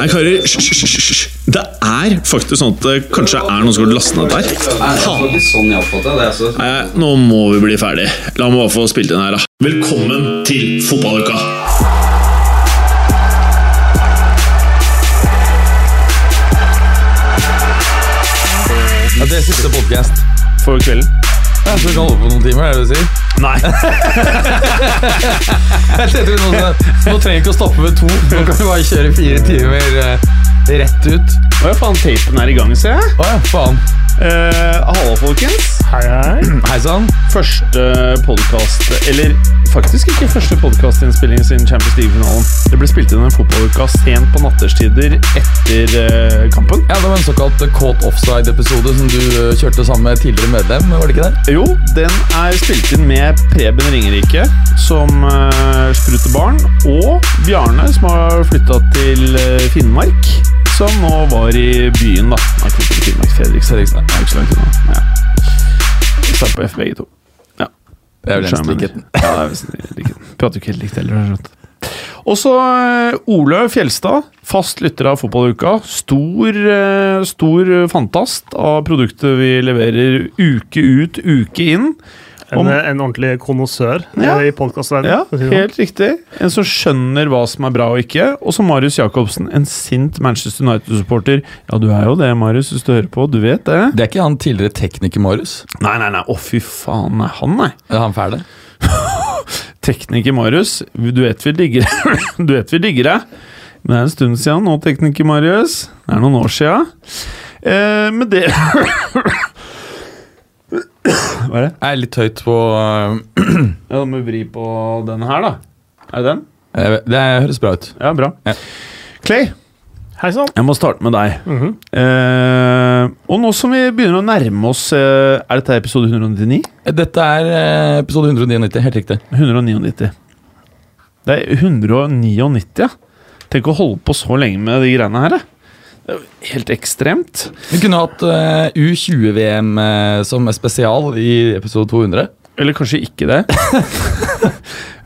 Nei, karer, hysj. Det er faktisk sånn at det kanskje er noen som har lastet ned der. Nei, sånn. Altså. Nei, nå må vi bli ferdig. La meg bare få spilt inn her, da. Velkommen til fotballuka! Ja, det er siste podcast. For kvelden. Ja, så du kan holde på noen timer, er det det du sier? Nei. Jeg tenkte nå, nå trenger vi ikke å stoppe ved to. Nå kan vi bare kjøre fire timer eh, rett ut. Å ja, faen, tapen er i gang, ser jeg. Å ja, faen. Eh, Hallo, folkens. Hei, hei. Hei sann. Første podkast Eller faktisk ikke første podkastinnspilling siden Champions League-finalen. Det ble spilt inn en fotballuke sent på natterstider etter uh, kampen. Ja, Det var en såkalt eh, caught offside-episode som du uh, kjørte sammen med tidligere medlem. var det ikke det? Jo, den er spilt inn med Preben Ringerike som uh, sprutebarn, og Bjarne, som har flytta til Finnmark. Som nå var i byen, da. Nei, Finnmark, Fredrikstad. Fredrikstad. Er ikke så langt unna. Ja. Start på F, begge to. Det er vel eneste likheten. Ja, er. Prater jo ikke helt likt heller. Også. Og så eh, Ole Fjelstad, fast lytter av Fotballuka. Stor, eh, stor fantast av produktet vi leverer uke ut, uke inn. En, Om- en ordentlig konnoissør Ja. eh, i podkastverdenen. Ja, sånn. helt riktig. En som skjønner hva som er bra og ikke. Og så Marius Jacobsen, en sint Manchester United-supporter. Ja, du er jo det, Marius, hvis du hører på. Du vet det. Det er ikke han tidligere tekniker Marius? Nei, nei, nei. Å, fy faen. Nei, han, nei. Er han fæl, det? Tekniker Marius, du vet vi digger Du vet vi digger deg. Men det er en stund siden nå, tekniker Marius. Det er noen år siden. Eh, men det Hva er det? Jeg er litt høyt på eh, Ja, Da må vi vri på den her, da. Er det den? Det, Det høres bra ut. Ja, bra. Ja. Clay, Hei sann. jeg må starte med deg. Mhm. Eh, og nå som vi begynner å nærme oss eh, Er dette episode 199? Dette er eh, episode 199, helt riktig. 199. Det er 199, ja. Tenk å holde på så lenge med de greiene her. jeg. Helt ekstremt. Vi kunne hatt uh, U20-VM uh, som er spesial i episode 200. Eller kanskje ikke det.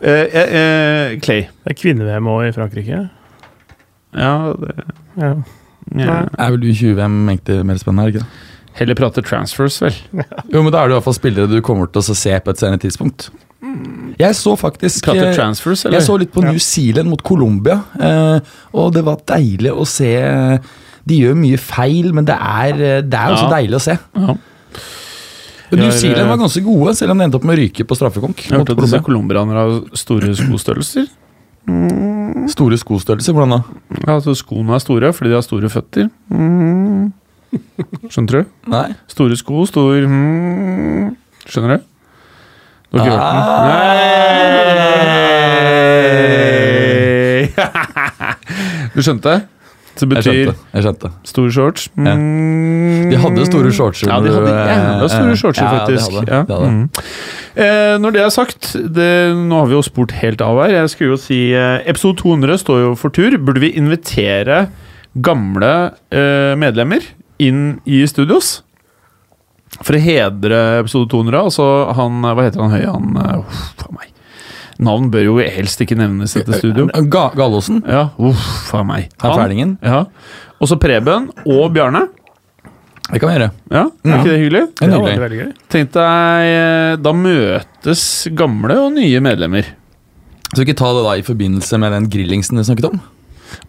Eh, eh, eh, Clay. Det er kvinne-VM òg i Frankrike. Ja, det, Ja. ja. Er vel U20-VM egentlig mer spennende? er det ikke det? Heller prate transfers, vel. Jo, men Da er det i hvert fall spillere du kommer til å se på et senere tidspunkt. Jeg så faktisk eh, transfers, eller? Jeg så litt på New Zealand mot Colombia, eh, og det var deilig å se. De gjør mye feil, men det er, eh, det er også Ja. deilig å se. Ja. New Zealand var eh, ganske gode, selv om de endte opp med å ryke på straffekonk. Jeg hørte at disse Colombia. colombianerne har store skostørrelser. Store skostørrelser, hvordan da? Ja, altså Skoene er store fordi de har store føtter. Mm. Skjønner du? Nei? Store sko, stor mm. Skjønner du? Du har ikke hørt den? Nei! Du skjønte? Det Jeg skjønte. jeg skjønte. store shorts. Ja. Mm. De hadde store shortser. Ja, de hadde jævla store shorts shortser, ja, de hadde, Ja. de hadde. Mm. Eh, når det er sagt, det, nå har vi jo spurt helt av her. Jeg skulle jo si eh, Episode 200 står jo for tur. Burde vi invitere gamle eh, medlemmer inn i studios? For å hedre episode 200. Altså han Hva heter han høye? Han uh, uff, meg. Navn bør jo helst ikke nevnes i dette studio. Ga Gallosen, Ja, uff, a meg. han fælingen. Ja. Og så Preben og Bjarne. Det kan vi gjøre. Ja, Er ikke det hyggelig? Det er var veldig gøy. Tenk deg, eh, da møtes gamle og nye medlemmer. Skal vi ikke ta det da i forbindelse med den grillingsen du snakket om?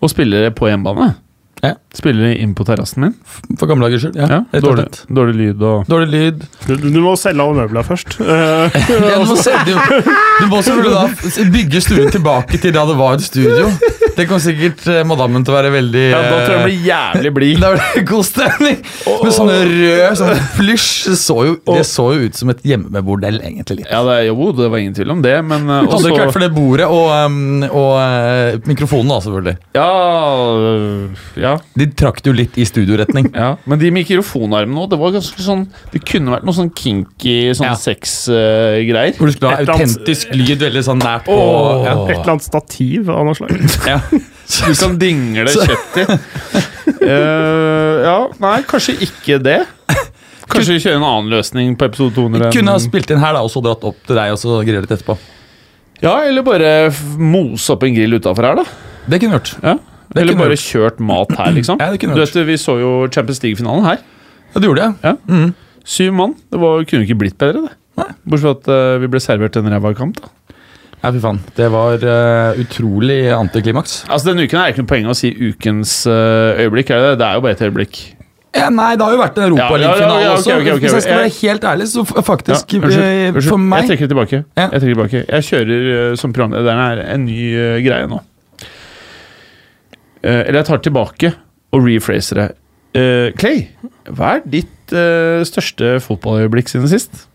Og spiller på hjemmebane. Ja. Spiller inn på terrassen min. For gamle dagers skyld? Ja, Ja, rett og dårlig, slett. dårlig lyd og Dårlig lyd. Du, du må selge alle møblene først. Eh, Ja, du, må se, du, du må selvfølgelig da bygge stuen tilbake til da det var et studio. Det kom sikkert eh, madammen til å være veldig Ja, Da tror jeg det eh, blir jævlig blid. Da blir det god stemning! Med sånne røde sånn plysj. Det så jo, det så jo ut som et hjemmebordell, egentlig. litt Ja, det, jo, det var ingen tvil om det, men eh, Hadde ikke vært for det bordet og, um, og uh, mikrofonen, da, selvfølgelig. Ja, øh, ja, De trakk det jo litt i studioretning. ja. Men de mikrofonarmene òg, det var ganske sånn Det kunne vært noe sånn kinky sånn Ja. sexgreier. Hvor du skulle ha Et eller annet- autentisk lyd veldig sånn nært på Oh, ja. Et eller annet stativ av noe slag. Ja. Du kan dingle kjøtt i. Eh, ja, nei, kanskje ikke det. Kanskje vi kjører en annen løsning på episode 200. Vi Kunne ha spilt inn her da, og så dratt opp til deg og så grillet etterpå. Ja, eller bare mose opp en grill utafor her, da. Det kunne vi gjort. Ja. Eller bare gjort. kjørt mat her, liksom. Ja, du vet, Vi så jo Champions League-finalen her. Ja, det gjorde jeg. Ja. Mhm. Syv mann. Det var, kunne ikke blitt bedre, det. Nei. Bortsett fra at uh, vi ble servert en ræva kamp. da Ja, fy faen. Det var uh, utrolig antiklimaks. Altså Denne uken er det ikke noe poeng å si ukens uh, øyeblikk. er Det det? Er jo bare et øyeblikk. Ja, nei, det har jo vært en Ja, ja, Europaliga-finale ja, ja, okay, også. okay, også. Hvis jeg skal være helt ærlig, så faktisk eh, unnskyld. For meg Jeg trekker det tilbake. Jeg trekker tilbake Jeg kjører uh, som programleder. Det er en ny uh, greie nå. Eller jeg tar tilbake og rephraser det. Clay, hva er ditt største fotballøyeblikk siden sist?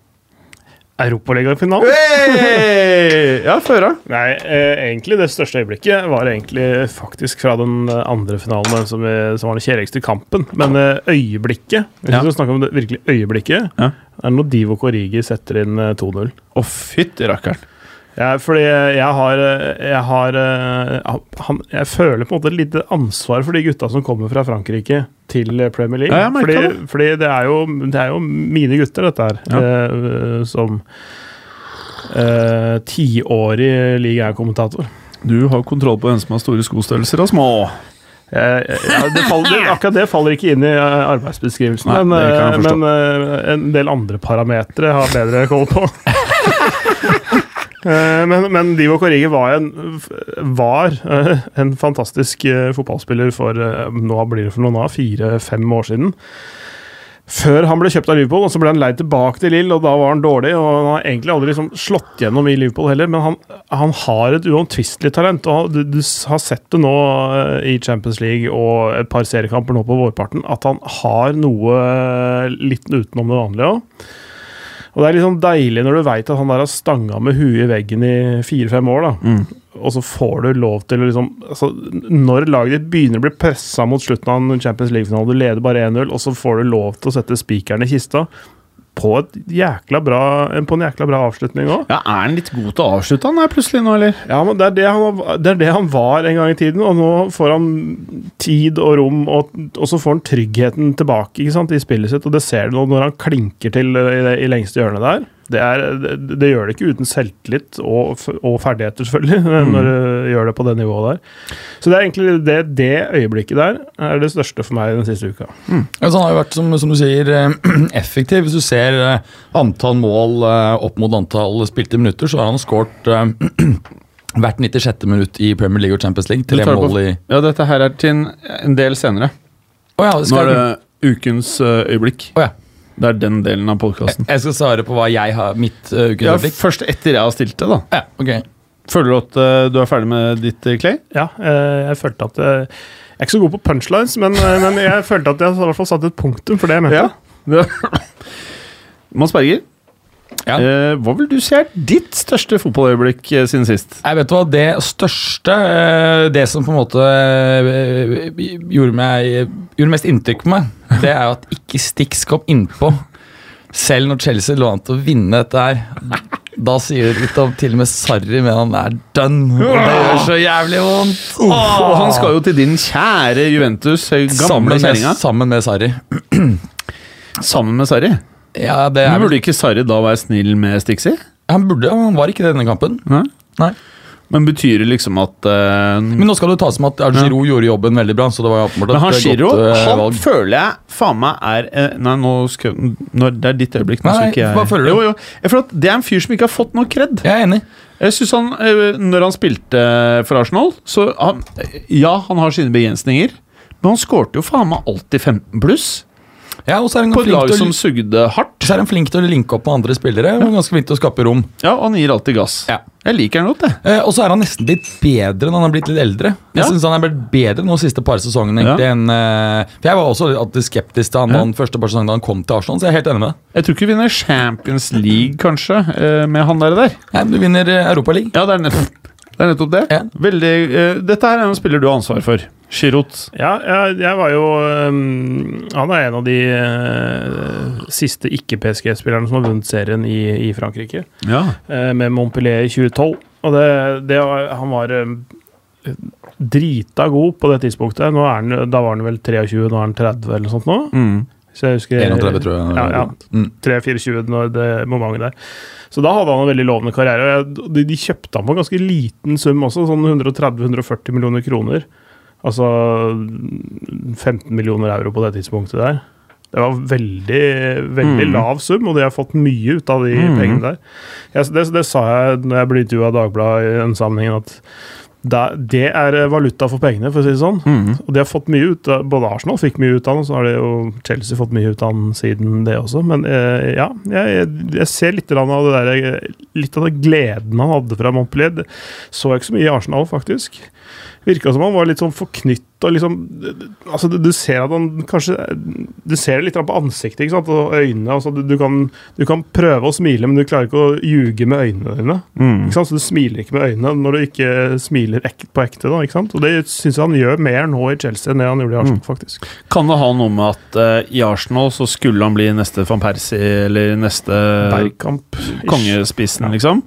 Europaligafinalen? Hey! Ja, før høre. Nei, eh, egentlig det største øyeblikket var egentlig faktisk fra den eh, andre finalen, den som, eh, som var den kjedeligste kampen. Men eh, øyeblikket, hvis Ja. vi skal snakke om det virkelig øyeblikket, Ja. er når Divo Korigi setter inn eh, 2-0. Å, fytti rakkeren. Ja, fordi jeg har, jeg har eh, Jeg føler på en måte et lite ansvar for de gutta som kommer fra Frankrike til Premier League. Ja, fordi det. fordi det, er jo, det er jo mine gutter, dette her. Ja. eh, som eh, tiårig ligakommentator. 1-kommentator. Du har kontroll på hvem som har store skostørrelser og små. Jeg- det faller, det, akkurat det faller ikke inn i arbeidsbeskrivelsen, Nei, men, men en del andre parametere har bedre koll på. Eh, Men, men Divo Korigi var en, var eh, en fantastisk eh, fotballspiller for nå blir det for noen av fire-fem år siden. Før han ble kjøpt av Liverpool, og så ble han leid tilbake til Lill, og da var han dårlig. og Han har egentlig aldri liksom slått gjennom i Liverpool heller, men han, han har et uomtvistelig talent. og du, du har sett det nå i Champions League og et par seriekamper nå på vårparten, at han har noe liten utenom det vanlige òg. Og det er liksom deilig når du veit at han der har stanga med huet i veggen i fire-fem år, da. Mm. Og så får du lov til å liksom altså, Når laget ditt begynner å bli pressa mot slutten av en Champions League-finale, du leder bare 1-0, og så får du lov til å sette spikeren i kista på, jækla bra, på en jækla bra avslutning òg. Ja, Er han litt god til å avslutte, han er plutselig nå, eller? Ja, men det er det, han, det er det han var en gang i tiden, og nå får han tid og rom, og, og så får han tryggheten tilbake sant, i spillet sitt, og det ser du nå når han klinker til i, det, i lengste hjørnet der. Det, er, det, det gjør det ikke uten selvtillit og, og ferdigheter, selvfølgelig, når du gjør det på det nivået der. Så det er egentlig det, det øyeblikket der er det største for meg den siste uka. Altså, han har jo vært, som, som du sier, eh, effektiv. Hvis du ser eh, antall mål eh, opp mot antall spilte minutter, så har han skåret hvert 96. minutt i Premier League og Champions League. Tre på- mål i Ja, dette her er til en, en del senere. Oh, ja, Nå skal er det ukens øyeblikk. Oh, ja. Det er den delen av podkasten. jeg skal svare på hva jeg har mitt uh, Ja, først etter jeg har stilt det, da. Ja, okay. Føler du at uh, du er ferdig med ditt, uh, Clay? Ja, eh, jeg følte at Jeg er ikke så god på punchlines, men, men jeg følte at jeg i hvert fall satte et punktum for det jeg mente. Ja. Mons Berger, Ja. eh, hva vil du si er ditt største fotballøyeblikk eh, siden sist? Jeg vet hva, Det største, eh, det som på en måte eh, gjorde, meg, gjorde mest inntrykk på meg, det er jo at ikke Stix kom innpå. Selv når Chelsea lå an til å vinne dette her. Da sier det litt om til og med Sarri, men han er done. Og det gjør så jævlig vondt. Og han skal jo til din kjære Juventus, gamle Sammen med, kjerringa. sammen med Sarri. Sammen med Sarri. Ja, det Men er burde ikke Sarri da være snill med Stixi? Han burde, han var ikke det i denne kampen. Nei. Nei. Men betyr det liksom at eh, Men nå skal det tas med at Giroud gjorde jobben veldig bra. Så det var jo åpenbart Men han et Giro, godt eh, han valg. føler jeg faen meg er eh, Nei, nå skal når, Det er ditt øyeblikk. Nå Nei, skal ikke jeg hva føler du? Jo, jo. Jeg føler at Det er en fyr som ikke har fått noe kred. Jeg er enig. Jeg synes han, eh, Når han spilte for Arsenal, så han, Ja, han har sine begrensninger, men han skårte jo faen meg alltid 15 pluss. Ja, og så er han På et lag som sugde hardt. Så er han flink til å linke opp med andre spillere. og ganske flink til å skape rom. Ja, og han gir alltid gass. Ja. Jeg liker han godt, jeg. Eh, og så er han nesten litt bedre når han har blitt litt eldre. Jeg Ja. synes han er blitt bedre nå de siste par sesongene. Ja. enn, eh, for Jeg var også alltid skeptisk til han Ja. den første par sesongen da han kom til Arsenal, så jeg er helt enig med deg. Jeg tror ikke vi vinner Champions League, kanskje, eh, med han der. der. Nei, Du vinner Europa Europaligaen. Ja, det er nettopp det. Er nettopp det. Ja. Veldig, uh, dette er en spiller du har ansvar for. Giroud. Ja, jeg, jeg var jo um, Han er en av de uh, siste ikke-PSG-spillerne som har vunnet serien i, i Frankrike, Ja. Uh, med Montpellier i 2012. Og det, det var, han var uh, drita god på det tidspunktet. Er han, da var han vel 23, nå er han 30 eller noe sånt nå. Mm. Så jeg husker 31, tror jeg. Ja, ja. Mm. 3-24 når det momentet der. Så da hadde han en veldig lovende karriere. De, de kjøpte han på en ganske liten sum også, sånn 130-140 millioner kroner. Altså 15 millioner euro på det tidspunktet der. Det var veldig, veldig Mm. lav sum, og de har fått mye ut av de Mm. pengene der. Jeg, det, det sa jeg når jeg ble intervjua av Dagbladet i den sammenhengen, at det er valuta for pengene, for å si det sånn. Mm. Og de har fått mye ut av, Både Arsenal fikk mye ut av den, og så har det jo Chelsea fått mye ut av den siden det også. Men eh, ja, jeg, jeg ser litt av det der, litt av den gleden han hadde fra Montpellier. Så jeg ikke så mye i Arsenal, faktisk. Virka som han var litt sånn forknytt og liksom Altså, du, du ser at han kanskje Du ser det litt på ansiktet ikke sant? og øynene. Altså, du, du, kan, du kan prøve å smile, men du klarer ikke å ljuge med øynene dine. Mm. Ikke sant? Så Du smiler ikke med øynene når du ikke smiler ek på ekte. da, ikke sant? Og Det syns jeg han gjør mer nå i Chelsea enn det han gjorde i Arsenal. faktisk. Kan det ha noe med at uh, i Arsenal så skulle han bli neste van Persie eller neste Bergkamp. kongespissen, Ja. liksom?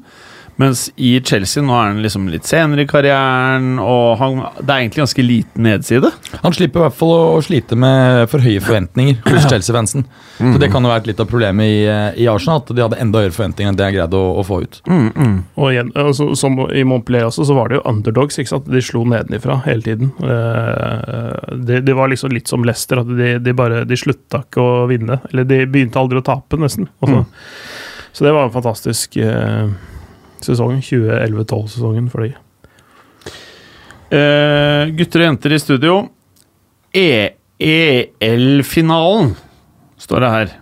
Mens i Chelsea nå er han liksom litt senere i karrieren, og han, det er egentlig ganske liten nedside. Han slipper i hvert fall å, å slite med for høye forventninger hos Chelsea-fansen. Så Det kan jo være litt av problemet i, eh, i Arsenal, at de hadde enda høyere forventninger enn det jeg greide å, å få ut. Mm, mm. Og igjen, altså, Som i Montpellier også, så var det jo underdogs. ikke sant? De slo nedenifra hele tiden. Eh, det, det var liksom litt som Leicester, at de, de bare de slutta ikke å vinne. Eller de begynte aldri å tape, nesten. Altså. Så det var en fantastisk eh, sesong. 2011-12-sesongen for de. Uh, gutter og jenter i studio. E EL-finalen, står det her.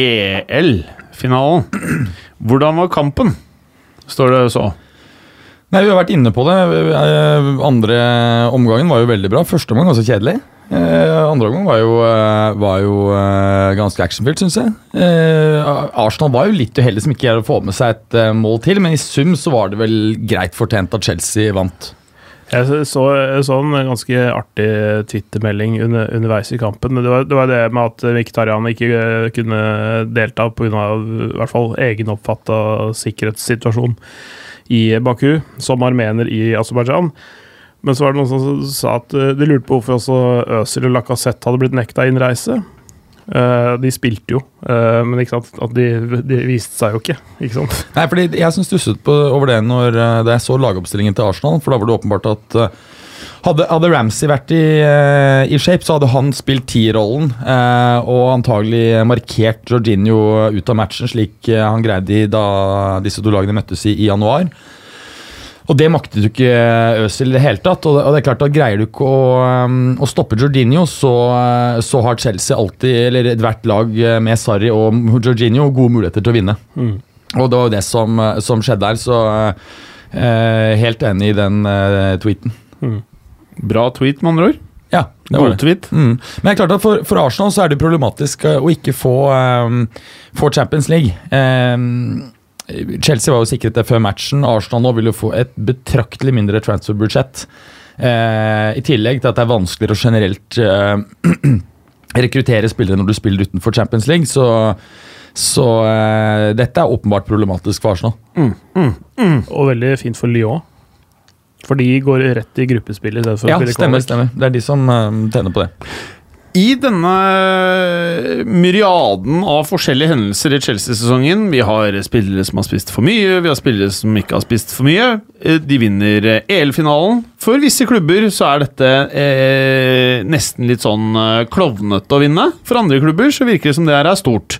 EL-finalen. Hvordan var kampen? Står det så. Nei, Vi har vært inne på det. Eh, Andre omgangen var jo veldig bra. Første omgang ganske kjedelig. Eh, andre omgang var jo, eh, var jo ganske actionfylt, syns jeg. Arsenal var jo litt uheldig som ikke greide å få med seg et mål til, men i sum så var det vel greit fortjent at Chelsea vant. Jeg så, jeg så en ganske artig Twitter-melding under, underveis i kampen. Det var, det var det med at Mkhitaryan ikke kunne delta pga. i hvert fall egenoppfatta sikkerhetssituasjon i Baku, som armener i Aserbajdsjan. Men så var det noen som sa at eh, de lurte på hvorfor også Øzil og Lacassette hadde blitt nekta innreise. Uh, de spilte jo, uh, men ikke sant? at de, de viste seg jo ikke. ikke sant? Nei, fordi Jeg stusset på, over det når, jeg så lagoppstillingen til Arsenal. For da var det åpenbart at eh, hadde, hadde Ramsey vært i, eh, i shape, så hadde han spilt T-rollen eh, og antagelig markert Jorginho ut av matchen, slik eh, han greide da disse to lagene møttes i, i januar. Og det maktet du ikke Øzil i det hele tatt. Og det, og det er klart at Greier du ikke å, å stoppe Jorginho, så, så har Chelsea alltid, eller ethvert lag med Sarri og Jorginho, gode muligheter til å vinne. Mm. Og det var jo det som, som skjedde her, så eh, helt enig i den eh, tweeten. Bra tweet, med andre ord. Ja, det var det. Mm. Men det er klart at for, for Arsenal så er det problematisk uh, å ikke få, um, få Champions League. Um, Chelsea var jo sikret det før matchen. Arsenal nå vil jo få et betraktelig mindre transferbudsjett. Uh, I tillegg til at det er vanskeligere å generelt uh, rekruttere spillere når du spiller utenfor Champions League. Så, så uh, dette er åpenbart problematisk for Arsenal. Og veldig fint for Lyon. For de går rett i gruppespill i Ja, å spille stemmer, stemmer. Det er de som uh, tjener på det. I denne myriaden av forskjellige hendelser i Chelsea-sesongen Vi har spillere som har spist for mye, vi har spillere som ikke har spist for mye. Eh, De vinner eh, EL-finalen. For visse klubber så er dette eh, nesten litt sånn eh, klovnete å vinne. For andre klubber så virker det som det her er stort.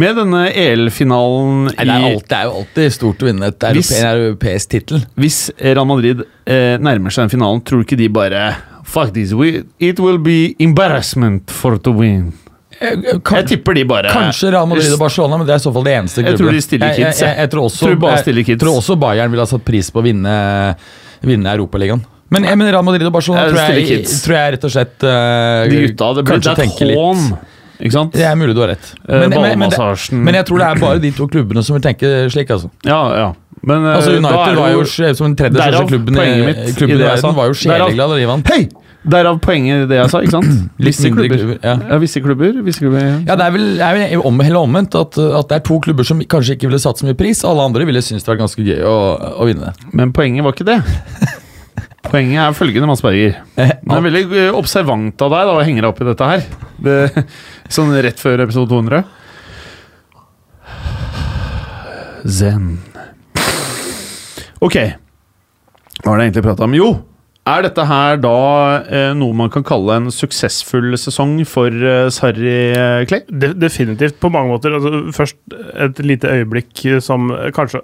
Med denne EL-finalen i det, er alt, det er jo alltid stort å vinne et Hvis- europe, europeisk tittel. Hvis Real Madrid eh, nærmer seg den finalen, tror du ikke de bare Fuck this, we, it will be embarrassment for to win. Jeg tipper de bare Kanskje Real Madrid og Barcelona, men det er i så fall det eneste Jeg tror de stiller kids, jeg, jeg. jeg, jeg tror også, Tror jeg, tror også Bayern ville ha satt pris på å vinne, vinne Europaligaen. Men, men Real Madrid og Barcelona Jeg tror jeg, tror jeg rett og slett uh, De gutta, det blir det er hån. Ikke sant? Det er mulig du har rett. Eh, Men, men, men, men jeg tror det er bare de to klubbene som vil tenke slik, altså. Ja, ja. Men eh, Altså da er United var jo som den tredje største klubben i, mitt klubben i det jeg sa. verden, var jo sjeleglad da de vant. Hei! Derav poenget i det jeg sa, ikke sant? Visse klubber. ja. Ja, visse klubber. Visse klubber. Ja, det er vel, er vel om, heller omvendt. At, at det er to klubber som kanskje ikke ville satt så mye pris. Alle andre ville synes det var ganske gøy å, å vinne. Men poenget var ikke det. Poenget er følgende, Mads Berger. Eh, Det er veldig observant av deg da, å henge deg opp i dette her. Det, sånn rett før episode 200. Zen. Ok. Hva var det jeg egentlig prata om? Jo, Er dette her da eh, noe man kan kalle en suksessfull sesong for eh, Sarri eh, Clay? De, definitivt, på mange måter. Altså, først et lite øyeblikk som kanskje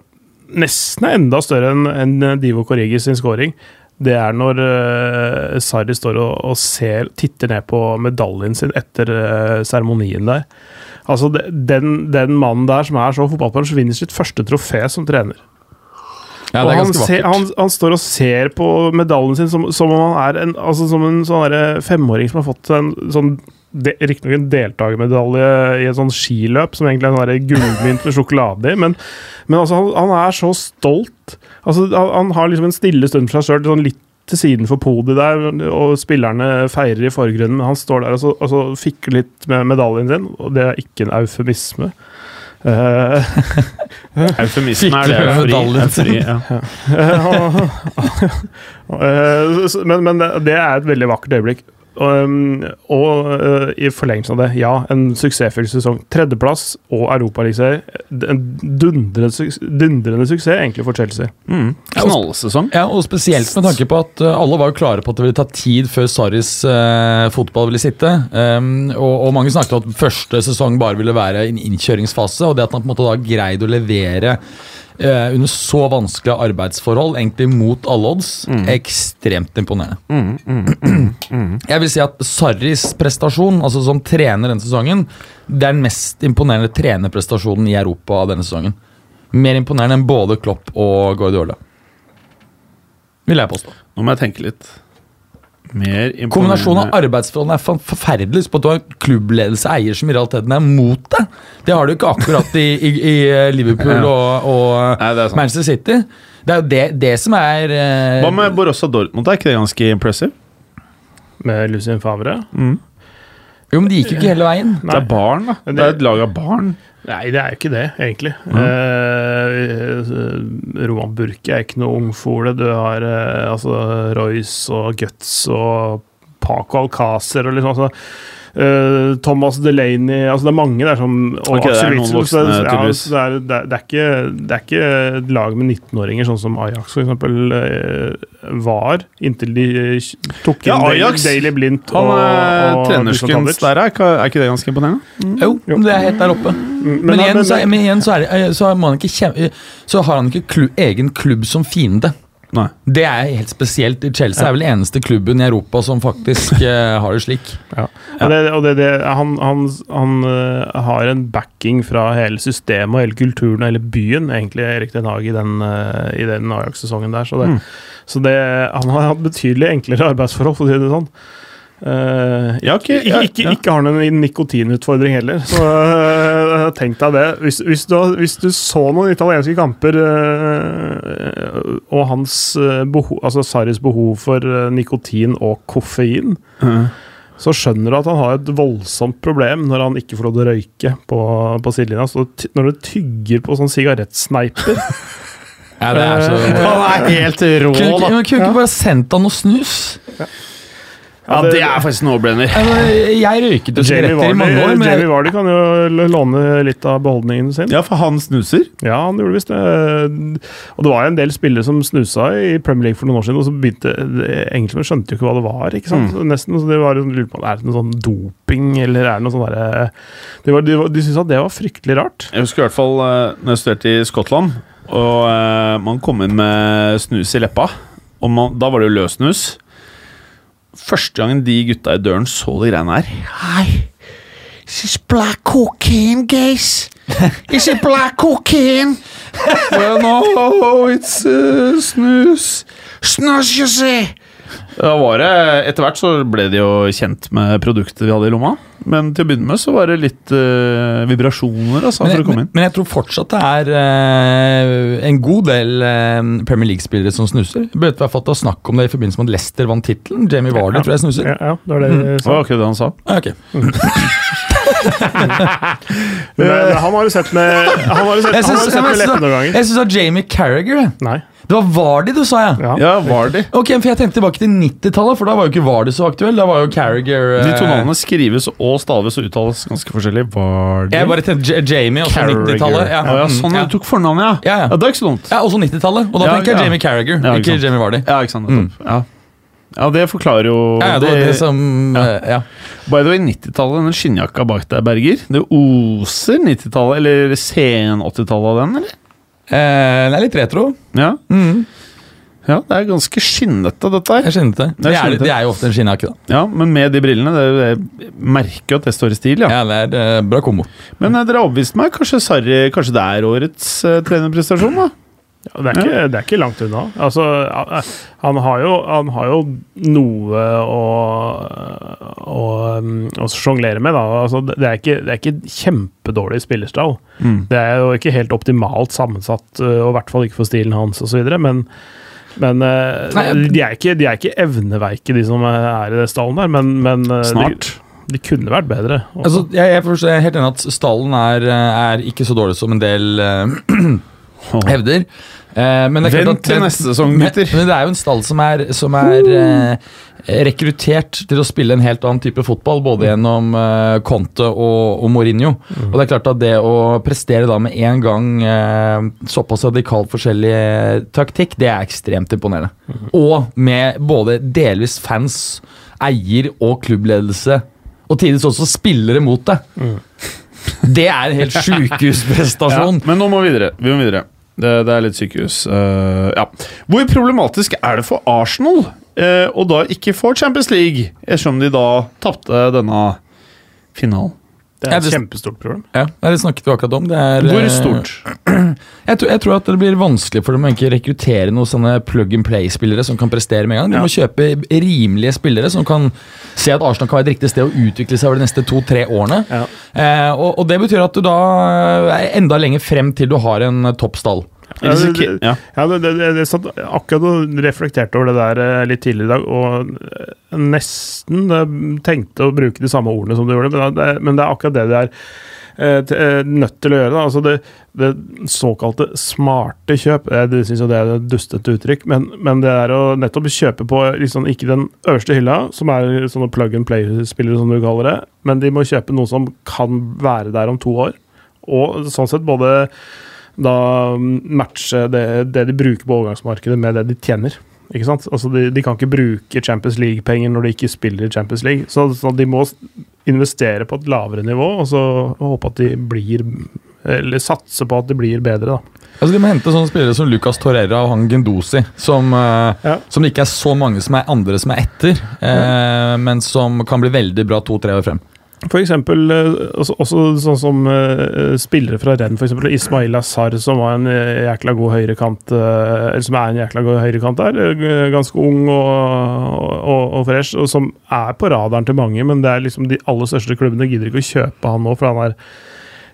nesten er enda større enn enn Divo Corrigi sin scoring. Det er når uh, Sarri står og, og ser, titter ned på medaljen sin etter seremonien seremonien der. Altså, de, den, den mannen der som er så fotballspiller, vinner sitt første trofé som trener. Ja, og han, vakkert. han, han står og ser på medaljen sin som, som om han er en, altså som en sånn femåring som har fått en sånn Riktignok en deltakermedalje i et sånn skiløp, som egentlig er en sånn gullmynt med sjokolade i, men, men altså, han, han er så stolt. Altså, han, har liksom en stille stund for seg sjøl, sånn litt til siden for podiet der, og spillerne feirer i forgrunnen. Men han står der og så, og så fikker litt med medaljen sin, og det er ikke en eufemisme. Eh, er det. Fri, er fri, ja. Eh, men, men det er et veldig vakkert øyeblikk. Og, um, og eh, i forlengelsen av det, ja, en suksessfull sesong. Tredjeplass og Europaligaseier. En dundrende, suks- dundrende suksess egentlig for Chelsea. Mm. Knallsesong. Ja, og Spesielt med tanke på at uh, alle var jo klare på at det ville ta tid før Sarris uh, fotball ville sitte. Um, og, og Mange snakket om at første sesong bare ville være en innkjøringsfase. og Det at han på en måte da greide å levere uh, under så vanskelige arbeidsforhold, egentlig mot alle odds, er ekstremt imponerende. Jeg vil si at Sarris prestasjon, altså som trener denne sesongen, det er den mest imponerende trenerprestasjonen i Europa denne sesongen. Mer imponerende enn både Klopp og Guardiola. Vil jeg påstå. Nå må jeg tenke litt. Mer Kombinasjonen av arbeidsforholdene er forferdelig. På at du har klubbledelse eier som i realiteten er mot deg. Det har du ikke akkurat i, i, i Liverpool og, og Nei, er. Manchester City. Det er jo det, det som er eh, Hva med Borussia Dortmund? Er ikke det ganske impressive? Med Lucien Favre. Jo, men de gikk jo ikke hele veien. Det er barn, da. Det er et lag av barn. Nei, det er jo ikke det, egentlig. Eh, Roman Burke er ikke noe ungfole. Du har eh, altså Royce og Guts og Paco Alcácer og liksom altså, eh, Thomas Delaney altså Det er mange der som og okay, det Axel så det- ja, det, det, det, er ikke, det er ikke et lag med 19-åringer, sånn som Ajax for eksempel eh, var, inntil de eh, tok inn Ja, Daily, Ajax. Daily Blindt og, og trenerskunst der, er er ikke det ganske imponerende? Jo, det er helt der oppe. Men, Men, igjen, men- så, men igjen så, er det, så, har han ikke så har han ikke klu, egen klubb som fiende. Nei. Det er helt spesielt. Chelsea er vel eneste klubben i Europa som faktisk eh, har det slik. Ja. Og det, og det, det, han han, han uh, har en backing fra hele systemet og hele kulturen og hele byen, egentlig, Erik Den Haag, i den, uh, i den Ajax-sesongen der. Så, det, Mm. så det, han har hatt betydelig enklere arbeidsforhold, for å si det sånn. Uh, Ja, ikke, ikke, ikke, ikke har han en nikotinutfordring heller, så tenk deg det. Hvis, hvis, du, hvis du så noen italienske kamper øh, og hans øh, behov, altså Sarris behov for øh, nikotin og koffein så skjønner du at han har et voldsomt problem når han ikke får lov til å røyke på, på sidelinja. Så når du tygger på sånn sigarettsneiper Ja, det er så... Han er helt rå, Kunne da. men kunne ikke bare sendt han noe snus? Ja, det er faktisk no-brainer. Altså, jeg røyket jo sigaretter i mange år, men Jamie Vardy kan jo låne litt av beholdningen sin. Ja, for han snuser. Ja, han gjorde visst det. Og det var en del spillere som snusa i Premier League for noen år siden, og så begynte Engelskmenn skjønte jo ikke hva det var. ikke sant? Så Nesten, så det var jo lurt på, Er det noe sånn doping, eller er det noe sånn derre De, var- de, de syntes at det var fryktelig rart. Jeg husker i hvert fall uh, når jeg studerte i Skottland, og eh, man kom inn med snus i leppa. Og man, da var det jo løssnus. Første gangen de gutta i døren så de greiene her Hi, is this black cocaine, guys? Is it black cocaine? well, no, it's uh, snus. Snus, you see. Da var det, Etter hvert så ble de jo kjent med produktet vi hadde i lomma. Men til å begynne med så var det litt uh, vibrasjoner altså, men, for å komme inn. men jeg tror fortsatt det er uh, en god del uh, Premier League-spillere som snuser. Bøte til å snakke om det i forbindelse med at Leicester vant tittelen. Jamie Vardy tror jeg snuser. Ja, ja det var det mm. Sa. var okay, det han sa. Ah, okay. Men han har jo sett med Han har jo sett, har sett med leppene noen ganger. jeg syns det var Jamie Carragher. Nei. Det var Vardy du sa, ja. Ja. Ja, Vardy. Ok, for Jeg tenkte tilbake til 90-tallet, for da var jo ikke Vardy så aktuell. Da var jo Carragher eh, De to navnene skrives og staves og uttales ganske forskjellig. Vardy Jeg bare tenkte J- Jamie, også Carragher. 90-tallet. Ja. Ja, ja, sånn ja. du tok fornavnet, ja. Ja, ja. Det er ikke så dumt. ja, også 90-tallet. Og da Ja, tenker jeg ja. Jamie Carragher, Ja, ikke ikke sant. Jamie Vardy. Ja, ikke sant. nettopp. Ja. Ja, det forklarer jo Ja, det, var det som ja. eh, ja. By the way, 90-tallet, den skinnjakka bak deg, Berger. Det oser 90-tallet, eller sen 80-tallet av den, eller? Eh, det er litt retro. Ja. Mm. Ja, det er ganske skinnete, dette her. Det. Det er Det er, skinnete. det er jo ofte en skinnjakke, da. Ja, men med de brillene, det, det merker jo at det står i stil, ja. Ja, det er eh, bra kombo. Men eh, dere har overbevist meg. Kanskje Sarri Kanskje det er årets uh, trenerprestasjon, da? Ja, det, er ikke, det er ikke langt unna. Altså, han har jo, han har jo noe å, å, å sjonglere med. Da. Altså, det, er ikke, det er ikke kjempedårlig spillerstall. Mm. Det er jo ikke helt optimalt sammensatt, og i hvert fall ikke for stilen hans osv. Men, men uh, de, er ikke, de er ikke evneveike, de som er i stallen der. Men, men uh, Snart. De, de kunne vært bedre. Altså, jeg, jeg, forstår, jeg er helt enig at stallen er, eh, er ikke så dårlig som en del uh, hevder. Eh, men det er Vent til neste sesong, men, gutter. men det er jo en stall som er, som er uh. rekruttert til å spille en helt annen type fotball, både gjennom uh, Conte og, og Mourinho. Og det er klart at det å prestere da med en gang uh, såpass radikalt forskjellig taktikk, det er ekstremt imponerende. Og med både delvis fans, eier og klubbledelse, og tidvis også spillere mot det. Det er en helt Ja, men nå må vi videre. Vi må videre. Det, det er litt sykehus. Uh, ja. Hvor problematisk er det for Arsenal uh, å da ikke få Champions League, ettersom de da tapte denne finalen? Det er Ja, et det- kjempestort problem. Ja, det snakket vi akkurat om. Det er, Hvor eh, stort? Jeg tror, jeg tror at det blir vanskelig for dem å rekruttere noen sånne plug and play-spillere som kan prestere med en gang. De Ja. må kjøpe rimelige spillere som kan se at Arsenal kan være et riktig sted å utvikle seg over de neste to-tre årene. Ja. Eh, og, og det betyr at du da er enda lenger frem til du har en toppstall. topp stall. Ja, det- ja. Ja, det, det, det satt akkurat og reflekterte over det der eh, litt tidligere i dag, og eh, nesten eh, tenkte å bruke de samme ordene som du gjorde, men det, men det er akkurat det det er nødt til å gjøre. Da. Altså det, det såkalte smarte kjøp, jeg syns det er et dustete uttrykk, men, men det er å nettopp kjøpe på liksom ikke den øverste hylla, som er sånne plug and play-spillere, som du kaller det, men de må kjøpe noe som kan være der om to år. Og sånn sett både da matche det, det de bruker på overgangsmarkedet med det de tjener. Ikke sant? Altså de, de kan ikke bruke Champions League-penger når de ikke spiller i Champions League. Så, så de må investere på et lavere nivå og så håpe at de blir Eller satse på at de blir bedre, da. Altså De må hente sånne spillere som Lucas Torreira og han Gendosi, som, eh, Ja. som det ikke er så mange som er andre som er etter, eh, men som kan bli veldig bra to-tre år frem. For eksempel eh, også, også sånn som uh, spillere fra renn, eksempel Ismail Azar, som var en eh, jækla god høyrekant uh, som er en jækla god høyrekant der. Ganske ung og, og, og fresh, og som er på radaren til mange, men det er liksom de aller største klubbene gidder ikke å kjøpe han nå, for han er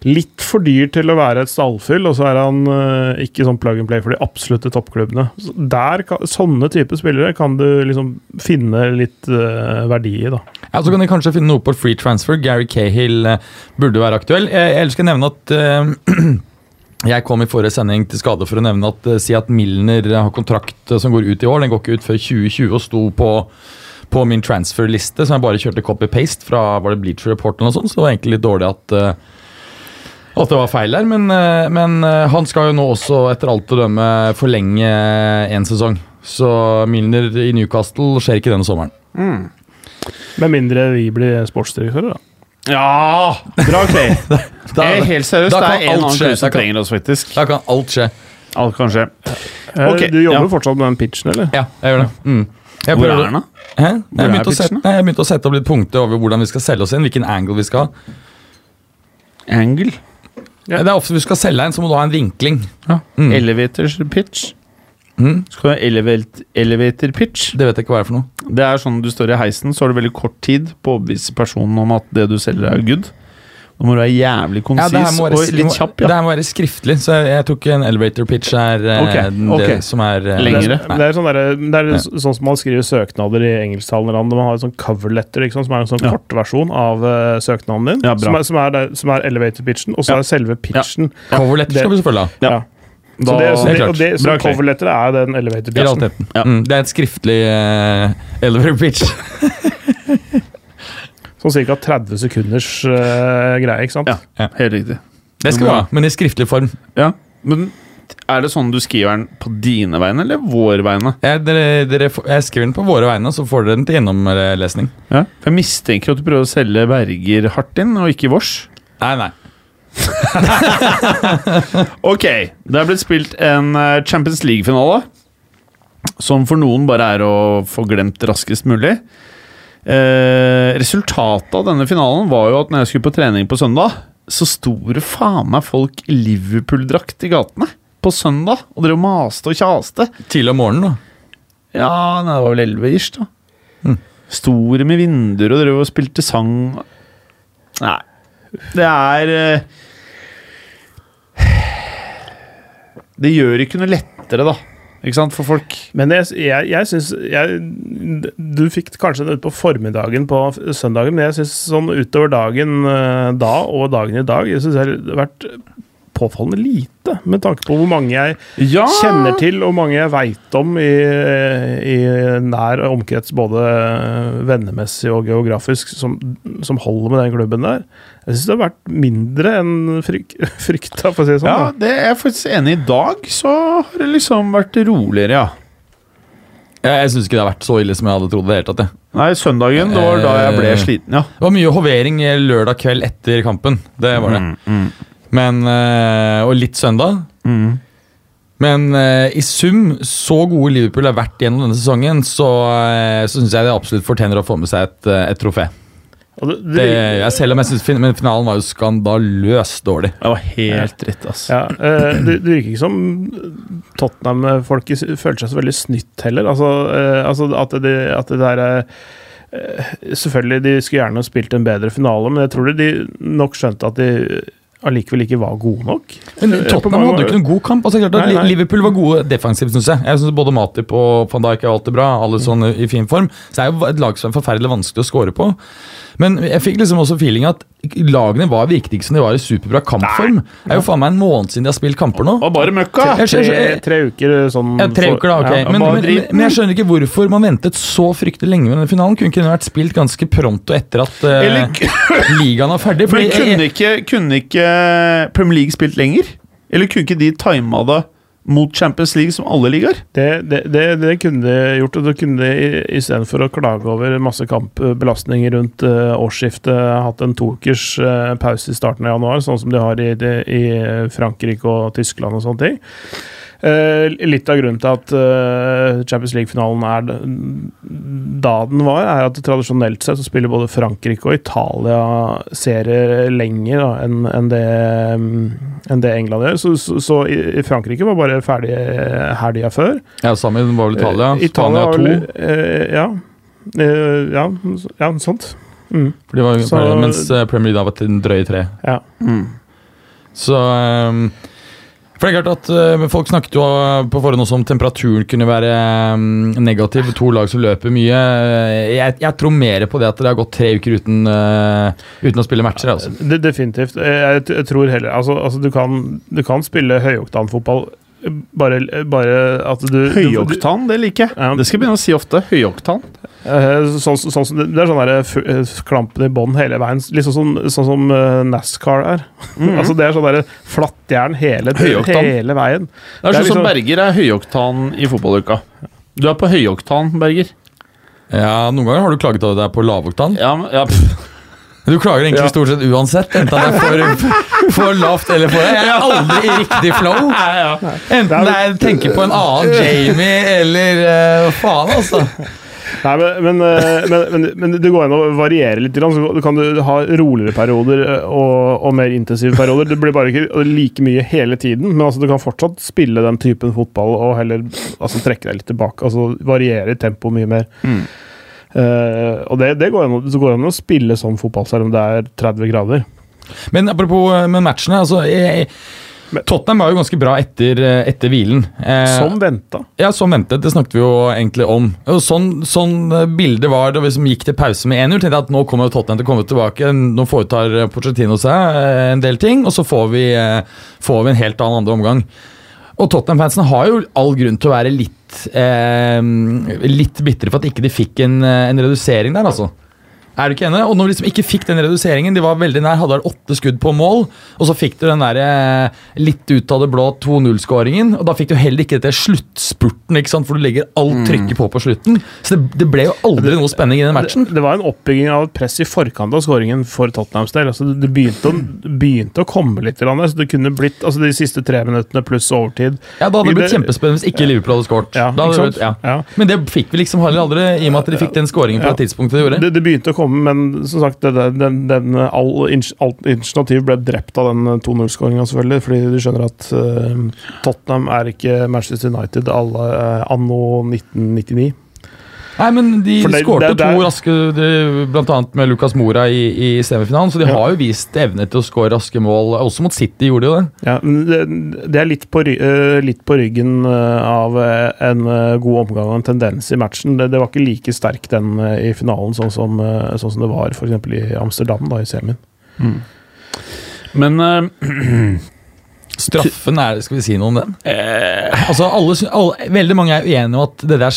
litt for dyr til å være et stallfyll, og så er han uh, ikke sånn plug and play for de absolutte toppklubbene. Så der sånne type spillere kan du liksom finne litt uh, verdi i, da. Ja, Så kan de kanskje finne noe på free transfer. Gary Cahill uh, burde være aktuell. Jeg, jeg å nevne at jeg kom i forrige sending til skade for å nevne at si at Milner har kontrakt som går ut i år. Den går ikke ut før 2020 og sto på, på min transferliste, som jeg bare kjørte copy-paste fra var det Bleacher Report eller noe sånt, så det var egentlig litt dårlig at eh, at det var feil der, men, eh, men eh, han skal jo nå også etter alt å dømme forlenge en sesong. Så Milner i Newcastle skjer ikke denne sommeren. Med mindre vi blir sportsdirektører, da. Ja! Bra, Clay. Da, Jeg er helt seriøst. da Det er en annen klubb som trenger oss, faktisk. da kan alt skje. Alt kan skje. Okay, du jobber ja. fortsatt med den pitchen, eller? Ja, jeg gjør det. Mm. Jeg Hvor er den, da? Hæ? Jeg er begynte, å sette, nei, jeg begynte å sette opp litt punkter over hvordan vi skal selge oss inn. Hvilken angle vi skal ha. Angle. Ja. Det er ofte vi skal selge en, så må du ha en vinkling. Ja. Mm. Elevator pitch. Mm. Skal du ha elevat- elevator pitch? Det vet jeg ikke hva er for noe. Det er sånn du står i heisen, så har du veldig kort tid på å overbevise personen om at det du selger, er good. Da må du være jævlig Ja, konsis ja, være, og litt kjapp. det ja. her må være skriftlig, så jeg, jeg tror en elevator pitch her. Okay, Ok, det ok. som er eh, Lengre. Det, det er, sånn, der, det er så- sånn som man skriver søknader i engelsktalende land. Man har en sånn cover letter, ikke som er en sånn Ja. kortversjon av uh, søknaden din. Ja, som, er, som, er der, som er elevator pitchen, og så Ja. er selve pitchen. Cover letter skal vi selvfølgelig ha. Ja. Ja. Så Da- det, så Det det, og det, så Bra, Clay. er den elevator pitchen. Ja. Mm, det er et skriftlig uh, elevator pitch. Sånn ca. 30 sekunders uh, greie, ikke sant? Ja. Helt riktig. Det skal vi ha, men i skriftlig form. Ja, men Er det sånn du skriver den på dine vegne eller våre vegne? Jeg, dere, dere, jeg skriver den på våre vegne, så får dere den til gjennomlesning. Ja. Jeg mistenker at du prøver å selge Berger hardt inn, og ikke vårs. Nei, nei. Ok, det er blitt spilt en eh, Champions League-finale. Som for noen bare er å få glemt raskest mulig. Eh, resultatet av denne finalen var jo at når jeg skulle på trening på søndag, så sto det faen meg folk i Liverpool-drakt i gatene på søndag. Og dere maste og kjaste. Tidlig om morgenen, da. Ja, nei, det var vel 11 ish, da. Mm. Store med vinduer og drev og spilte sang. Nei. Det er eh, Det gjør ikke noe lettere, da. Ikke sant, for folk. Men jeg, jeg, jeg syns Du fikk kanskje det på formiddagen på søndagen, men jeg syns sånn utover dagen eh, da og dagen i dag Jeg synes det har vært påfallende lite, med tanke på hvor mange jeg Ja! kjenner til, og mange jeg veit om i, i nær omkrets, både vennemessig og geografisk, som, som holder med den klubben der. Jeg syns det har vært mindre enn fryk, frykta, for å si det sånn. Ja, det er jeg faktisk enig i. I dag så har det liksom vært roligere, ja. Jeg, jeg syns ikke det har vært så ille som jeg hadde trodd. det hele tatt jeg. Nei, søndagen, det var da jeg ble Eh, sliten, ja. Det var mye hovering lørdag kveld etter kampen. Det var det. Mm, Men, eh, og litt søndag. mm. Men eh, i sum, så gode Liverpool har vært gjennom denne sesongen, så, uh, så syns jeg det absolutt fortjener å få med seg et, eh, et trofé. Og det, Det, jeg, selv om jeg synes fin men finalen var jo skandaløst dårlig. Det var helt dritt, ass. Ja, eh, det, det virker ikke som Tottenham-folk føler seg så veldig snytt heller. Altså, eh, altså at, det, at det der eh, Selvfølgelig, de skulle gjerne spilt en bedre finale, men jeg tror de nok skjønte at de allikevel ikke var gode nok. Men Eh, Tottenham hadde jo ikke noen god kamp. Altså, klart at Nei, nei. Liverpool var gode defensivt, syns jeg. Jeg synes Både Matip og van Dijk er alltid bra. Alle sånn i fin form. Så det er jo et lag som er forferdelig vanskelig å score på. Men jeg fikk liksom også feeling at lagene var virket ikke som de var i superbra kampform. Det er jo faen meg en måned siden de har spilt kamper nå. Var bare møkka! Tre, tre uker sånn Ja, tre uker, da. ok. Ja, men, men, men jeg skjønner ikke hvorfor man ventet så fryktelig lenge med denne finalen. Kunne ikke den vært spilt ganske pronto etter at uh, Eller ligaen var ferdig? Men Fordi men kunne ikke, kunne ikke Premier League spilt lenger? Eller kunne ikke de tima det mot Champions League som alle ligaer? Det, det, det, det kunne de gjort, og det kunne de istedenfor å klage over masse kampbelastninger rundt uh, årsskiftet, hatt en tokers uh, pause i starten av januar, sånn som de har i, i Frankrike og Tyskland og sånne ting. Eh, litt av grunnen til at eh, Champions League-finalen er da den var, er at tradisjonelt sett så spiller både Frankrike og Italia serier lenger da, enn en det, mm, enn det England gjør. Så, så, så i, Frankrike var bare ferdig eh, helga før. Ja, Sammen var vel Italia. Italia Spania to. ja. Ja, ja, sånt. Mm, var, Så- mens Premier League da var til en drøye tre. ja. Så ehm, For det er klart at eh, Folk snakket jo på forhånd også om temperaturen kunne være ehm, negativ. To lag som løper mye. Eh, Jeg, jeg tror mer på det at det har gått tre uker uten, eh, uten å spille matcher. Altså. De, definitivt. Jeg tror heller Altså, altså du, kan, du kan spille høyoktanfotball bare, bare at du Høyoktan, det liker jeg. Ja. Det skal jeg begynne å si ofte. Høyoktan. Sånn, Sånn, sånn, det er sånn der, f- eh, klampen i bånn hele veien. Litt sånn som, sånn som eh, NASCAR er. altså Det er sånn der flatt jern hele, hele veien. Det er Det er sånn som liksom- Berger er høyoktan i fotballuka. Du er på høyoktan, Berger. Ja, Noen ganger har du klaget over det er på lavoktan. Ja, men- ja, pff. Du klager egentlig Ja. stort sett uansett, enten det er for, for lavt eller for høyt. Jeg er aldri i riktig flow. Enten det er tenker på en annen Jamie eller uh, faen, altså. Nei, men, men, eh, men, men, men det går an å variere litt. grann, Så kan du ha roligere perioder eh, og, og mer intensive perioder. Det blir bare ikke like mye hele tiden, men altså, du kan fortsatt spille den typen fotball og heller altså, trekke deg litt tilbake. altså Variere tempoet mye mer. Mm. Eh, og det, det, går an, det går an å spille sånn fotball selv om det er 30 grader. Men apropos eh, med matchene. altså jeg, Tottenham var jo ganske bra etter, eh, etter hvilen. Eh, Som venta. Ja, som ventet. Det snakket vi jo egentlig om. Og sånn, sånn bilde var da vi som gikk til pause med 1-0. Tenkte at nå kommer Tottenham til å komme tilbake. Nå foretar Pochettino seg en del ting, og så får vi, får vi en helt annen andre omgang. Og Tottenham-fansen har jo all grunn til å være litt eh, Litt bitre for at ikke de fikk en, eh, en redusering der, altså. Er du ikke enig? Og når de liksom ikke fikk den reduseringen, de var veldig nær, hadde åtte skudd på mål, og så fikk du den der eh, litt ut av det blå 2-0-skåringen, og da fikk du heller ikke dette sluttspurten, ikke sant? for du legger alt trykket på på slutten. Så det, det ble jo aldri noe spenning i den matchen. Det, det var en oppbygging av et press i forkant av skåringen for Tottenhams del. Altså, det begynte, å, begynte å komme litt. Så det kunne blitt altså, de siste tre minuttene pluss overtid. Ja, Da hadde det blitt kjempespennende hvis ikke Liverpool hadde skåret. Ja, ja. Ja. Men det fikk vi liksom heller aldri, i og med at de fikk den skåringen på Ja. det tidspunktet de gjorde. Det, det begynte å komme, men som sagt, det, den, den, all, alt initiativ ble drept av den 2-0-skåringa, selvfølgelig. Fordi du skjønner at uh, Tottenham er ikke Manchester United alle, uh, anno 1999. Nei, men de skårte det- det to raske, de, blant annet med Lucas Mora i, i semifinalen, så de Ja. har jo vist evne til å skåre raske mål. Også mot City gjorde de jo det. Ja, det, det er litt på, eh, litt på ryggen eh, av eh, en god omgang og en tendens i matchen. Det, det var ikke like sterk den i finalen, sånn som, sånn som det var f.eks. i Amsterdam, da, i semien. Men eh, Straffen er Skal vi si noe om den? eh, Altså, alle, alle, Veldig mange er uenige om at det der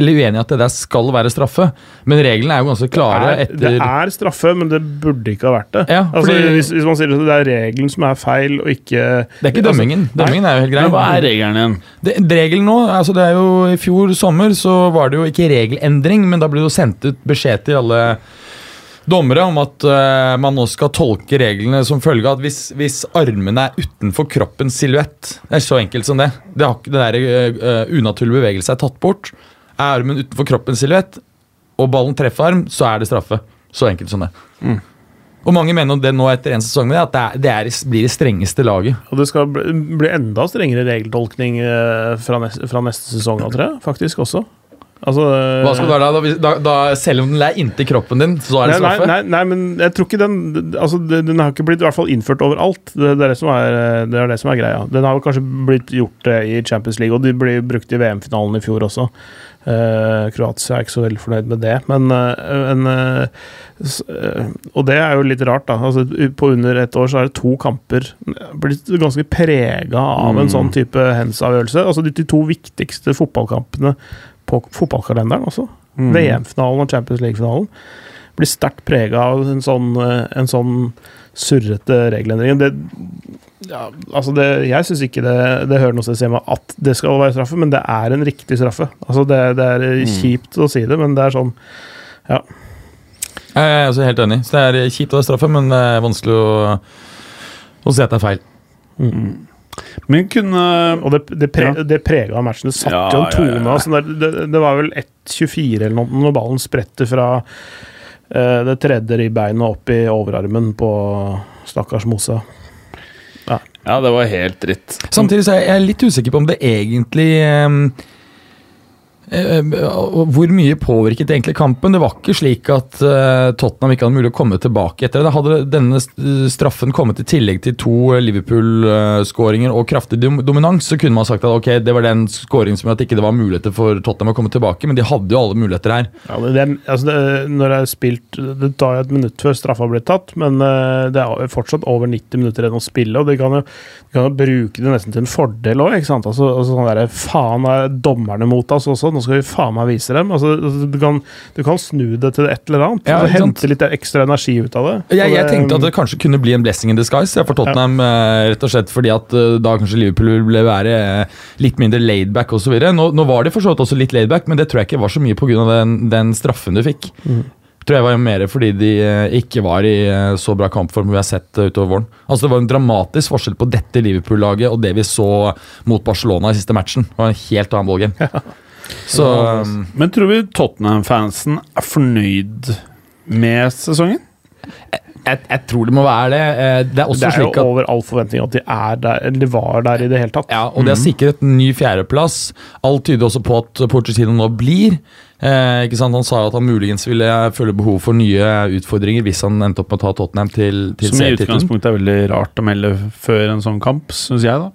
eller uenige i at det der skal være straffe, men reglene er jo ganske klare det, er, etter det er straffe, men det burde ikke ha vært det. Ja, altså, hvis, hvis man sier at det er regelen som er feil, og ikke Det er ikke dømmingen. Dømmingen er jo helt grei. hva er regelen igjen? Det, regelen nå, altså det er jo I fjor sommer så var det jo ikke regelendring, men da ble det jo sendt ut beskjed til alle dommere om at uh, man nå skal tolke reglene som følge av at hvis, hvis armene er utenfor kroppens silhuett Det er så enkelt som det. Det har det der uh, unaturlige bevegelse er tatt bort. Er armen utenfor kroppens silhuett, og ballen treffer arm, så er det straffe. Så enkelt som det. Mm. Og mange mener om det nå etter en sesong med det, at det, er, det er, blir det strengeste laget. Og det skal bli, bli enda strengere regeltolkning eh, fra, neste, fra neste sesong tror jeg. Faktisk også. Altså, Hva skal du være da? Da, da? Selv om den er inntil kroppen din, så er det Nei, straffe? nei, nei, men jeg tror ikke den altså, Den har ikke blitt i hvert fall innført overalt. Det, det, er det, som er, det er det som er greia. Den har kanskje blitt gjort eh, i Champions League, og de ble brukt i VM-finalen i fjor også. Eh, Kroatia er ikke så veldig fornøyd med det, men, uh, en, eh, Og det er jo litt rart, da. Altså, på under ett år så er det to kamper blitt ganske prega av en Mm. sånn type hands-avgjørelse. Altså de, de to viktigste fotballkampene på fotballkalenderen også. Mm. VM-finalen og Champions League-finalen blir sterkt prega av en sånn, en sånn surrete regelendring. Det, ja, altså det, jeg syns ikke det, det hører noe sted hjemme at det skal være straffe, men det er en riktig straffe. Altså det, det er Mm. kjipt å si det, men det er sånn Jeg er også helt enig. Så det er kjipt å ha straffe, men det er vanskelig å, å si at det er feil. Men kunne Og det, det, pre, det prega matchen. Det satt Ja, jo en ja, tone. ja, ja. Altså det, det, det var vel 1-24 eller noe når ballen spretter fra det tredje ribbeinet opp i overarmen på stakkars Mosa. Ja, det var helt dritt. Samtidig så er jeg litt usikker på om det egentlig eh, eh, Hvor mye påvirket egentlig kampen? Det var ikke slik at eh, Tottenham ikke hadde mulig å komme tilbake etter det. Hadde denne eh, straffen kommet i tillegg til to Liverpool-skåringer og kraftig dominans, så kunne man sagt at ok, det var den skåringen som gjorde at ikke var muligheter for Tottenham å komme tilbake, men de hadde jo alle muligheter her. Ja, det, altså det, når det er spilt Det tar jo et minutt før straffa blir tatt, men eh, det er fortsatt over 90 minutter igjen å spille, og de kan jo, de kan jo bruke det nesten til en fordel òg. Altså, altså sånn derre Faen, er dommerne mot oss også? Nå skal vi faen meg vise dem. Altså, altså, du, kan, du kan snu det til et eller annet. Ja, altså, hente litt ekstra energi ut av det. Jeg, jeg det- tenkte at det kanskje kunne bli en blessing in disguise for Tottenham. Ja. rett og slett Fordi at eh, da kanskje Liverpool ville være eh, litt mindre laidback osv. Nå, nå var de for så vidt også litt laidback, men det tror jeg ikke var så mye pga. Den, den straffen du fikk. Mm. Tror jeg var mer fordi de eh, ikke var i eh, så bra kampform vi har sett eh, utover våren. Altså Det var en dramatisk forskjell på dette Liverpool-laget og det vi så mot Barcelona i siste matchen. Det var en helt annen ballgame. Så um, Men tror vi Tottenham-fansen er fornøyd med sesongen? jeg, jeg tror det må være det. Eh, Det er også Det er jo slik at over all forventning at de er der, de var der i det hele tatt. Ja, og de har sikret en ny fjerdeplass. Alt tyder også på at Porcetino nå blir. Eh, ikke sant? Han sa at han muligens ville føle behov for nye utfordringer hvis han endte opp med å ta Tottenham til, til Som i utgangspunktet er veldig rart å melde før en sånn kamp, syns jeg, da.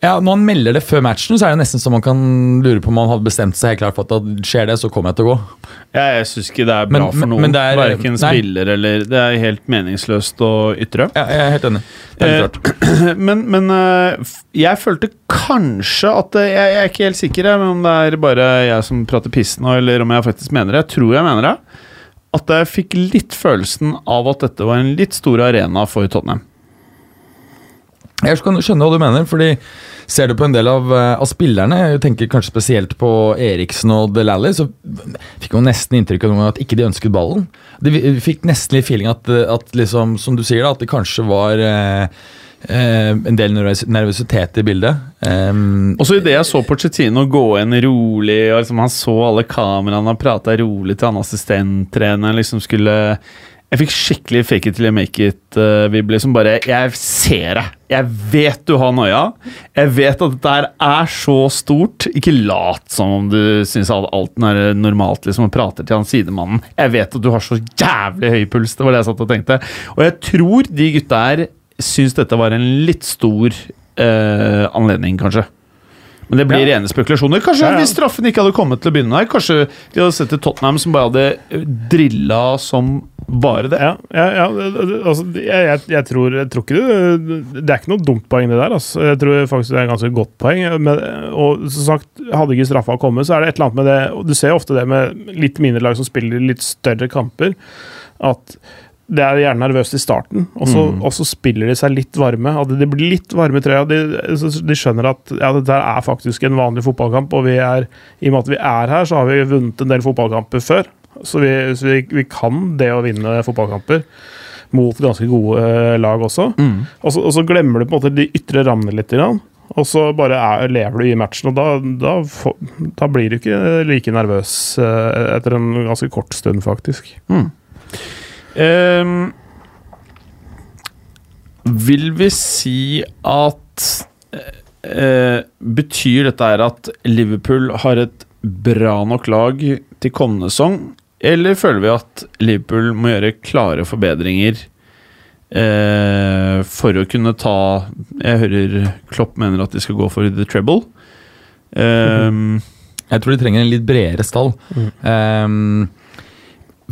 Ja, Når han melder det før matchen, så er det nesten så man kan lure på om han hadde bestemt seg helt klart for at det skjer det, så kommer jeg til å gå. Jeg, jeg syns ikke det er bra Men- for noen. er- Verken nei. spiller eller Det er helt meningsløst å ytre. Ja, jeg er helt enig. Er Eh. Men, men eh, jeg følte kanskje at det, jeg, jeg er ikke helt sikker om det er bare jeg som prater piss nå, eller om jeg faktisk mener det. Jeg tror jeg mener det. at jeg fikk litt følelsen av at dette var en litt stor arena for Tottenham. Jeg kan skjønne hva du mener, fordi ser du på en del av, eh, av spillerne, jeg tenker kanskje spesielt på Eriksen og Delally, så fikk man nesten inntrykk av at ikke de ønsket ballen. De fikk nesten litt feeling at, at liksom, som du sier, da, at det kanskje var eh, eh, en del nervøs nervøsitet i bildet. Um, Også idet jeg så Porcettino gå inn rolig, og liksom han så alle kameraene og prata rolig til han assistenttreneren liksom skulle Jeg fikk skikkelig fake it till you make it-vibbe. som bare Jeg ser deg! Jeg vet du har noia. Jeg vet at dette her er så stort. Ikke lat som om du syns alt er normalt liksom, og prater til han sidemannen. Jeg vet at du har så jævlig høy puls. Det var det jeg satt og tenkte. Og jeg tror de gutta her syns dette var en litt stor uh, anledning, kanskje. Men det blir Ja. rene spekulasjoner. Kanskje Ja, ja. hvis straffen ikke hadde kommet til å begynne her, kanskje de hadde sett et Tottenham som bare hadde drilla som bare det. Ja, altså, jeg, jeg, tror, jeg tror ikke det Det er ikke noe dumt poeng, det der. Altså. Jeg tror faktisk det er et ganske godt poeng. Men, og som sagt, hadde ikke straffa kommet, så er det et eller annet med det Du ser ofte det med litt mindre lag som spiller litt større kamper, at det er gjerne nervøst i starten, og så, Mm. og så spiller de seg litt varme. At de blir litt varme i trøya. De, de skjønner at ja, dette er faktisk en vanlig fotballkamp, og vi er, i og med at vi er her, så har vi vunnet en del fotballkamper før. Så vi, så vi, vi kan det å vinne fotballkamper mot ganske gode eh, lag også. Mm. Og så, og så glemmer du på en måte de ytre rammene litt. Grann. Og så bare er, lever du i matchen, og da, da, da blir du ikke like nervøs eh, etter en ganske kort stund, faktisk. Mm. Ehm, vil vi si at uh, Betyr dette her at Liverpool har et bra nok lag til kommende sesong, eller føler vi at Liverpool må gjøre klare forbedringer uh, for å kunne ta Jeg hører Klopp mener at de skal gå for the treble. Um, Jeg tror de trenger en litt bredere stall. Mm. Um,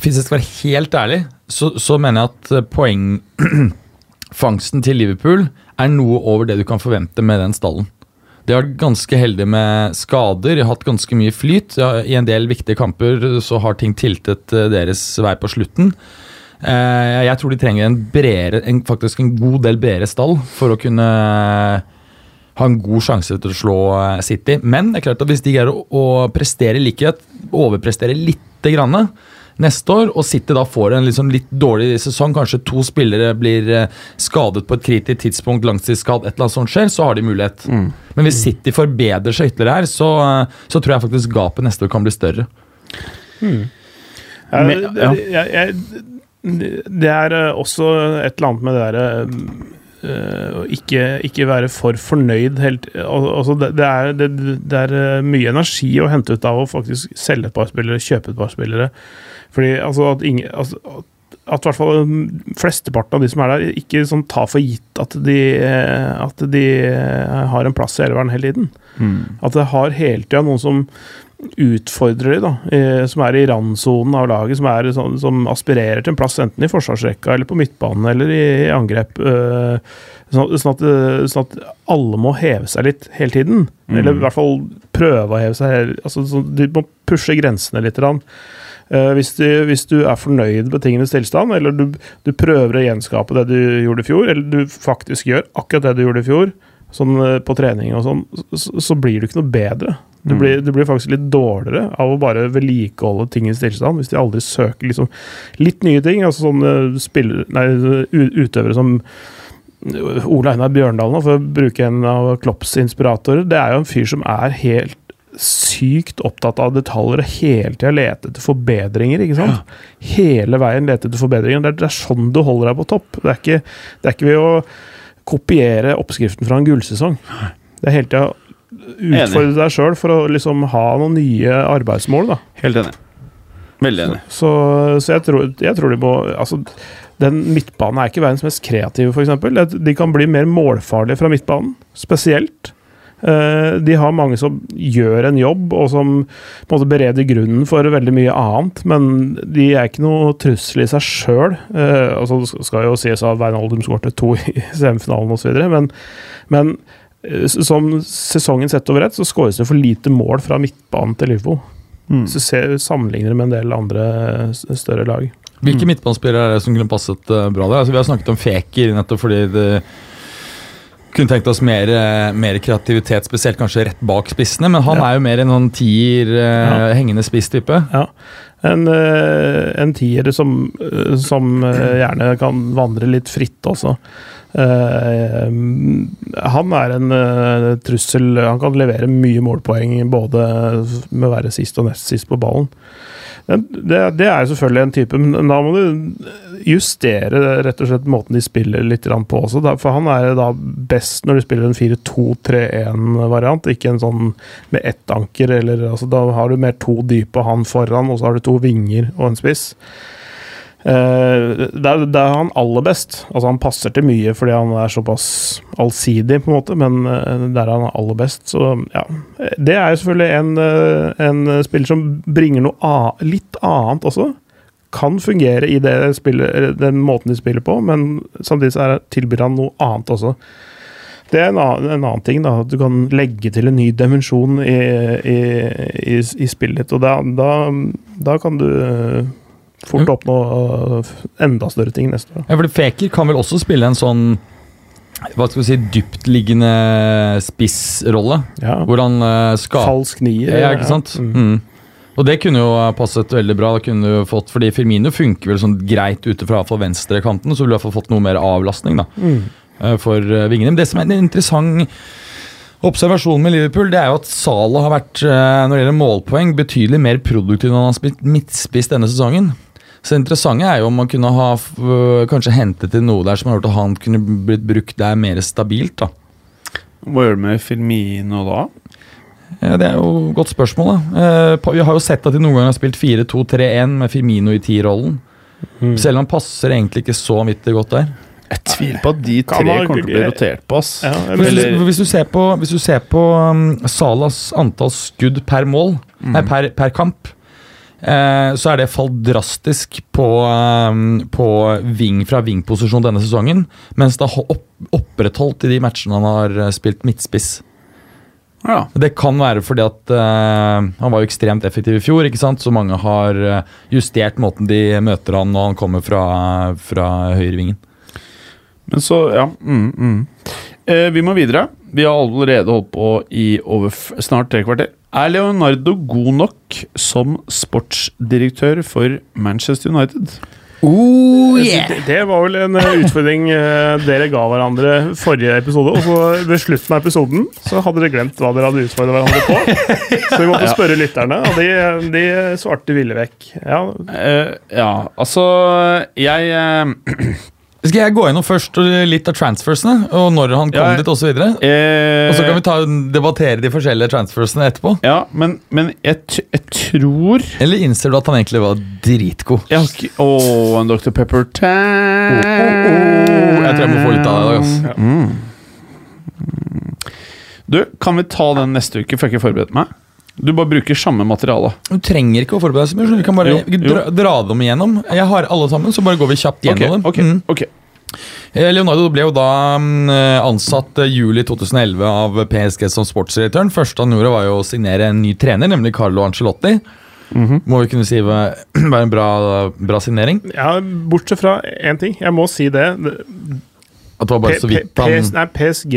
hvis jeg skal være helt ærlig, så, så mener jeg at eh, poengfangsten til Liverpool er noe over det du kan forvente med den stallen. De har vært ganske heldige med skader, de har hatt ganske mye flyt. Ja, I en del viktige kamper så har ting tiltet eh, deres vei på slutten. Eh, jeg tror de trenger en bredere, en, faktisk en god del bredere stall for å kunne ha en god sjanse til å slå eh, City. Men det er klart at hvis de greier å, å prestere likhet, overprestere lite grann neste år, og City da får en liksom litt dårlig sesong, kanskje to spillere blir eh, skadet på et kritisk tidspunkt, langtidsskadd, et eller annet sånt skjer, så har de mulighet. mm. Men hvis City forbedrer seg ytterligere her, så, eh, så tror jeg faktisk gapet neste år kan bli større. Mm. Jeg, det, jeg, jeg, det er eh, også et eller annet med det derre eh, å ikke, ikke være for fornøyd helt altså det, det, er, det, det er eh, mye energi å hente ut av å faktisk selge et par spillere, kjøpe et par spillere. Fordi altså at ingen altså, at- i hvert fall mm, flesteparten av de som er der, ikke sånn tar for gitt at de, eh, at de har en plass i elveren hele tiden. Mm. At det har hele tida noen som utfordrer de, da, som er i randsonen av laget, som, er, som, som aspirerer til en plass enten i forsvarsrekka eller på midtbanen eller i, i angrep. sånn, at- sånn, at, sånn at alle må heve seg litt hele tiden. Mm. Eller i hvert fall prøve å heve seg. Altså, sånn, de må pushe grensene litt. Eh, hvis, du, hvis du er fornøyd med tingenes tilstand, eller du, du prøver å gjenskape det du gjorde i fjor, eller du faktisk gjør akkurat det du gjorde i fjor, sånn på trening og sånn, så, så blir du ikke noe bedre. Du Mm. blir, du blir faktisk litt dårligere av å bare vedlikeholde tingens tilstand, hvis de aldri søker liksom litt nye ting. altså sånne spiller, nei, utøvere som Ole Einar Bjørndalen, for å bruke en av Klopps inspiratorer, det er jo en fyr som er helt sykt opptatt av detaljer og hele tida leter etter forbedringer. ikke sant? Hele veien leter etter forbedringer. Det er, det er sånn du holder deg på topp. Det er ikke, det er ikke ved å kopiere oppskriften fra en gullsesong. Det er hele tida utfordre deg sjøl for å liksom ha noen nye arbeidsmål. da. Helt enig. Veldig enig. Så, så jeg, tror, jeg tror de må altså, Den midtbanen er ikke verdens mest kreative, f.eks. De kan bli mer målfarlige fra midtbanen, spesielt. Eh, De har mange som gjør en jobb, og som på en måte bereder grunnen for veldig mye annet, men de er ikke noe trussel i seg sjøl. Altså, det skal jo sies at Wijnaldum skåret to i semifinalen osv., men, men eh, som sesongen sett over ett, så skåres det for lite mål fra midtbanen til Liverpool. Mm. Så ser, sammenligner det med en del andre større lag. Hvilke Mm. midtbanespillere er det som kunne passet eh, bra der? Altså, vi har snakket om Feker nettopp fordi det kunne tenkt oss mer, eh, mer kreativitet, spesielt kanskje rett bak spissene. Men han Ja. er jo mer en sånn tier, ja. hengende spiss-type. En, eh, en tier som, eh, som eh, gjerne kan vandre litt fritt også. Eh, han er en eh, trussel. Han kan levere mye målpoeng både med å være sist og nest sist på ballen. Det, det er selvfølgelig en type, men da må du justere rett og slett måten de spiller litt på også. For han er da best når du spiller en 4-2-3-1-variant, ikke en sånn med ett anker. Eller, altså, da har du mer to dype han foran, og så har du to vinger og en spiss. Eh, der, der er han aller best. Altså Han passer til mye fordi han er såpass allsidig, på en måte, men eh, der er han aller best. Så ja. Det er jo selvfølgelig en, eh, en spiller som bringer noe litt annet også. Kan fungere i spillet, den måten de spiller på, men samtidig så tilbyr han noe annet også. Det er en annen, en annen ting, da. At du kan legge til en ny dimensjon i, i, i, i spillet ditt. Og da, da, da kan du fort oppnå eh, enda større ting neste år. Ja, for Feker kan vel også spille en sånn hva skal vi si, dyptliggende spissrolle, Ja. hvor han uh, skal Falsk nier. Ja, ikke sant? Mm. Mm. Og det kunne jo passet veldig bra. Da kunne du fått, fordi Firmino funker vel sånn greit ute fra venstrekanten, så ville du fått noe mer avlastning da, Mm. uh, for uh, vingene. Men det som er en interessant observasjon med Liverpool, det er jo at Salah har vært, når det gjelder målpoeng, betydelig mer produktiv når han har spilt midtspiss denne sesongen. Så det interessante er jo om man kunne ha øh, kanskje hentet til noe der som har gjort at han kunne blitt brukt der mer stabilt. da. Hva gjør du med Firmino da? Ja, Det er jo et godt spørsmål. da. Eh, vi har jo sett at de noen ganger har spilt 4-2-3-1 med Firmino i T-rollen. Mm. Selv om han passer egentlig ikke så vanvittig godt der. Jeg tviler på at de tre kommer til å bli rotert på, ass. Ja, Hvis, du, hvis, du ser på, hvis du ser på um, Salas antall skudd per mål, nei, per, per kamp, så er det falt drastisk på, um, på ving fra vingposisjon denne sesongen, mens det har opprettholdt i de matchene han har eh, spilt midtspiss. Ja. Det kan være fordi at uh, han var jo ekstremt effektiv i fjor, ikke sant? så mange har eh, justert måten de møter han når han kommer fra, fra høyrevingen. Men så, ja. Mm, mm. Eh, vi må videre. Vi har allerede holdt på i over snart tre kvarter. Er Leonardo god nok som sportsdirektør for Manchester United? det, det var vel en eh, utfordring eh, dere ga hverandre forrige episode. Og så ved slutten av episoden så hadde dere glemt hva dere hadde utfordret hverandre på. Så vi måtte spørre lytterne, og de, de svarte ville vekk. Ja, Uh, ja, altså Jeg eh, Skal jeg gå gjennom først litt av transfersene, og når han kom Ja, dit osv.? Og, eh, og så kan vi ta, debattere de forskjellige transfersene etterpå. Ja, men, men jeg, jeg tror Eller innser du at han egentlig var dritgod? Jeg har ikke Åh, en Dr. Pepper Tan. Jeg tror jeg må få litt av det i dag. ass. Mm. Du, kan vi ta den neste uke, for jeg har ikke forberedt meg? Du bare bruker samme materiale. Du trenger ikke å forberede deg så mye. Du kan bare Jo, jo. Dra, dra dem igjennom. Jeg har alle sammen, så bare går vi kjapt gjennom ok, dem. Mm. ok. Eh, Leonardo ble jo da mm, ansatt eh, juli 2011 av PSG som sportsdirektøren. Første han gjorde, var jo å signere en ny trener, nemlig Carlo Ancelotti. -hmm. Må vi kunne si var, var en bra, bra signering. ja Bortsett fra én ting, jeg må si det. At det var bare så vidt han PS, nei, PSG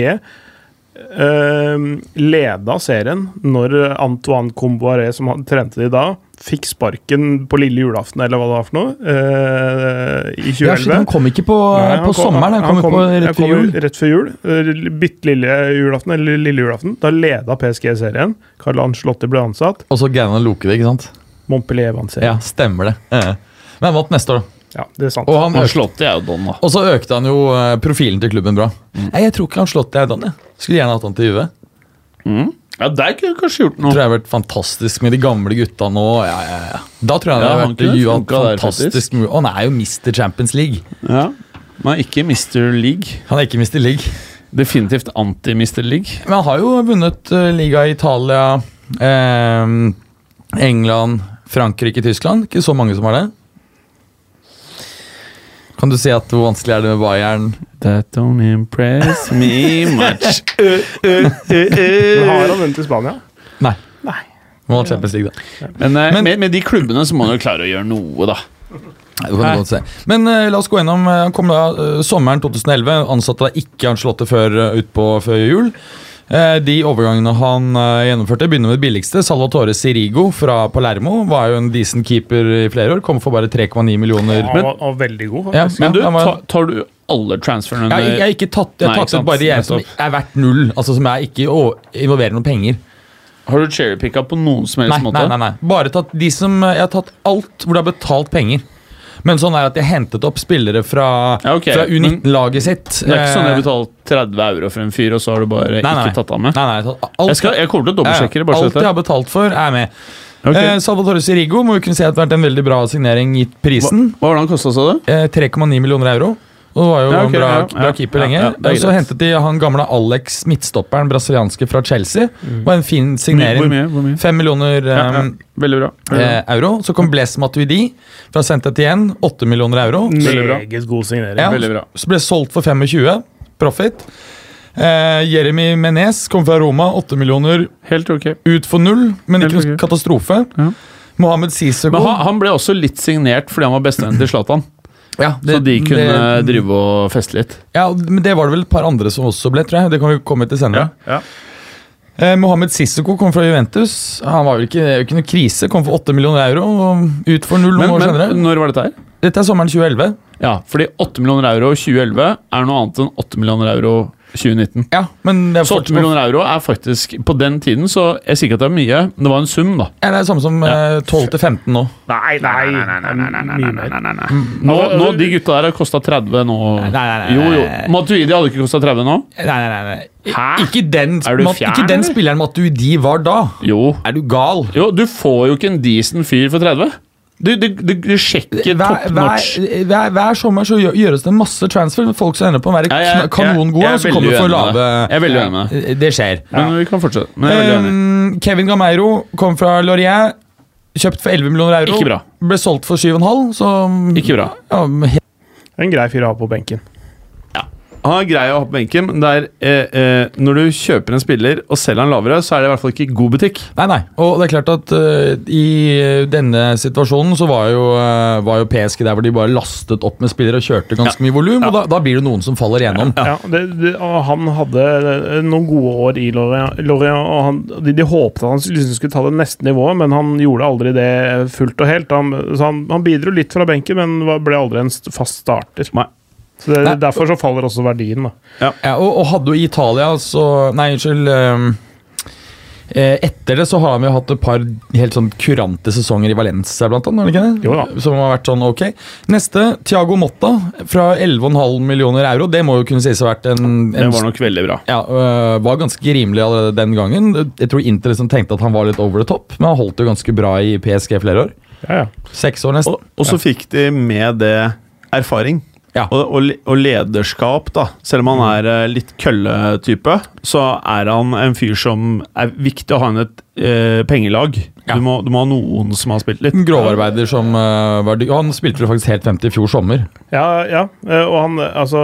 eh, leda serien når Antoine Comboiré, som han trente de da, fikk sparken på lille julaften, eller hva det var for noe, uh, i ja, 2011. Han kom ikke på, Nei, han kom, sommeren, han kom, jo på rett før kom jul. Rett før jul. Eh, Bitte lille julaften, eller lille julaften. Da leda PSG serien. Carl Ancelotti ble ansatt. Og så Gaunan han det, ikke sant? Montpellier vant serien. Ja, stemmer det. Eh. Men han vant neste år, da. Ja, det er sant. Og, han Ancelotti er jo don, da. og så økte han jo eh, profilen til klubben bra. Nei, Jeg tror ikke han slått deg, Don. jeg. Skulle gjerne hatt han til Juve. Mm. Ja, der kunne jeg kanskje gjort noe. Tror jeg har vært fantastisk med de gamle gutta nå. Ja, ja, ja. Da tror jeg det Ja, har han vært kunne ju- der, fantastisk mulig. Og han er jo Mr. Champions League. Ja. Men ikke Mr. League. Han er ikke Mr. League. Definitivt anti-Mr. League. Men han har jo vunnet uh, liga i Italia, eh, England, Frankrike, Tyskland. Ikke så mange som har det. Kan du si at hvor vanskelig er det med Bayern? That don't impress me much. Men har han vunnet i Spania? Nei. Nei. Må ha Champions League, da. Men, eh, Men- med, med de klubbene så må han jo klare å gjøre noe, da. Nei, det kan du godt se. Men uh, la oss gå gjennom eh, Han kom da uh, sommeren 2011. Ansatte da ikke Ancelotti før uh, utpå før jul. Eh, de overgangene han eh, gjennomførte, begynner med det billigste. Salvatore Sirigo fra Palermo var jo en decent keeper i flere år. Kom for bare 3,9 millioner. Var, han var veldig god, Ja, faktisk. Men du, tar, tar du alle transferene Jeg, jeg har ikke tatt, jeg har tatt ut bare de som er verdt null. Altså Som jeg ikke involverer noen penger. Har du cherrypicka på noen som helst Nei, måte? nei, nei, nei. Bare tatt de som Jeg har tatt alt hvor det har betalt penger. Men sånn er at jeg hentet opp spillere fra, Ja, okay. fra U19-laget sitt. Det er ikke sånn jeg du har betalt 30 euro for en fyr, og så har du bare Nei, nei. ikke tatt av med? Nei, nei, har alt, Jeg, skal, jeg kommer til å dobbeltsjekke det. Alt jeg har betalt for, er med. Okay. Eh, Salvatore Sirigo må jo kunne si at det har vært en veldig bra signering gitt Hva, prisen. hva var det han kosta, sa du? Eh, 3,9 millioner euro. Og var jo Ja, okay, en bra, ja, bra keeper ja, lenge. og så hentet de han gamle Alex midtstopperen, brasilianske fra Chelsea. Var en fin Hvor signering. mye? Hvor mye? Fem millioner Ja, ja. eh, Veldig bra. Veldig bra. eh, euro. Så kom Blaise Matuidi fra Sentet igjen. 8 millioner euro. Meget god signering. Ja, Veldig bra. Så ble solgt for 25, profit. Eh, Jeremy Menez kom fra Roma, 8 millioner Helt ok. ut for null, men ikke noen noe katastrofe. Ja. Mohammed Sissoko han, han ble også litt signert fordi han var bestevennen til Zlatan. Ja, Så de kunne det- drive og feste litt. Ja, men det var det vel et par andre som også ble, tror jeg. Det kan vi komme til senere. ja. Eh, Mohammed Sissoko kom fra Juventus. Han var vel ikke, det ikke noe krise. Kom for 8 millioner euro og ut for null Men, noen år men senere. når var dette her? Dette er sommeren 2011. Ja, fordi 8 millioner euro 2011 er noe annet enn 8 millioner euro 2019. Ja, men det er, Så 8 millioner euro er faktisk På den tiden så Jeg sier ikke at det er mye, men det var en sum, da. ja, det er det samme som ja. 12 til 15 nå. Nei, nei, nei! nei, Nå, nå De gutta der har kosta 30 nå. Nei, nei, nei, Jo, jo. Matuidi hadde ikke kosta 30 nå? Nei, nei, nei. nei. Hæ? Ikke den, Er du fjern, ikke den spilleren Matuidi var da. Jo. Er du gal? Jo, du får jo ikke en decent fyr for 30. Du, du, du, du sjekker Hver, top notch. hver, hver sommer så gjøres det masse transfer med folk som ender på å være Ja, kanongode, jeg- jeg og så kommer for lave. Jeg er veldig uenig med Det skjer. Men vi kan fortsette. Men jeg er veldig enig. Um, Kevin Gameiro kom fra Laurier. Kjøpt for 11 millioner euro. Ikke bra. Ble solgt for 7,5, så Ikke bra. Ja, En grei fyr å ha på benken. Han er grei å ha på benken, men det er, eh, eh, når du kjøper en spiller og selger han lavere, så er det i hvert fall ikke god butikk. Nei, nei. Og det er klart at uh, i denne situasjonen så var jo, uh, var jo PSG der hvor de bare lastet opp med spillere og kjørte ganske mye volum, og da, da blir det noen som faller igjennom. Ja, det, det, og han hadde eh, noen gode år i Lorient, Lorient og han, de, de håpet at han liksom skulle ta det neste nivået, men han gjorde aldri det fullt og helt. Han, så han, han bidro litt fra benken, men var- ble aldri en fast starter. Nei. Så det, Derfor så faller også verdien. da. Ja, og, og hadde jo i Italia så Nei, unnskyld. eh, etter det så har vi jo hatt et par helt sånn kurante sesonger i Valencia, blant annet. ikke det? Jo ja. Som har vært sånn ok. Neste, Thiago Motta fra 11,5 millioner euro. Det må jo kunne sies å ha vært en, Det var nok veldig bra. ja, øh, var ganske rimelig allerede den gangen. Jeg tror Inter liksom tenkte at han var litt over the top, men han holdt jo ganske bra i PSG flere år. Ja, ja. Seks år nesten. Og, og så fikk de med det erfaring. Ja. Og, og, og lederskap, da. Selv om han er eh, litt kølletype, så er han en fyr som er viktig å ha inn et eh, pengelag. Ja. Du, må, du må ha noen som har spilt litt. En grovarbeider som uh, var dy- Han spilte jo faktisk helt frem til i fjor sommer. Ja, ja. eh, Og han, altså,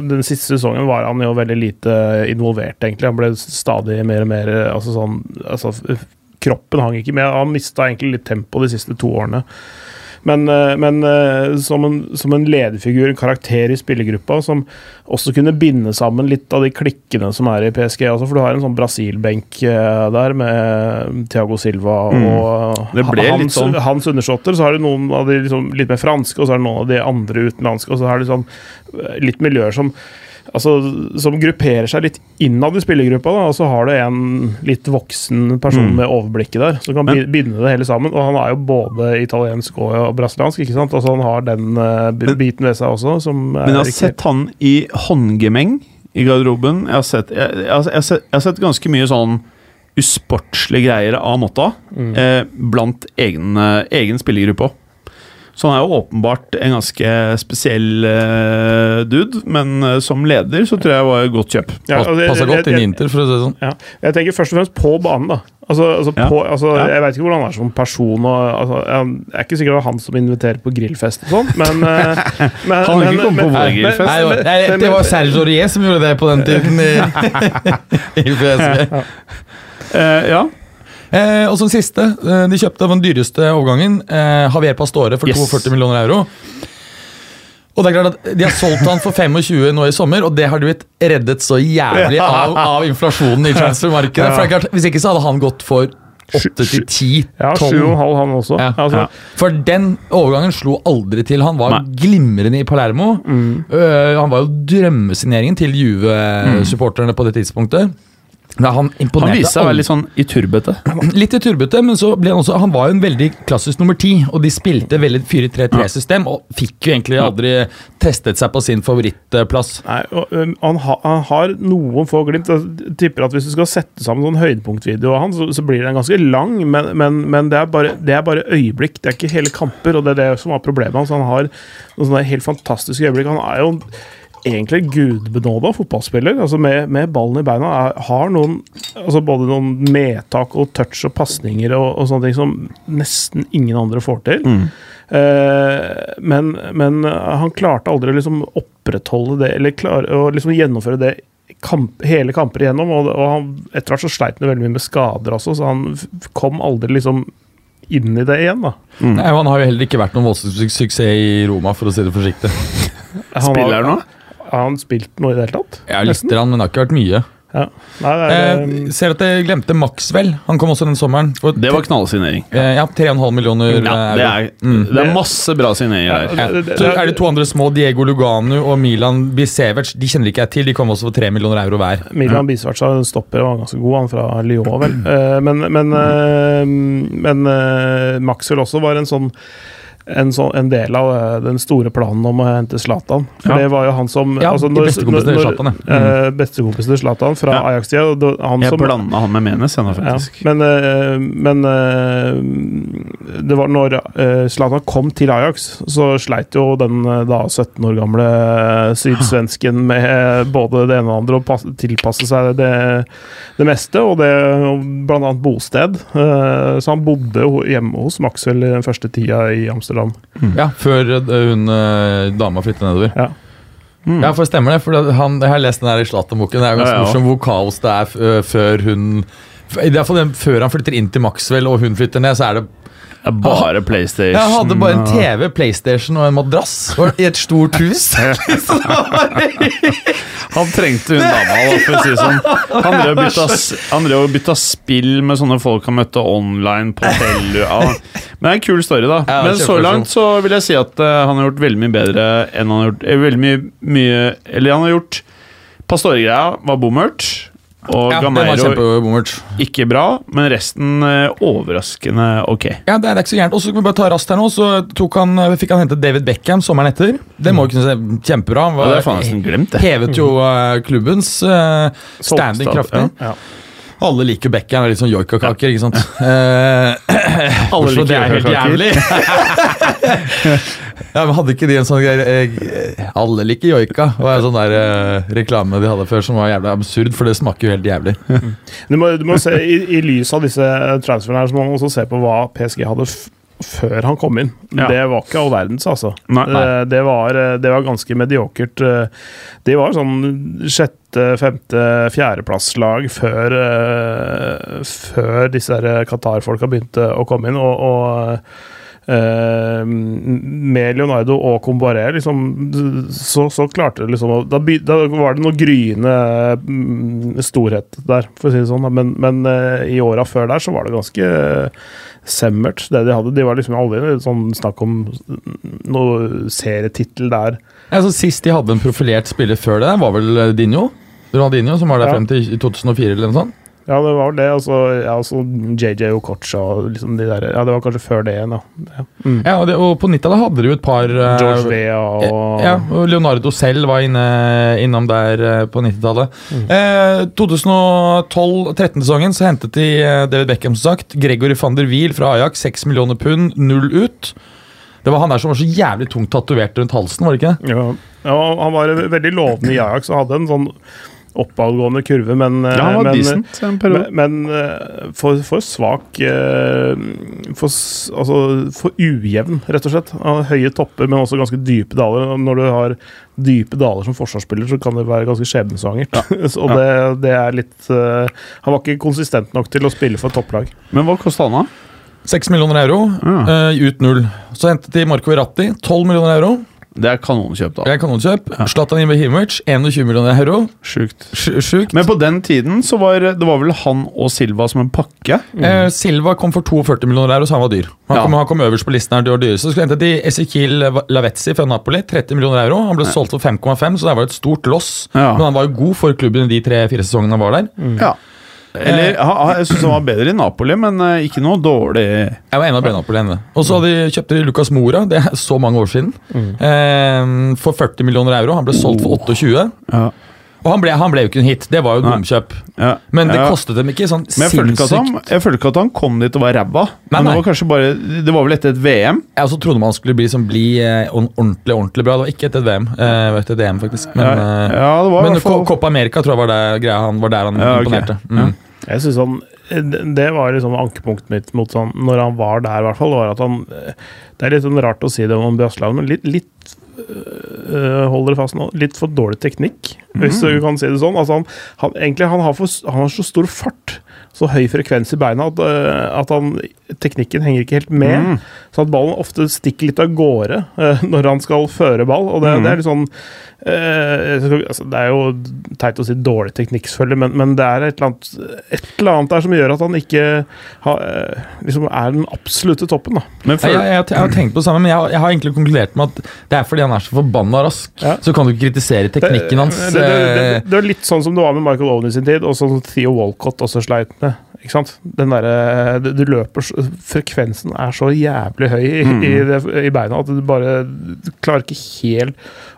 den siste sesongen var han jo veldig lite involvert, egentlig. Han ble stadig mer og mer altså sånn altså, Kroppen hang ikke med. Han mista egentlig litt tempo de siste to årene. Men, eh, men eh, som, en, som en lederfigur, en karakter i spillergruppa, som også kunne binde sammen litt av de klikkene som er i PSG. Altså, for du har en sånn Brasil-benk eh, der med Thiago Silva og mm. hans, sånn. hans undersåtter. Så har du noen av de liksom litt mer franske, og så er det noen av de andre utenlandske. Og så har du sånn litt miljøer som Altså, som grupperer seg litt innad i spillergruppa. Da, og så har du en litt voksen person Mm. med overblikket der, som kan Men- binde det hele sammen. Og han er jo både italiensk og brasiliansk, ikke sant? Altså, han har den uh, biten ved seg også, som Men jeg har riktig. sett han i håndgemeng i garderoben. Jeg har sett, jeg, jeg, har- jeg, har sett, jeg har sett ganske mye sånn usportslige greier av Motta Mm. eh, blant egen, egen spillergruppe òg. Så han er jo åpenbart en ganske spesiell uh, dude, men uh, som leder så tror jeg var et godt kjøp. Ja, altså, jeg- Passer godt inn i Inter, for å si det sånn. Ja. Jeg tenker først og fremst på banen, da. Altså, altså, Ja. på, altså, Ja. Jeg vet ikke hvordan han er som person. Og, altså, jeg er ikke sikker det er han som inviterer på grillfest og sånn, men, eh, men Han har ikke kommet på vår grillfest. men- Nei, det var- nei, men- det var Serge Aurier som gjorde det på den tiden i, i PSG. Eh, ja. Eh, og som siste, eh, de kjøpte den dyreste overgangen, eh, Javier Pastore, for Yes. 42 millioner euro. Og det er klart at De har solgt han for 25 nå i sommer, og det har de blitt reddet så jævlig av, av inflasjonen i transfermarkedet. For det er klart, Hvis ikke så hadde han gått for 8 til 10, Ja, 12 7,5 han også. Ja. Altså, Ja. For den overgangen slo aldri til. Han var Nei. glimrende i Palermo. Mm. Uh, han var jo drømmesigneringen til Juve-supporterne på det tidspunktet. Men han Han viste seg å være litt sånn i turbete. Litt i turbete, men så ble han også Han var jo en veldig klassisk nummer ti, og de spilte veldig 4-3-3-system, og fikk jo egentlig aldri testet seg på sin favorittplass. Nei, og, um, han, ha, han har noen få glimt. Jeg tipper at Hvis du skal sette sammen sånn høydepunktvideo av han, så, så blir den ganske lang, men, men, men det, er bare, det er bare øyeblikk. Det er ikke hele kamper, og det er det som var problemet hans. Han har noen sånne helt fantastiske øyeblikk. Han er jo egentlig gudbenåda fotballspiller. altså Med, med ballen i beina. Er, har noen altså både noen medtak og touch og pasninger og, og sånne ting som nesten ingen andre får til. Eh, men, men han klarte aldri å liksom opprettholde det, eller klare å liksom gjennomføre det kamp, hele kamper igjennom. Og, og han, etter hvert så sleit han veldig mye med skader også, så han kom aldri liksom inn i det igjen. da. Nei, Han har jo heller ikke vært noen voldsom suksess i Roma, for å si det forsiktig. Spiller han nå? Har han spilt noe i det hele tatt? Ja, litt, grann, men det har ikke vært mye. Ja. Nei, det er, Eh, ser at jeg glemte Maxwell. Han kom også den sommeren. For Det var knallsignering. eh, ja, 3,5 millioner Ja, euro. det er, Mm. det er masse bra signeringer Ja, der. Ja. det- det- Så er det to andre små, Diego Luganu og Milan Bisevic. De kjenner ikke jeg til, de kom også for 3 millioner euro hver. Milan Bisvartsa stopper var ganske god, han fra Lyon, vel. Eh, men men, eh, men eh, Maxwell også var en sånn en, sånn, en del av eh, den store planen om å hente Zlatan. For Ja. det var jo han som Ja, altså, når, bestekompisen til Zlatan, ja. Mm. Bestekompisen til Zlatan fra Ja. Ajax-tida. Jeg blanda han med Menes, ennå, faktisk. Ja, men eh, men eh, det var når eh, Zlatan kom til Ajax, så sleit jo den eh, da 17 år gamle sydsvensken med både det ene og det andre og pass, tilpasse seg det, det meste, og det blant annet bosted. Eh, så han bodde hjemme hos Maxwell den første tida i Amsterdam. Ja, Før eh, hun eh, dama flyttet nedover. Ja. Mm. Ja, for det stemmer det. For han, jeg har lest den der i Zlatan-boken. Det er jo ganske Ja, ja. morsomt hvor kaos det er f- før hun f- i hvert fall den, Før han flytter inn til Maxwell og hun flytter ned, så er det bare PlayStation. Jeg hadde bare en TV, PlayStation og en madrass og i et stort hus. Han trengte hun dama, da, for å si det sånn. Han drev og bytta, han drev og bytta spill med sånne folk han møtte online på Tellu. Ja. Men det er en kul story, da. Ja, Men så langt så vil jeg si at eh, han har gjort veldig mye bedre enn han har gjort eh, Veldig mye, mye Eller han har gjort Pastore-greia var bommert, og Ja, Gameiro ikke bra, men resten eh, overraskende ok. Ja, det er, ikke så gærent. Og så kan vi bare ta raskt her nå, så tok han, fikk han hentet David Beckham sommeren etter. Det må jo kunne se kjempebra. Han Ja, var- det faen nesten glemt, det. Hevet jo uh, klubbens uh, standing kraftig. Ja. Ja. Alle liker Beckham, er litt sånn joikakaker, ikke sant? Uh, Alle liker det er helt jævlig. joikakaker. ja, men Hadde ikke de en sånn greie eh, Alle liker joika. Det var en sånn der eh, reklame de hadde før som var jævlig absurd, for det smaker jo helt jævlig. Du må, du må se, i, I lys av disse transferene her, så må man også se på hva PSG hadde f før han kom inn. Ja. Det var ikke all verdens, altså. Nei, nei. Eh, Det, var, eh, det var ganske mediokert. eh, De var sånn sjette, femte, fjerdeplasslag før, eh, før disse Qatar-folka begynte å komme inn. og, og eh, med Leonardo og Combaré, liksom, så, så klarte det liksom da, da var det noe gryende mm, storhet der, for å si det sånn. Men, men eh, i åra før der så var det ganske semmert, det de hadde. De var liksom aldri sånn snakk om noe serietittel der. Altså, sist de hadde en profilert spiller før det, var vel eh, Dinho? Ronaldinho, som var der Ja. frem til 2004 eller noe sånt? Ja, det var det. Altså, ja, altså JJ Okocha og liksom de der Ja, det var kanskje før det igjen, da. Ja. Mm. Ja, og, det, og på 90-tallet hadde de jo et par eh, George Vea og Ja, og Leonardo selv var inne, innom der eh, på 90-tallet. Eh, 2012-13-sesongen så hentet de eh, David Beckham, som sagt. Gregory van der Wiel fra Ajax, 6 millioner pund, null ut. Det var han der som var så jævlig tungt tatovert rundt halsen, var det ikke det? Ja, ja, han var veldig lovende i Ajax og hadde en sånn oppadgående kurve, men eh, Ja, han var men, decent. Men, men eh, for, for svak eh, for, Altså for ujevn, rett og slett. Høye topper, men også ganske dype daler. Når du har dype daler som forsvarsspiller, så kan det være ganske skjebnesvangert. Ja. Og det, det er litt eh, Han var ikke konsistent nok til å spille for et topplag. Men hva kosta han, da? 6 millioner euro, Ja. uh, ut null. Så hentet de Marco Verratti, 12 millioner euro. Det er kanonkjøp, da. Det er kanonkjøp. Zlatan Ibrahimovic, 21 millioner euro. Sjukt. Sjukt. Men på den tiden så var det var vel han og Silva som en pakke? Eh, Silva kom for 42 millioner euro, så han var dyr. Han, Ja. kom, han kom øverst på listen her, dyr og dyr. Så skulle hente til Ezekiel Lavetzi fra Napoli, 30 millioner euro. Han ble solgt for 5,5, så det var et stort loss. Ja. Men han var jo god for klubben de tre-fire sesongene han var der. Ja. Eller Jeg syns han var bedre i Napoli, men eh, ikke noe dårlig Jeg var enda bedre Napoli enn det. Og så kjøpte de Lucas Mora, det er så mange år siden, eh, for 40 millioner euro. Han ble solgt for 28. Ja. Og han ble, han ble jo ikke en hit, det var jo et bomkjøp. Ja. Men det Ja. kostet dem ikke sånn Men jeg følte ikke, at han, jeg følte ikke at han kom dit og var ræva. Nei, Men nei. det var bare Det var vel etter et VM? Jeg også trodde man skulle bli, som bli eh, ordentlig ordentlig bra. Det var ikke etter et VM. Eh, etter et EM, faktisk. Men, ja, eh, ja, det var men Copa America tror jeg var der, greia han, var der han Ja, imponerte. Ja. Mm. Jeg synes han det- Det var liksom ankepunktet mitt mot sånn, når han var der, i hvert fall. Var at han eh, Det er litt sånn rart å si det om Bjørsland, men litt, litt øh, Hold dere fast nå. Litt for dårlig teknikk, hvis du kan si det sånn. Altså han, han, egentlig, han har, for, han har så stor fart, så høy frekvens i beina, at, øh, at han, teknikken henger ikke helt med. Mm. Så at ballen ofte stikker litt av gårde øh, når han skal føre ball. Og det, Mm. det er litt sånn øh, altså, Det er jo teit å si dårlig teknikk, selvfølgelig, men, men det er et eller, annet, et eller annet der som gjør at han ikke har, øh, liksom er den absolutte toppen. da. Men Jeg, jeg, jeg, jeg har tenkt på det samme, men jeg, har- jeg har egentlig konkludert med at det er fordi han er så forbanna rask. Ja. Så kan du ikke kritisere teknikken hans. Det, det, det, eh, det, det er litt sånn som det var med Michael Owen i sin tid, og som Theo Walcott også sleit med. Ikke sant? Den der, du, du løper Frekvensen er så jævlig høy i, Mm. i, det, i beina at du bare du klarer ikke helt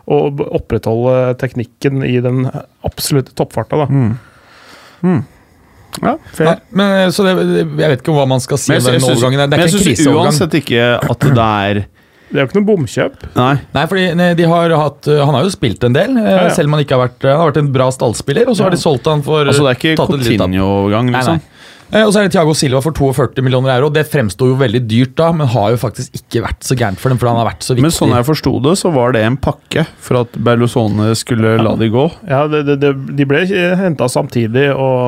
å opprettholde teknikken i den absolutte toppfarta. da. Mm. Mm. Ja, nei, fair. men, eh, så det, jeg vet ikke hva man skal si Men om jeg, den overgangen. Det er ikke en syns uansett ikke at det er Det er jo ikke noe bomkjøp. Nei. Nei, fordi har hatt eh, Han har jo spilt en del, eh, Ja, ja. selv om han ikke har vært Han har vært en bra stallspiller, og så har de solgt han for Altså, det er ikke. Coutinho-overgang, Nei, liksom. nei. Eh, Og så er det Thiago Silva for 42 millioner euro. Det fremsto jo veldig dyrt da, men har jo faktisk ikke vært så gærent for dem, for han har vært så viktig. Men sånn jeg forsto det, så var det en pakke for at Berlusone skulle la de gå. Ja, det, det, det, De ble henta samtidig, og,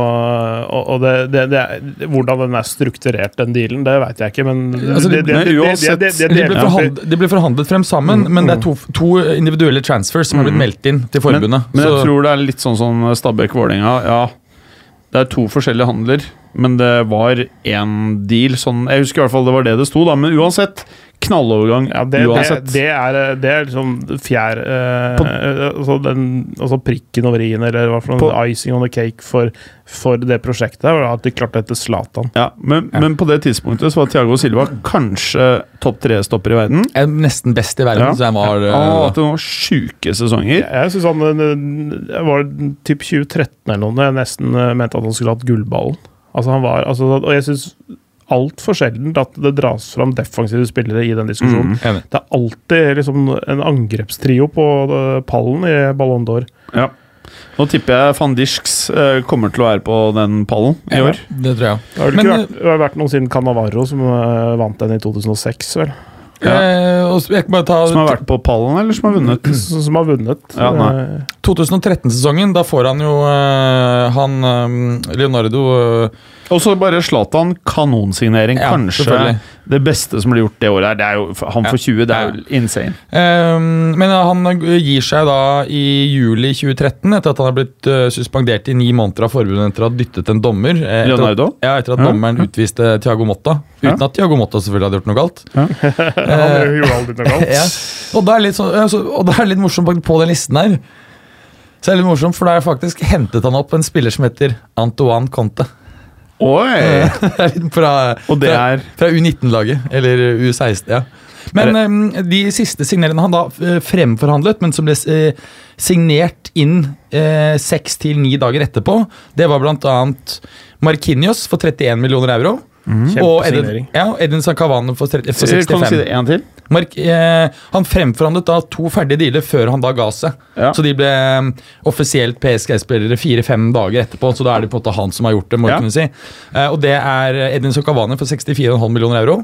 og, og det, det, det hvordan den er strukturert, den dealen, det veit jeg ikke, men Altså, men de, ble forhandlet, de ble forhandlet frem sammen, men det er to, to individuelle transfers som har blitt meldt inn til forbundet. men jeg Så- tror det er litt sånn som Stabæk-Vålerenga. Ja, det er to forskjellige handler, men det var én deal. Sånn, jeg husker i hvert fall det var det det sto, da. Men uansett, knallovergang Ja, det, det, uansett. det, er, det er liksom fjær eh, altså, den, altså prikken over i-en, eller hva for noe På- icing on the cake for, for det prosjektet. var At de klarte dette Zlatan. ja, men, men på det tidspunktet så var Thiago Silva kanskje topp tre-stopper i verden. er nesten best i verden, Ja. så jeg var Han har eh, hatt noen sjuke sesonger. Jeg, jeg synes han eh, Det var typ 2013 eller noe, da jeg nesten eh, mente at han skulle hatt gullballen. Altså han var, altså, og jeg syns altfor sjeldent at det dras fram defensive spillere i den diskusjonen. Mm. Det er alltid liksom en angrepstrio på eh, pallen i Ballon d'Or. Ja. Nå tipper jeg van Disks eh, kommer til å være på den pallen i Ja, år. Det tror jeg. Det har vel Men, ikke vært, det har vært noen siden Cannavaro som eh, vant den i 2006, vel. Ja. Eh, og jeg kan bare ta Som har vært på pallen, eller som har vunnet? Som som har vunnet. Ja. Eh, 2013-sesongen. Da får han jo eh, han eh, Leonardo Og så bare Zlatan, kanonsignering. Ja, Kanskje det beste som ble gjort det året. her. Det er jo, han for 20, det er jo insane. Um, men han gir seg da i juli 2013, etter at han har blitt eh, suspendert i ni måneder av forbundet etter å ha dyttet en dommer. eh, etter Leonardo? Ja, etter at dommeren utviste Thiago Motta. Uten at Thiago Motta selvfølgelig hadde gjort noe galt. han gjorde aldri noe galt. Ja. Og er det litt, sånn, altså, er litt morsomt på- den listen her. Så er det litt morsomt, for jeg faktisk hentet han opp en spiller som heter Antoine Conte. Oi! Fra, Og det er fra U19-laget, eller U16, ja. Men eh, de siste signeringene han da eh, fremforhandlet, men som ble eh, signert inn eh, seks til ni dager etterpå, det var blant annet Marquinhos for 31 millioner euro. Og Edin, ja, Edin Sankavane for, 30, for Kan du si det en til? Mark, eh, han fremforhandlet da to ferdige dealer før han da ga seg. Ja. Så de ble eh, offisielt PSG-spillere fire-fem dager etterpå. Så da er det på en måte han som har gjort det. må Ja. kunne si. Eh, og det er Edin Sokavani for 64,5 millioner euro.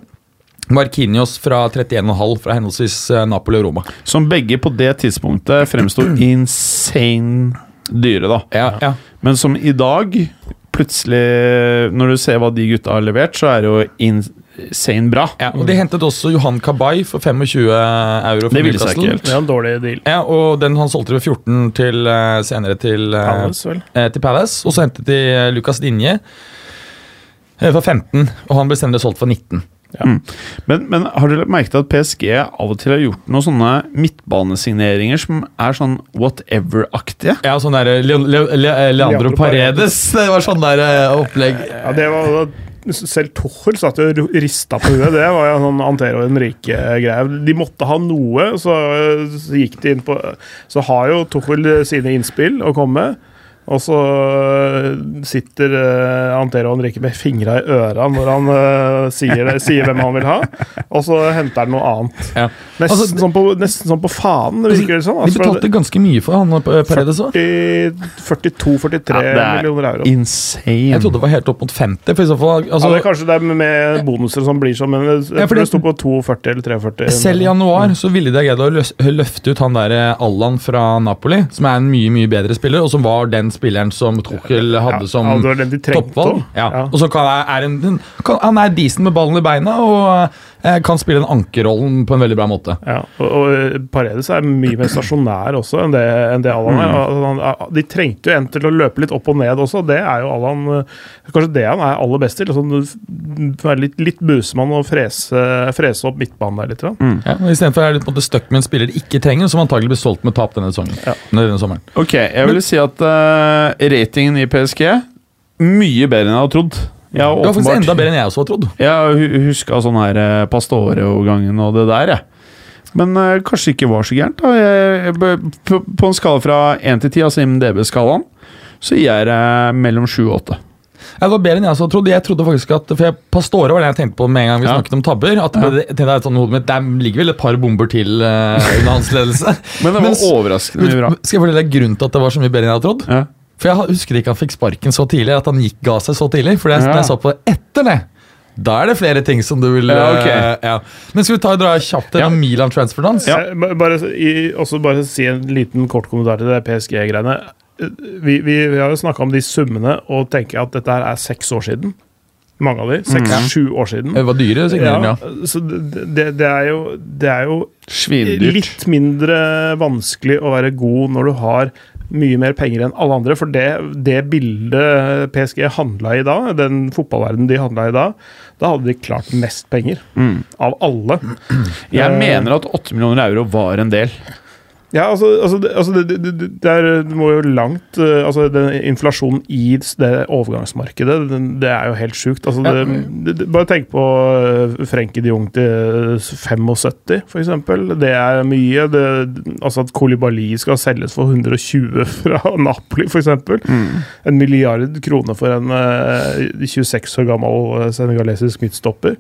Markinios fra 31,5 fra henholdsvis eh, Napoli og Roma. Som begge på det tidspunktet fremsto insane dyre, da. Ja, ja. Men som i dag plutselig Når du ser hva de gutta har levert, så er det jo insane bra. Ja, og De hentet også Johan Kabay for 25 euro. Det ville seg ikke helt. Det er en dårlig deal. Ja, og den Han solgte for 14 til, eh, senere til, eh, Palace, vel? eh, til Palace. Og så hentet de eh, Lucas Dinje for 15, og han ble senere solgt for 19. Men, men har dere merket at PSG av og til har gjort noen sånne midtbanesigneringer som er sånn whatever-aktige? Ja, sånn der Le Le Le Leandro Leandro Paredes. Det var sånn der opplegg. Ja, det var selv Tuchel satt jo og rista på huet. Det var jo sånn Antero Henrique-greie. De måtte ha noe, så, så gikk de inn på Så har jo Tuchel sine innspill å komme med. Og så sitter uh, Antero Henrique med fingra i øra når han uh, sier, det, sier hvem han vil ha, og så henter han noe annet. Ja. Nesten, Altså, sånn, på, nesten sånn på faen, det virker det som. De Altså, betalte ganske mye for han eh, Paredes òg. 42-43 Ja, er millioner euro. Insane. Jeg trodde det var helt opp mot 50. For i så fall, ja, altså, det er kanskje det er med bonuser som blir sånn, men jeg Ja, tror det sto på 42 eller 43. Selv i januar så ville de ha greid å løfte ut han der eh, Allan fra Napoli, som er en mye mye bedre spiller, og som var den spilleren som Tuchel hadde som ja, toppvalg. Ja. Og så kan er en, kan, han er decent med ballen i beina og kan spille den ankerrollen på en veldig bra måte. Ja, og, og Paredes er mye mer stasjonær også enn det, enn det Allan er. Mm. han- De trengte jo en til å løpe litt opp og ned også. Det er jo Allan eh, Kanskje det han er aller best til. Sånn, være litt, litt busemann og frese, frese opp midtbanen der litt. Mm. Ja, Istedenfor er det på en måte stuck med en spiller de ikke trenger, som antagelig blir solgt med tap denne songen, Ja. Denne sommeren. Ok, jeg vil si at uh, ratingen i PSG mye bedre enn jeg hadde trodd. Har Det var faktisk enda bedre enn jeg også hadde trodd. Jeg hu- huska sånn her eh, Pastore-overgangen og det der, jeg. Men uh, kanskje ikke var så gærent. da jeg, på, på en skala fra 1 til 10, altså IMDb-skalaen, så gir jeg uh, mellom 7 og 8. Ja, det var bedre enn jeg også trodde. Jeg trodde faktisk at For jeg, Pastore var det jeg tenkte på med en gang vi Ja. snakket om tabber. At det, tenkte jeg sånn, mitt, Der ligger vel et par bomber til uh, under hans ledelse. Men det var Men overraskende bra. Skal jeg fortelle deg grunnen til at det var så mye bedre enn jeg hadde trodd? Ja. For jeg husker ikke han fikk sparken så tidlig, at han gikk, ga seg så tidlig. For jeg, Ja. jeg så på det etter det, da er det flere ting som du vil Ja, okay. uh, ja. Men skal vi ta og dra kjapt Ja. gjennom Milan transfer dance? Ja. Bare, i, også bare si en liten kort kommentar til det PSG-greiene. Eh, Vi, vi, vi har jo snakka om de summene og tenker at dette her er seks år siden. Mange av de. Seks-sju år siden. Det var dyre signeringer, ja. så det, det, det, er jo, det er jo litt mindre vanskelig å være god når du har mye mer penger enn alle andre. For det, det bildet PSG handla i da, den fotballverdenen de handla i da, da hadde de klart mest penger. Mm. Av alle. Jeg Eh, mener at 8 millioner euro var en del. Ja, altså, altså, det, altså det, det, det, er, det må jo langt uh, altså den Inflasjonen i det overgangsmarkedet, det er jo helt sjukt. Altså, det, bare tenk på uh, Frenkie de Jong til 75, f.eks. Det er mye. Altså At Kolibali skal selges for 120 fra Napoli, f.eks. Mm. En milliard kroner for en uh, 26 år gammel senegalesisk midtstopper.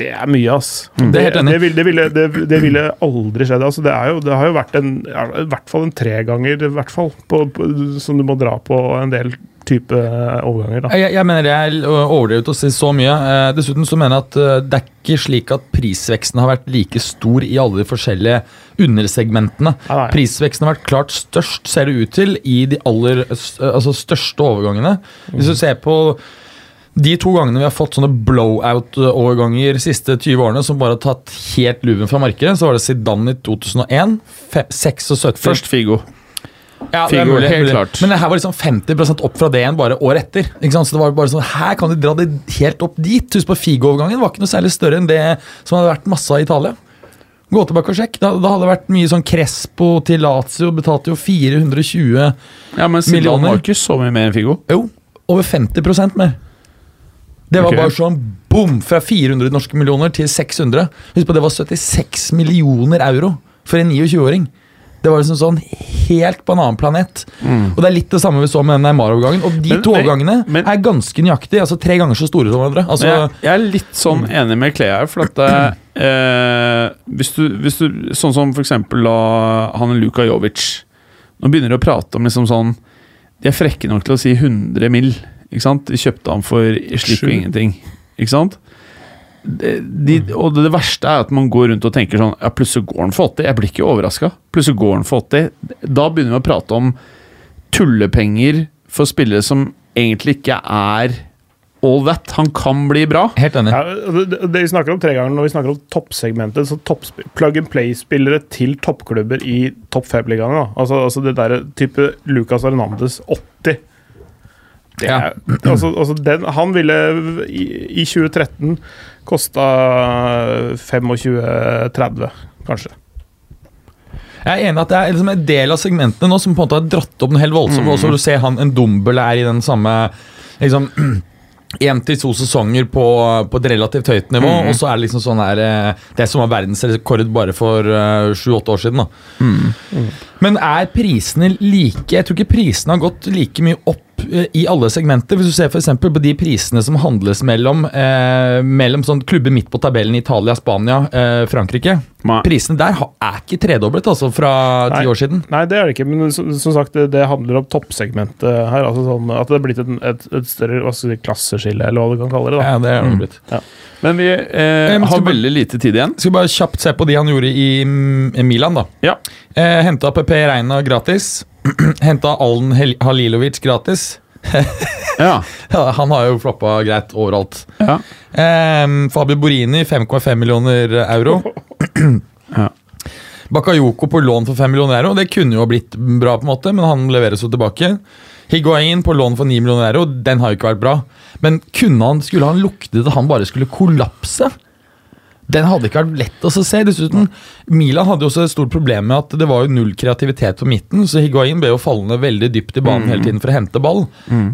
Det er mye, ass. Mm, det. Det, ville, det, ville, det, ville aldri skjedd. Altså, det, er jo, det har jo vært en, i hvert fall en treganger ganger hvert fall, på, på, som du må dra på en del type overganger. Da. Jeg, jeg mener det er overdrevet å si så mye. Eh, dessuten så mener jeg at eh, det er ikke slik at prisveksten har vært like stor i alle de forskjellige undersegmentene. Nei, nei. Prisveksten har vært klart størst, ser det ut til, i de aller altså største overgangene. Hvis du ser på de to gangene vi har fått sånne blowout-overganger siste 20 årene som bare har tatt helt luven fra markedet, så var det Zidane i 2001, fe- 76 Først Figo. ja, det er Figo, mulig, helt mulig. klart. Men det her var liksom 50% opp fra det igjen bare året etter. Så det var bare sånn, Her kan de dra det helt opp dit. Husk på Figo-overgangen var ikke noe særlig større enn det som hadde vært masse av i Italia. Gå tilbake og sjekk. Da, da hadde det vært mye sånn Crespo til Lazio, betalte jo 420 millioner. Ja, men Zidane Millioner. var ikke så mye mer enn Figo. Jo, over 50% mer. Det var okay. bare sånn boom! Fra 400 norske millioner til 600. Husk på, det var 76 millioner euro for en 29-åring. Det var liksom sånn helt på en annen planet. Og det er litt det samme vi så med den Neymar-overgangen. Og de Men- to overgangene men- er ganske nøyaktige. Altså tre ganger så store som hverandre. Altså, jeg, jeg er litt sånn enig med Clay her, for at eh, eh, hvis, du, hvis du Sånn som for eksempel da han Luka Jovic. Nå begynner de å prate om liksom sånn De er frekke nok til å si 100 mill. Ikke sant? De kjøpte ham for slik og ingenting. Ikke sant? De, de, og det verste er at man går rundt og tenker sånn Ja, plutselig går han for 80. Jeg blir ikke overraska. Plutselig går han for 80. Da begynner vi å prate om tullepenger for spillere som egentlig ikke er all that. Han kan bli bra. Helt enig. Ja, det, det vi snakker om tre ganger når vi snakker om toppsegmentet, så toppsp- plug and play-spillere til toppklubber i topp fem-ligaene. Altså, altså det derre type Lucas Hernandez 80. Er, altså, altså den, han ville i, i 2013 kosta 25-30, kanskje. Jeg er enig at det er liksom en del av segmentene nå som på en måte har dratt opp noe helt voldsomt. Også vil du se han, en Dumbel er i den samme liksom Én til to sesonger på, på et relativt høyt nivå, og så er det liksom sånn her eh, Det som var verdensrekord bare for sju-åtte år siden. da Men er prisene like Jeg tror ikke prisene har gått like mye opp eh, i alle segmenter. Hvis du ser for på de prisene som handles mellom eh, Mellom sånn klubber midt på tabellen i Italia, Spania, eh, Frankrike. Nei. Prisene der er ikke tredoblet altså fra ti år siden. Nei, det er det ikke, men som, sagt, det, det handler om toppsegmentet her. altså sånn At det er blitt et, et, et større si, klasseskille, eller hva du kan kalle det. da. Ja, det er det blitt. Men vi eh, har bare, veldig lite tid igjen. Skal vi bare kjapt se på de han gjorde i i Milan, da. Ja. Eh, Henta PP Reina gratis. Henta Alen Hel- Halilovic gratis. Ja. Ja, han har jo floppa greit overalt. ja. Eh, Fabio Borini 5,5 millioner euro. Ja. Bakayoko på lån for 5 millioner euro. Det kunne jo ha blitt bra, på en måte, men han leveres jo tilbake. Higuain på lån for 9 millioner euro. Den har jo ikke vært bra. Men kunne han, skulle han lukte at han bare skulle kollapse? Den hadde ikke vært lett å se. Dessuten, Milan hadde jo også et stort problem med at det var jo null kreativitet på midten, så Higuain ble jo fallende veldig dypt i banen hele tiden for å hente ball.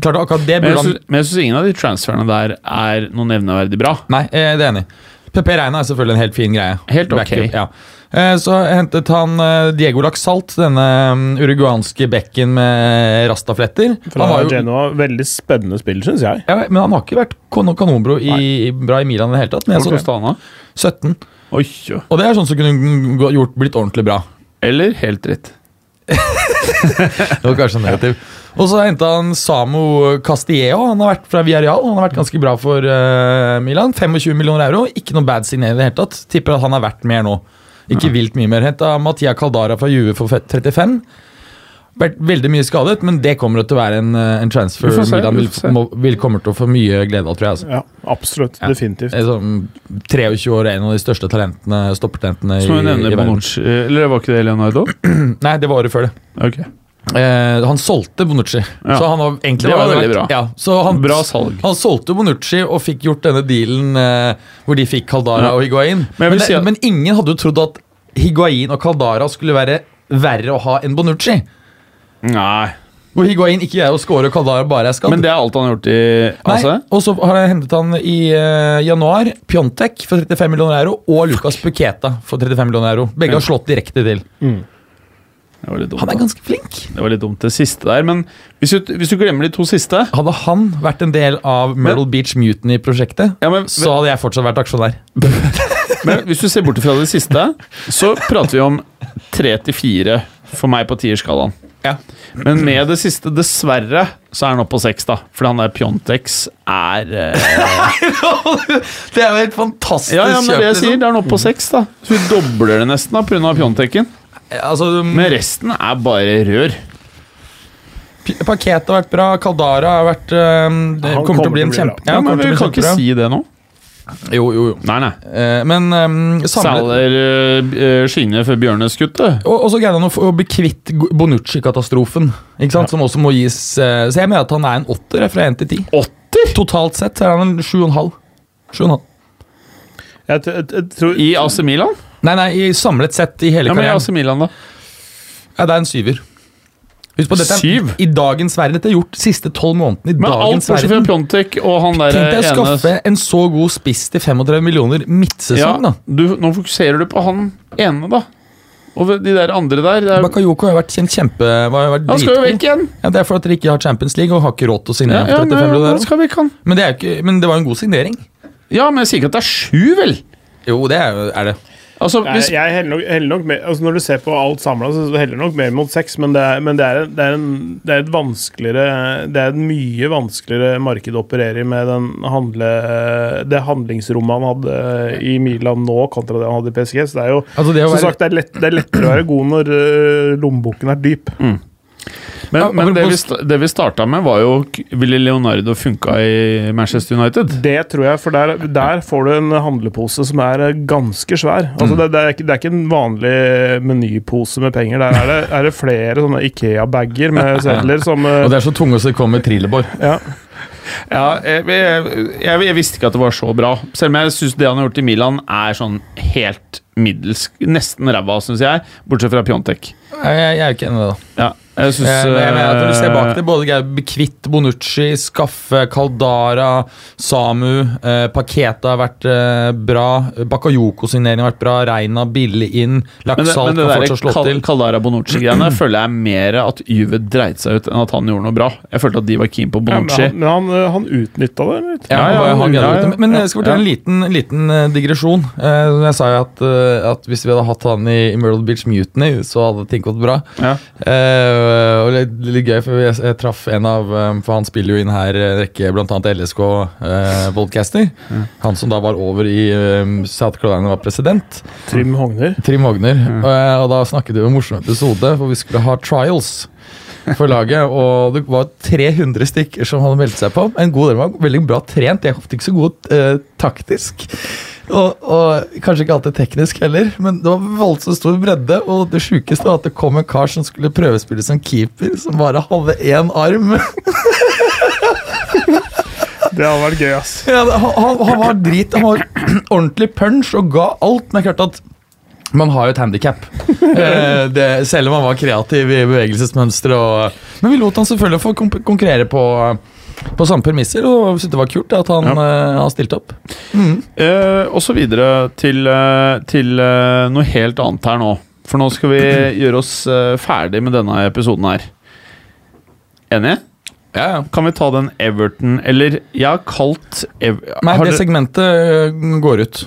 Klart akkurat det burde jeg han men jeg syns ingen av de transferene der er noe nevneverdig bra. Nei, eh, det er enig. PP Reina er selvfølgelig en helt fin greie. Helt ok. Backup, ja. Eh, Så hentet han eh, Diego Laxalt, denne mm, uruguanske bekken med rastafletter. Fra Han var jo, Genoa. Veldig spennende spill, syns jeg. ja, men han har ikke vært kanonbro i, bra i Milan i det hele tatt. Men jeg så han 17. Oi, jo. Og det er sånn som kunne gjort, blitt ordentlig bra. Eller helt dritt. Det var kanskje negativ. Og så henta han Samo Castillejo. Han har vært fra Villarreal. Han har vært ganske bra for uh, Milan. 25 millioner euro. Ikke noe bad signering i det hele tatt. Tipper at han er verdt mer nå. Ikke vilt mye mer. Henta Mattia Caldara fra Juve for 35. Vært veldig mye skadet, men det kommer til å være en, eh, en transfer Vi se, Milan vi vil, må, vil kommer til å få mye glede av, tror jeg. Altså. Ja, absolutt. Ja. Definitivt. Er sånn 23 år, en av de største talentene, stoppertalentene i, i verden. Bonucci Eller var ikke det Leonardo? Nei, det var året før det. Ok. Eh, han solgte Bonucci. Ja. Så han var egentlig Det var veldig bra. Ja, så han, Bra salg. Han solgte Bonucci og fikk gjort denne dealen eh, hvor de fikk Caldara Ja. og Higuain. Men Men, si at- men ingen hadde jo trodd at Higuain og Caldara skulle være verre å ha enn Bonucci. Nei. Hvor Higuain ikke er å score og Caldara bare er skadd. Men det er alt han har gjort i Nei, AC? og så har jeg hentet han i uh, januar. Pjontek for 35 millioner euro og Lucas Puketa for 35 millioner euro. Begge har slått direkte til. Litt dumt, Han er ganske flink. det var litt dumt, det siste der. Men hvis du, hvis du glemmer de to siste Hadde han vært en del av Myrtle Beach Mutiny-prosjektet, ja, så hadde jeg fortsatt vært aksjonær. men hvis du ser bort fra det siste, så prater vi om tre til fire for meg på tierskalaen. Ja. Men med det siste, dessverre, så er han oppe på seks, da. Fordi han der Pjontex er eh, det er jo helt fantastisk Ja, ja, men det jeg liksom. sier. Det er han oppe på seks, da. Så vi dobler det nesten da, pga. Pjontekken. Altså, Men resten er bare rør. Paket har vært bra, Kaldara har vært øhm, Det kommer, kommer til å bli en kjempe... Ja, men vi kan ikke bra. si det nå. Jo, jo, jo. Nei, nei. Eh, men um, samlet Saler uh, skinner før bjørneskuttet. og, og så greide han å, bli kvitt Bonucci-katastrofen, ikke sant? som også må gis uh, Så jeg mener at han er en åtter fra 1 til 10. Åtter Totalt sett er han en 7,5. 7,5. Jeg, t- jeg, jeg tror i AC Milan? Nei, nei, i samlet sett i hele Ja, men karrieren. AC Milan, da? Ja, det er en syver. Husk på, dette Syv? i dagens verden. Dette er gjort de siste tolv månedene i Men alt dagens bortsett fra. Pjontek og han der Tenk deg å skaffe en så god spiss til 35 millioner ja, midtsesong, da. du, Nå fokuserer du på han ene, da. Og de der andre der er, Bakayoko har vært en kjempe har vært Han skal jo vekk igjen! Ja, det er for at dere ikke har Champions League og har ikke råd til å signere ja, for 35 men, millioner. han skal vekk, han. Men, det ikke, men det var jo en god signering. Ja, men jeg sier ikke at det er sju, vel? Jo, det er, er det. Altså, hvis, jeg heller nok, heller nok med, altså Når du ser på alt samla, så heller nok mer mot sex, men det er, men det er, det er, en, det er et vanskeligere Det er et mye vanskeligere marked å operere i med den handle, det handlingsrommet han hadde i Milan nå, kontra det han hadde i PSG. Så det er jo Altså, som være- sagt, det er, lett, det er lettere å være god når øh, lommeboken er dyp. Men, Ja, men det, vi, det vi starta med, var jo Ville Leonardo funka i Manchester United? Det tror jeg, for der, der får du en handlepose som er øh, ganske svær. Altså, det, det, er ikke, det er ikke en vanlig menypose med penger. Der er det, er det flere sånne Ikea-bager med sedler som øh, Og det er så tunge så det kommer trillebår. ja. Ja, jeg, jeg, jeg, jeg visste ikke at det var så bra. Selv om jeg syns det han har gjort i Milan, er sånn helt middels Nesten ræva, syns jeg. Bortsett fra Pjontek. Jeg, jeg, jeg er ikke enig i det. da. Ja, jeg syns Jeg, jeg mener at Når du ser bak eh, det, både Geir Kvitt, Bonucci, Skaffe, Kaldara, Samu, eh, Paketa har vært eh, bra. Bakayoko-signeringen har vært bra. Reina billig inn. Men det, Laksalt men det kan fortsatt slå Kal til. Kaldara-Bonucci-greiene føler jeg mer at Juve dreit seg ut enn at han gjorde noe bra. Jeg følte at de var keen på Ja, men Bonucci. han, men han, han utnytta det. litt. Ja, Ja, ja, han- han ja, ja, det. Men jeg skal fortelle en liten, liten eh, digresjon. Eh, jeg sa jo at, eh, at hvis vi hadde hatt han i, i Myrtle Beach Mutiny, så hadde ting gått bra. Ja. Eh, og litt, litt gøy, for jeg, jeg traff en av um, For han spiller jo inn her en rekke, blant annet LSK Uh, mm. Han som da var over i um, South Carolina, var president. Trim Hogner. Trim Hogner. Eh, og da snakket vi om en morsom episode for vi skulle ha trials for laget. Og det var 300 stykker som hadde meldt seg på. En god del var veldig bra trent. De er ofte ikke så gode eh, taktisk. Og, og kanskje ikke alltid teknisk heller, men det var voldsomt stor bredde. Og det sjukeste var at det kom en kar som skulle prøvespille som keeper, som bare hadde én arm. Det hadde vært gøy, ass. Ja, han, han, var drit. Han var ordentlig punch og ga alt. Men klart at man har jo et handikap. Eh, selv om han var kreativ i bevegelsesmønsteret. Men vi lot han selvfølgelig få konkurrere på, på samme premisser, og syntes det var kult at han, ja. uh, har stilt opp. Eh, og så videre til, uh, til noe helt annet her nå. For nå skal vi gjøre oss ferdig med denne episoden her. Enig? Ja, ja. Kan vi ta den Everton Eller jeg har kalt Ev Nei, har det dere- segmentet går ut.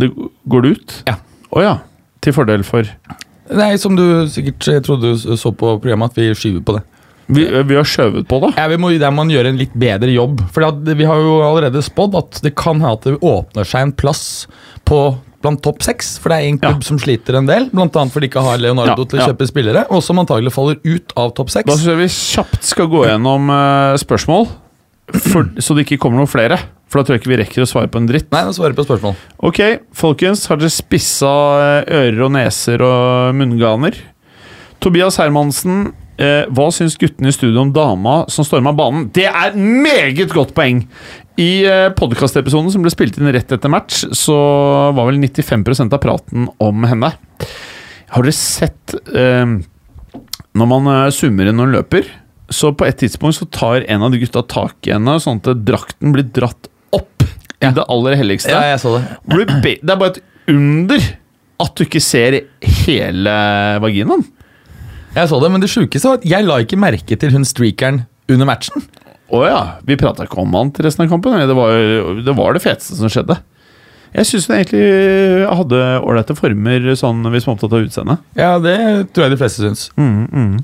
det, Går det ut? Ja. Å ja. Til fordel for Nei, Som du sikkert trodde du så på programmet, at vi skyver på det. Vi, vi har skjøvet på det. Ja, vi må, Der må man gjøre en litt bedre jobb. For vi har jo allerede spådd at det kan hende at det åpner seg en plass på blant topp seks. For det er en klubb Ja. som sliter en del, bl.a. fordi de ikke har Leonardo Ja, til å ja. kjøpe spillere, og som antagelig faller ut av topp Da seks. syns jeg vi kjapt skal gå gjennom uh, spørsmål, for, så det ikke kommer noen flere. For da tror jeg ikke vi rekker å svare på en dritt. Nei, nå svarer på spørsmål. Ok, folkens. Har dere spissa eh, ører og neser og munnganer? Tobias Hermansen, eh, hva syns guttene i studio om dama som storma banen? Det er meget godt poeng! I eh, podkastepisoden som ble spilt inn rett etter match, så var vel 95% av praten om henne. Har dere sett eh, Når man eh, zoomer inn når hun løper, så på et tidspunkt så tar en av de gutta tak i henne, sånn at drakten blir dratt opp i det aller helligste. Ja, jeg så det. Det er bare et under at du ikke ser hele vaginaen. Jeg så det, Men det sjukeste var at jeg la ikke merke til hun streakeren under matchen. Å ja, vi prata ikke om han til resten av kampen. Det var det, var det feteste som skjedde. Jeg syns hun egentlig hadde ålreite former, sånn hvis man er opptatt av utseendet. Ja, det tror jeg de fleste syns. Mm, mm.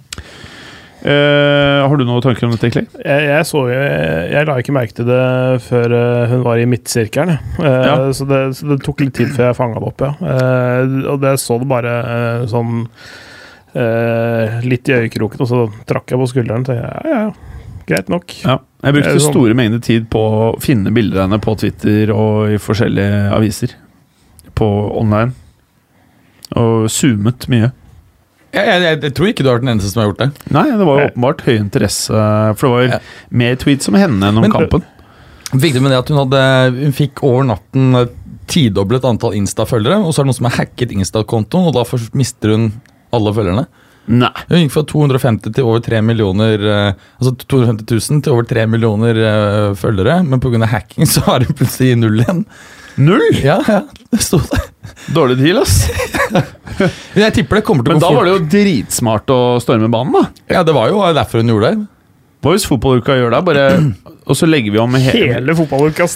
Uh, har du noen tanker om dette, egentlig? Jeg, jeg, så, jeg, jeg la ikke merke til det før eh, hun var i midtsirkelen. Eh, Ja. så, det, så det tok litt tid før jeg fanga det opp, ja. Eh, og det så det bare sånn eh, litt i øyekroken, og så trakk jeg på skulderen. Så jeg, ja, ja, greit nok. Ja. Jeg brukte sånn- store mengder tid på å finne bilder av henne på Twitter og i forskjellige aviser. På online. Og zoomet mye. Jeg, jeg, jeg, jeg tror ikke du har vært den eneste som har gjort det. Nei, det var jo åpenbart høy interesse, for det var Ja. mer tweets om henne enn om Men- kampen. Viktig med det at hun, hadde, hun fikk over natten tidoblet antall Insta-følgere, og så er det noen som har hacket Insta-kontoen, og da mister hun alle følgerne. Nei. Hun gikk fra 250 til over 3 millioner eh, Altså 250 000 til over 3 millioner eh, følgere, men pga. hacking så har hun plutselig null igjen. Null! Ja, ja, det sto det. Dårlig deal, ass. men Jeg tipper det kommer til å gå fort. Men da var det jo dritsmart å storme banen, da. Ja, det var jo derfor hun gjorde det. Hva hvis fotballuka gjør det? Bare, og så legger vi om he Hele fotballuka.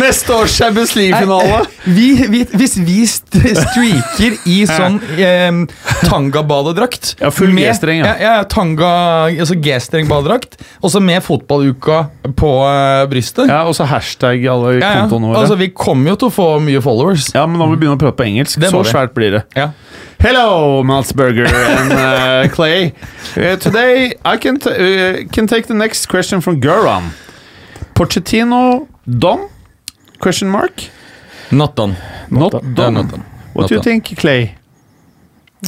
Neste års Champions League-finale! Vi, vi, hvis vi streaker i sånn eh, tanga-badedrakt Ja, full G-streng, ja. ja. ja tanga, altså G-streng-badedrakt, og så med fotballuka på eh, brystet. Ja, Og så hashtag alle Ja, ja. kontoene våre. Altså, vi kommer jo til å få mye followers. Ja, men nå må vi begynne å prate på engelsk. Det må Så vi. svært blir det. Ja. Hello, Maltzberger and uh, Clay. Uh, today I can, t uh, can take the next question from Goran. Pochettino Dom? Question mark? Not done. Not, done. Yeah, done. not done. What Not do you done. think, Clay?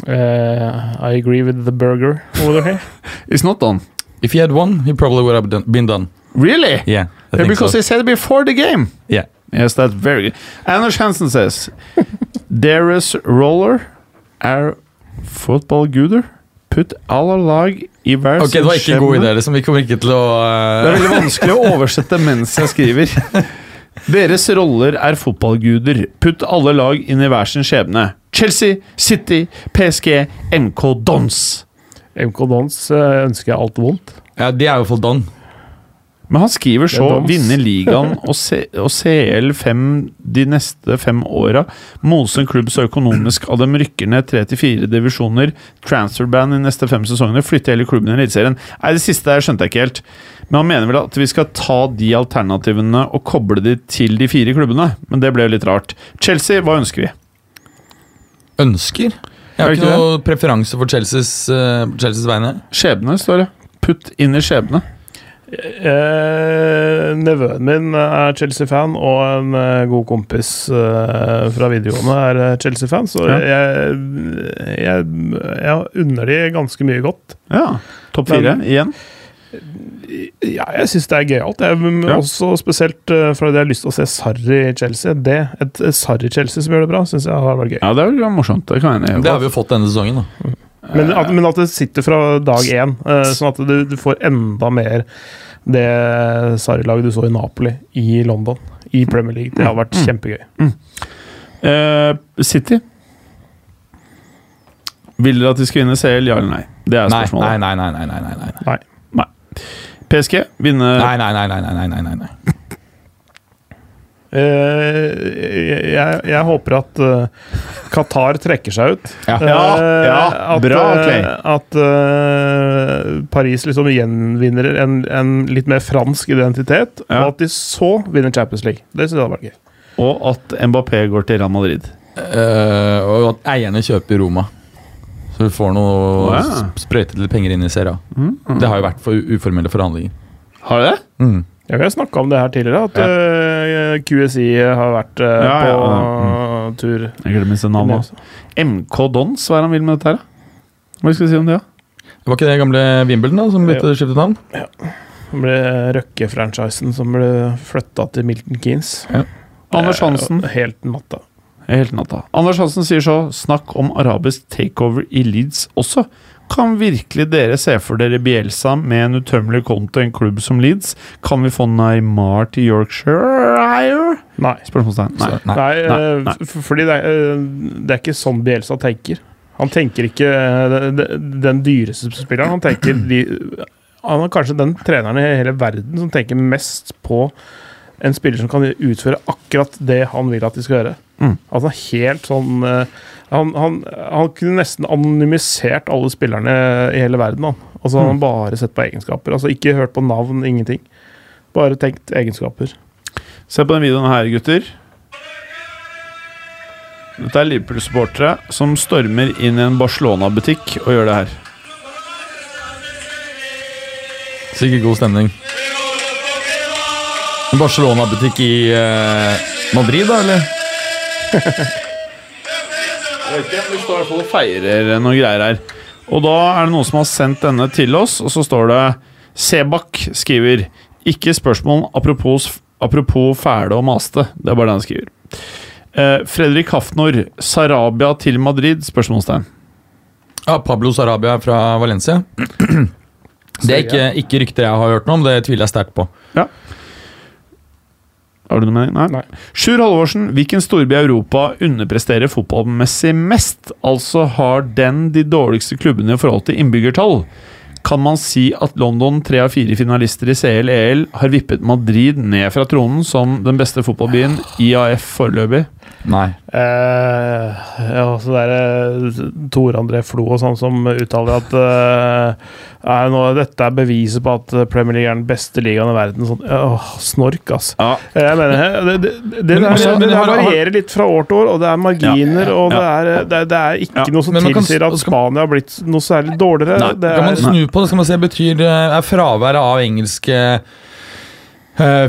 Uh, I agree with the burger over here. It's not done. If he had won, he probably would have done, been done. Really? Yeah, I Yeah, because so. they said it before the game. Yeah. Yes, that's very good. Anders Hansen says, Deres roller er fotballguder. Putt alle lag i hver Ok, det var ikke en god idé. Liksom. Vi kommer ikke til å Det er eh, veldig vanskelig å oversette mens jeg skriver. Deres roller er fotballguder. Putt alle lag inn i hver sin skjebne. Chelsea, City, PSG, MK Dons. MK Dons uh, ønsker jeg alt vondt. Ja, de er jo for done. Men han skriver så vinne ligaen og, C og CL5 de neste fem åra. Mose en klubb så økonomisk av dem rykker ned tre til fire divisjoner. Transferband i neste fem sesonger. Flytte hele klubben i Eliteserien. Nei, det siste der skjønte jeg ikke helt. Men han mener vel at vi skal ta de alternativene og koble de til de fire klubbene. Men det ble jo litt rart. Chelsea, hva ønsker vi? Ønsker? Jeg har ikke ikke noe preferanse for Chelseas, uh, Chelseas vegne. Skjebne, står det. Putt inn i skjebne. Eh, nevøen min er Chelsea-fan, og en eh, god kompis eh, fra videregående er eh, Chelsea-fan, så Ja. jeg, jeg, jeg unner de ganske mye godt. Ja. Topp fire igjen. Ja, jeg syns det er gøyalt. Jeg, Ja. Også spesielt uh, fordi jeg har lyst til å se Sarri i Chelsea. Det, et et Sarri-Chelsea som gjør det bra, syns jeg har vært gøy. Ja, det er jo morsomt. Det kan jeg enig. Det har vi jo fått denne sesongen. da. Men at, men at det sitter fra dag én, eh, sånn at du, du får enda mer det Sarri-laget du så i Napoli, i London, i Premier League. Det har vært Mm. kjempegøy. Eh, City. Vil dere at de skal vinne CL, ja eller nei? Det er spørsmålet. nei, nei, nei, nei, nei, nei, nei. Nei. PSG vinne Nei, nei, nei, nei, nei, nei, nei. Eh, jeg, jeg håper at eh, Qatar trekker seg ut. Ja. Ja, Eh, ja, at, bra, eh, Clay. At eh, Paris liksom gjenvinner en, en litt mer fransk identitet, Ja. og at de så vinner Champions League. Det synes jeg hadde vært gøy. Og at Mbappé går til Real Madrid. Uh, og at eierne kjøper Roma. Så du får noe oh, ja. sprøytede penger inn i Serie Mm, Mm. Det har jo vært for uformelle forhandlinger. Har det? Mm. Ja, vi har snakka om det her tidligere, at eh, QSI har vært uh, Ja, ja, på ja. tur. Jeg glemmer sitt navn. også. MK Dons, hva er han vil med dette her? Hva skal vi si om det? da? Det var ikke det gamle Wimbledon da, som bytte skiftet navn? Ja. Det ble Røkke-franchisen som ble flytta til Milton Keanes. Anders Hansen. Eh, Helt natta. Helt natta. Anders Hansen sier så Snakk om arabisk takeover i Leeds også. Kan virkelig dere se for dere Bielsa med en utømmelig konto i en klubb som Leeds? Kan vi få Neymar til Yorkshire? Nei. Spørsmålstegn. Nei. Nei. Nei, nei, eh, nei. fordi det er, eh, det er ikke sånn Bielsa tenker. Han tenker ikke eh, den dyreste spilleren. Han tenker de, Han er kanskje den treneren i hele verden som tenker mest på en spiller som kan utføre akkurat det han vil at de skal gjøre. Mm. Altså helt sånn eh, han, han, han kunne nesten anonymisert alle spillerne i hele verden. Han. Altså Han Mm. har bare sett på egenskaper. Altså Ikke hørt på navn, ingenting. Bare tenkt egenskaper. Se på den videoen her, gutter. Dette er Liverpool-supportere som stormer inn i en Barcelona-butikk og gjør det her. Sikkert god stemning. Barcelona-butikk i eh, Madrid, da, eller? Jeg vet ikke, Vi står i hvert fall og feirer noen greier her. Og da er det noen som har sendt denne til oss, og så står det Sebak skriver Ikke spørsmål apropos, apropos fæle og maste. Det er bare det han skriver. Eh, Fredrik Hafnor, Sarabia til Madrid? Spørsmålstegn. Ja, Pablo Sarabia fra Valencia. Det er ikke, ikke rykter jeg har hørt noe om, det tviler jeg sterkt på. Har du noe mening? Nei. Nei. Sjur Halvorsen, hvilken storby i Europa underpresterer fotballmessig mest? Altså har den de dårligste klubbene i forhold til innbyggertall? Kan man si at London, tre av fire finalister i CL-EL, har vippet Madrid ned fra tronen som den beste fotballbyen, IAF foreløpig? Nei. Eh, ja, så det er eh, Tor André Flo og sånn som uttaler at eh, er nå, dette er beviset på at Premier League er den beste ligaen i verden. Sånn, åh, snork, ass. Ja. Jeg mener, det, det, det, det, Men- er, men- har- varierer litt fra år til år, og det er marginer, og det er, det, er- det er ikke Ja. noe som Men man kan- tilsier at Spania har blitt noe særlig dårligere. Nei, det Kan man snu på det, skal man se betyr eh, Er fraværet av engelske eh,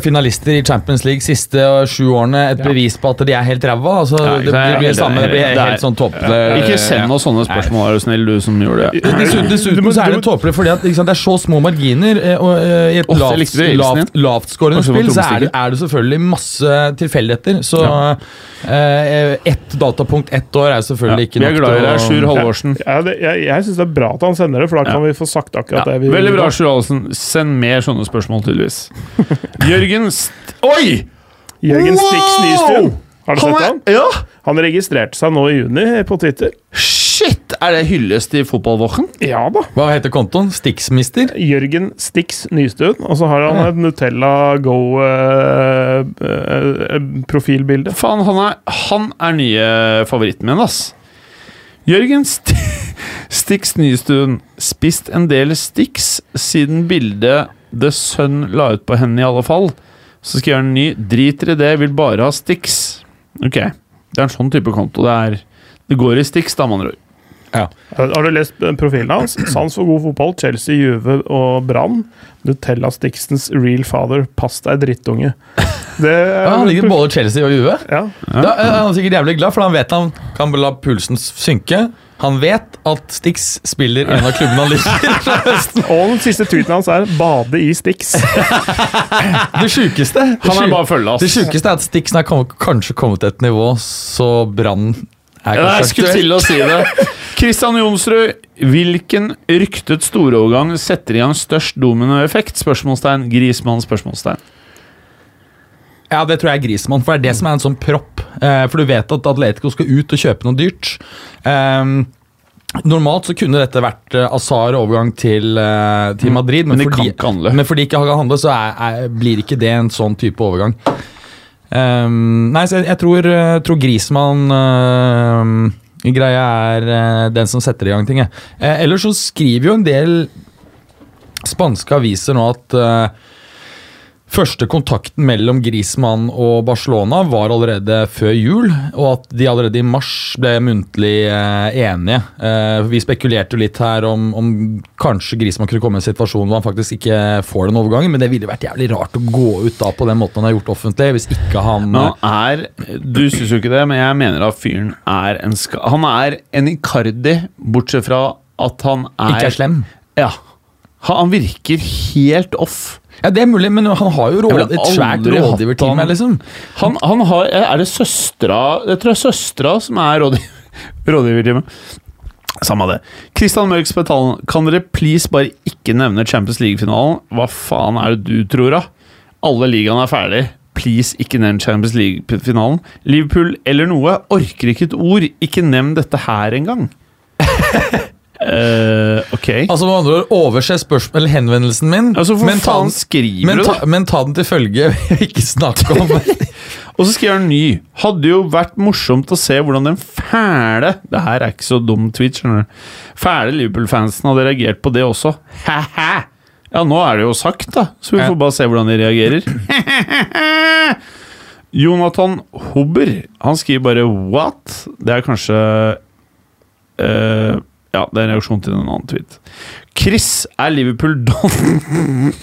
finalister i Champions League siste eh, sju årene et bevis på at de er helt ræva? Altså, Ja, det, det blir samme, det blir helt sånn topp... Ikke send oss sånne spørsmål, er du snill, du som gjorde det. Dessuten, dessuten så er det tåpelig fordi at sant, det er så små marginer. eh, Og eh, I et jeg lavt, lavt, var spill så er det, er det selvfølgelig masse tilfeldigheter. Så eh, ett datapunkt ett år er selvfølgelig ikke nok. Vi er glad i deg, Sjur Halvorsen. ja, det, jeg jeg syns det er bra at han sender det, for da kan vi få sagt akkurat det vi Veldig bra, Sjur Halvorsen. Send mer sånne spørsmål, tydeligvis. Jørgen St Oi! Jørgen Wow! Stix Nystuen. Har du Han sett er, han? ja! Han registrerte seg nå i juni på Twitter. Shit! Er det hyllest i fotballvåken? Ja da. Hva heter kontoen? Stixmister? Jørgen Stix Nystuen. Og så har han et Nutella Go-profilbilde. Faen, han er, han er nye favoritten min, ass. Jørgen St Stix Nystuen. Spist en del Stix siden bildet The Sun la ut på henne, i alle fall. Så skriver han ny. Driter i det, vil bare ha Stix. Ok. Det er en sånn type konto. Det er Det går i Stix, da, med andre ord. Har du lest profilen hans? Sans for god fotball, Chelsea, Juve og Brann. Nutella Stixens real father. Pass deg, drittunge. Det er Ja, han liker både Chelsea og Juve. Ja. Da er han sikkert jævlig glad, for han vet han kan la pulsen synke. Han vet at Stix spiller i en av klubbene han liker. Og den siste tweeten hans er 'bade i Stix'. Det sjukeste er at Stixen har kommet, kanskje kommet til et nivå så Brann er Ja, jeg skulle til å si det. Kristian Jonsrud, hvilken ryktet storovergang setter i gang størst dominoeffekt? Spørsmålstegn. Grismann? Spørsmålstegn. Ja, det tror jeg er Grismann, for det er det som er en sånn propp. Eh, for du vet at Atletico skal ut og kjøpe noe dyrt. Ehm, normalt så kunne dette vært uh, Azar overgang til, eh, til Madrid, men, Men de kan fordi, ikke handle. men fordi ikke kan handle, så er, er, blir ikke det en sånn type overgang. Ehm, nei, så jeg, jeg tror, uh, tror Grismann ehm, Greia er eh, den som setter i gang ting. Eh, ellers så skriver jo en del spanske aviser nå at eh, Første kontakten mellom Griezmann og Barcelona var allerede før jul, og at de allerede i mars ble muntlig eh, enige. Eh, vi spekulerte jo litt her om, om kanskje Griezmann kunne komme i en situasjon hvor han faktisk ikke får den overgangen, men det ville vært jævlig rart å gå ut da på den måten han har gjort offentlig, hvis ikke han Men han er Du syns jo ikke det, men jeg mener at fyren er en. Han er en Icardi, bortsett fra at han er ikke er slem. Ja. Han virker helt off. Ja, Det er mulig, men han har jo råd, et svært rådgiverteam her, liksom. Han, han har Er det søstera Jeg tror det er søstera som er rådgiverteamet. Samme det. Kristian Mørk Spetalen, kan dere please bare ikke nevne Champions League-finalen? Hva faen er det du tror, da? Alle ligaene er ferdig. Please, ikke nevn Champions League-finalen. Liverpool eller noe. Orker ikke et ord. Ikke nevn dette her engang. uh, ok. Altså med andre ord, Overse spørsmål, eller henvendelsen min, Altså, men, ta den, skriver men, du, ta, men ta den til følge. ikke snakke om det. Og så skriver han ny. Hadde jo vært morsomt å se hvordan den fæle Det her er ikke så dum tweet, skjønner du. Fæle Liverpool-fansen hadde reagert på det også. Ha-ha! Ja, nå er det jo sagt, da, så vi får bare se hvordan de reagerer. Jonathan Hobber, han skriver bare 'what'? Det er kanskje eh, Ja, det er en reaksjon til en annen tweet. Chris er Liverpool Don.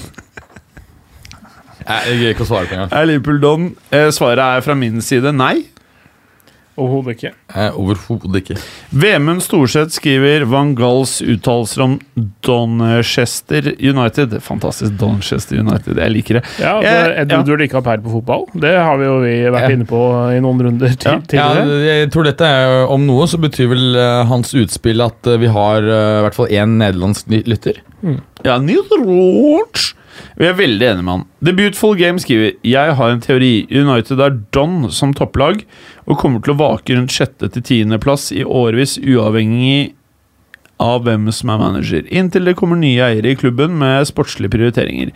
Jeg greier ikke å svare på engang. Er Liverpool Don? Eh, svaret er fra min side nei. Overhodet ikke. Overhodet ikke. Vemund Storseth skriver Van Galls uttalelser om Donchester United. Fantastisk Donchester United, jeg liker det. Ja, det Jeg- Ed ja. Ikke ha peil på fotball, det har vi jo vi vært Ja. inne på i noen runder ja. tidligere. Ja, jeg tror dette er Om noe så betyr vel eh, hans utspill at eh, vi har eh, i hvert fall én nederlandsk ny- lytter. Ja, Neil Vi er veldig enige med han. The Beautiful Game skriver Jeg har en teori. United er Don som topplag og kommer til å vake rundt sjette til tiendeplass i årevis, uavhengig av hvem som er manager, inntil det kommer nye eiere i klubben med sportslige prioriteringer.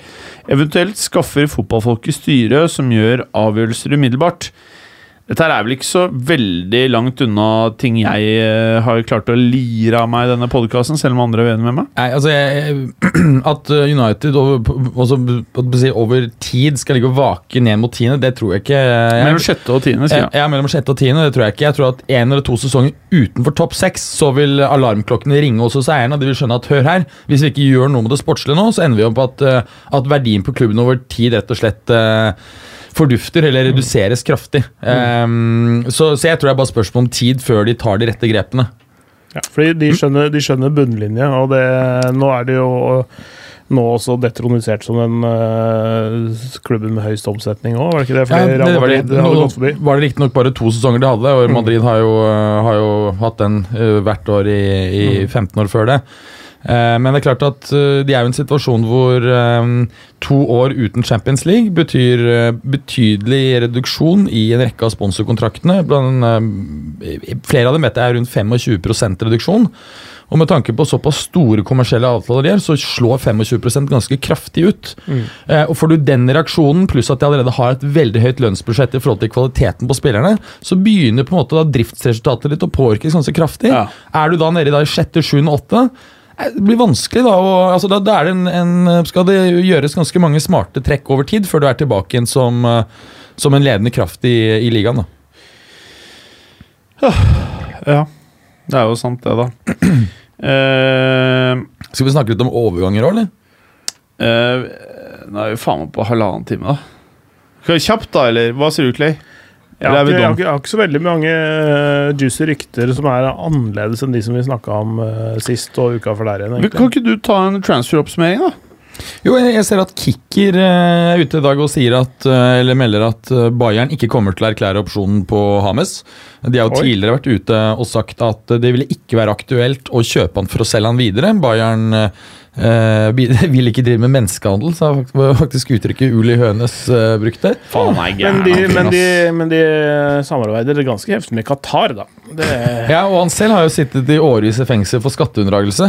Eventuelt skaffer fotballfolket styre som gjør avgjørelser umiddelbart. Dette er vel ikke så veldig langt unna ting jeg eh, har klart å lire av meg i denne podkasten, selv om andre er uenige med meg. Nei, altså jeg, At uh, United over, også, si, over tid skal ligge og vake ned mot tiende, det tror jeg ikke. Jeg, Mellom sjette og tiende, sier jeg. ja, mellom sjette og tiende. Det tror jeg ikke. Jeg tror at en eller to sesonger utenfor topp seks, så vil alarmklokkene ringe også hos eierne. De vil skjønne at hør her, hvis vi ikke gjør noe med det sportslige nå, så ender vi opp på at, eh, at verdien på klubben over tid rett og slett eh, fordufter eller reduseres kraftig. Um, så, så jeg tror det er bare spørsmål om tid før de tar de rette grepene. Ja, fordi de skjønner, de skjønner bunnlinje, og det, nå er det jo nå også detronisert som den uh, klubben med høyest omsetning òg, var det ikke det? Fordi Ja, det det var, det, hadde nå gått forbi. var det riktignok bare to sesonger de hadde, og Madrid har jo, øh, har jo hatt den uh, hvert år i, i 15 år før det. Eh, men det er klart at øh, de er jo i en situasjon hvor øh, to år uten Champions League betyr betydelig reduksjon i en rekke av sponsorkontraktene. Flere av dem vet jeg er rundt 25% reduksjon. Og med tanke på såpass store kommersielle avtaler gjør, så slår 25% ganske kraftig ut. Eh, og Får du den reaksjonen, pluss at de allerede har et veldig høyt lønnsbudsjett i forhold til kvaliteten på spillerne, så begynner på en måte da driftsresultatet ditt å påvirkes ganske kraftig. Ja. Er du da nede i da sjette, sjuende, åtte eh, det blir vanskelig, da. Og, altså, da, da er en, en, skal det gjøres ganske mange smarte trekk over tid før du er tilbake igjen som, eh, som en ledende kraft i, i ligaen. da. Ja, det er jo sant, det, da. Uh, Skal vi snakke litt om overganger òg, eller? Uh, nå er vi faen meg på halvannen time, da. Skal vi kjapt, da, eller? Hva sier du, Clay? Jeg har, ikke, jeg, har ikke, jeg har ikke så veldig mange uh, juicy rykter som er annerledes enn de som vi snakka om eh, sist og uka før der igjen. Kan ikke du ta en transfer-oppsummering, da? Jo, jeg jeg ser at Kicker eh, er ute i dag og sier at, eh, eller melder at eh, Bayern ikke kommer til å erklære opsjonen på Hames. De har jo Oi. tidligere vært ute og sagt at det ville ikke være aktuelt å kjøpe han for å selge han videre. Bayern eh, bi- vil ikke drive med menneskehandel, så var faktisk uttrykket Uli Hønes uh, brukte. Faen, nei, Men de, men, de, men de samarbeider ganske heftig med Qatar, da. Det, Ja, og Han selv har jo sittet i årevis i fengsel for skatteunndragelse.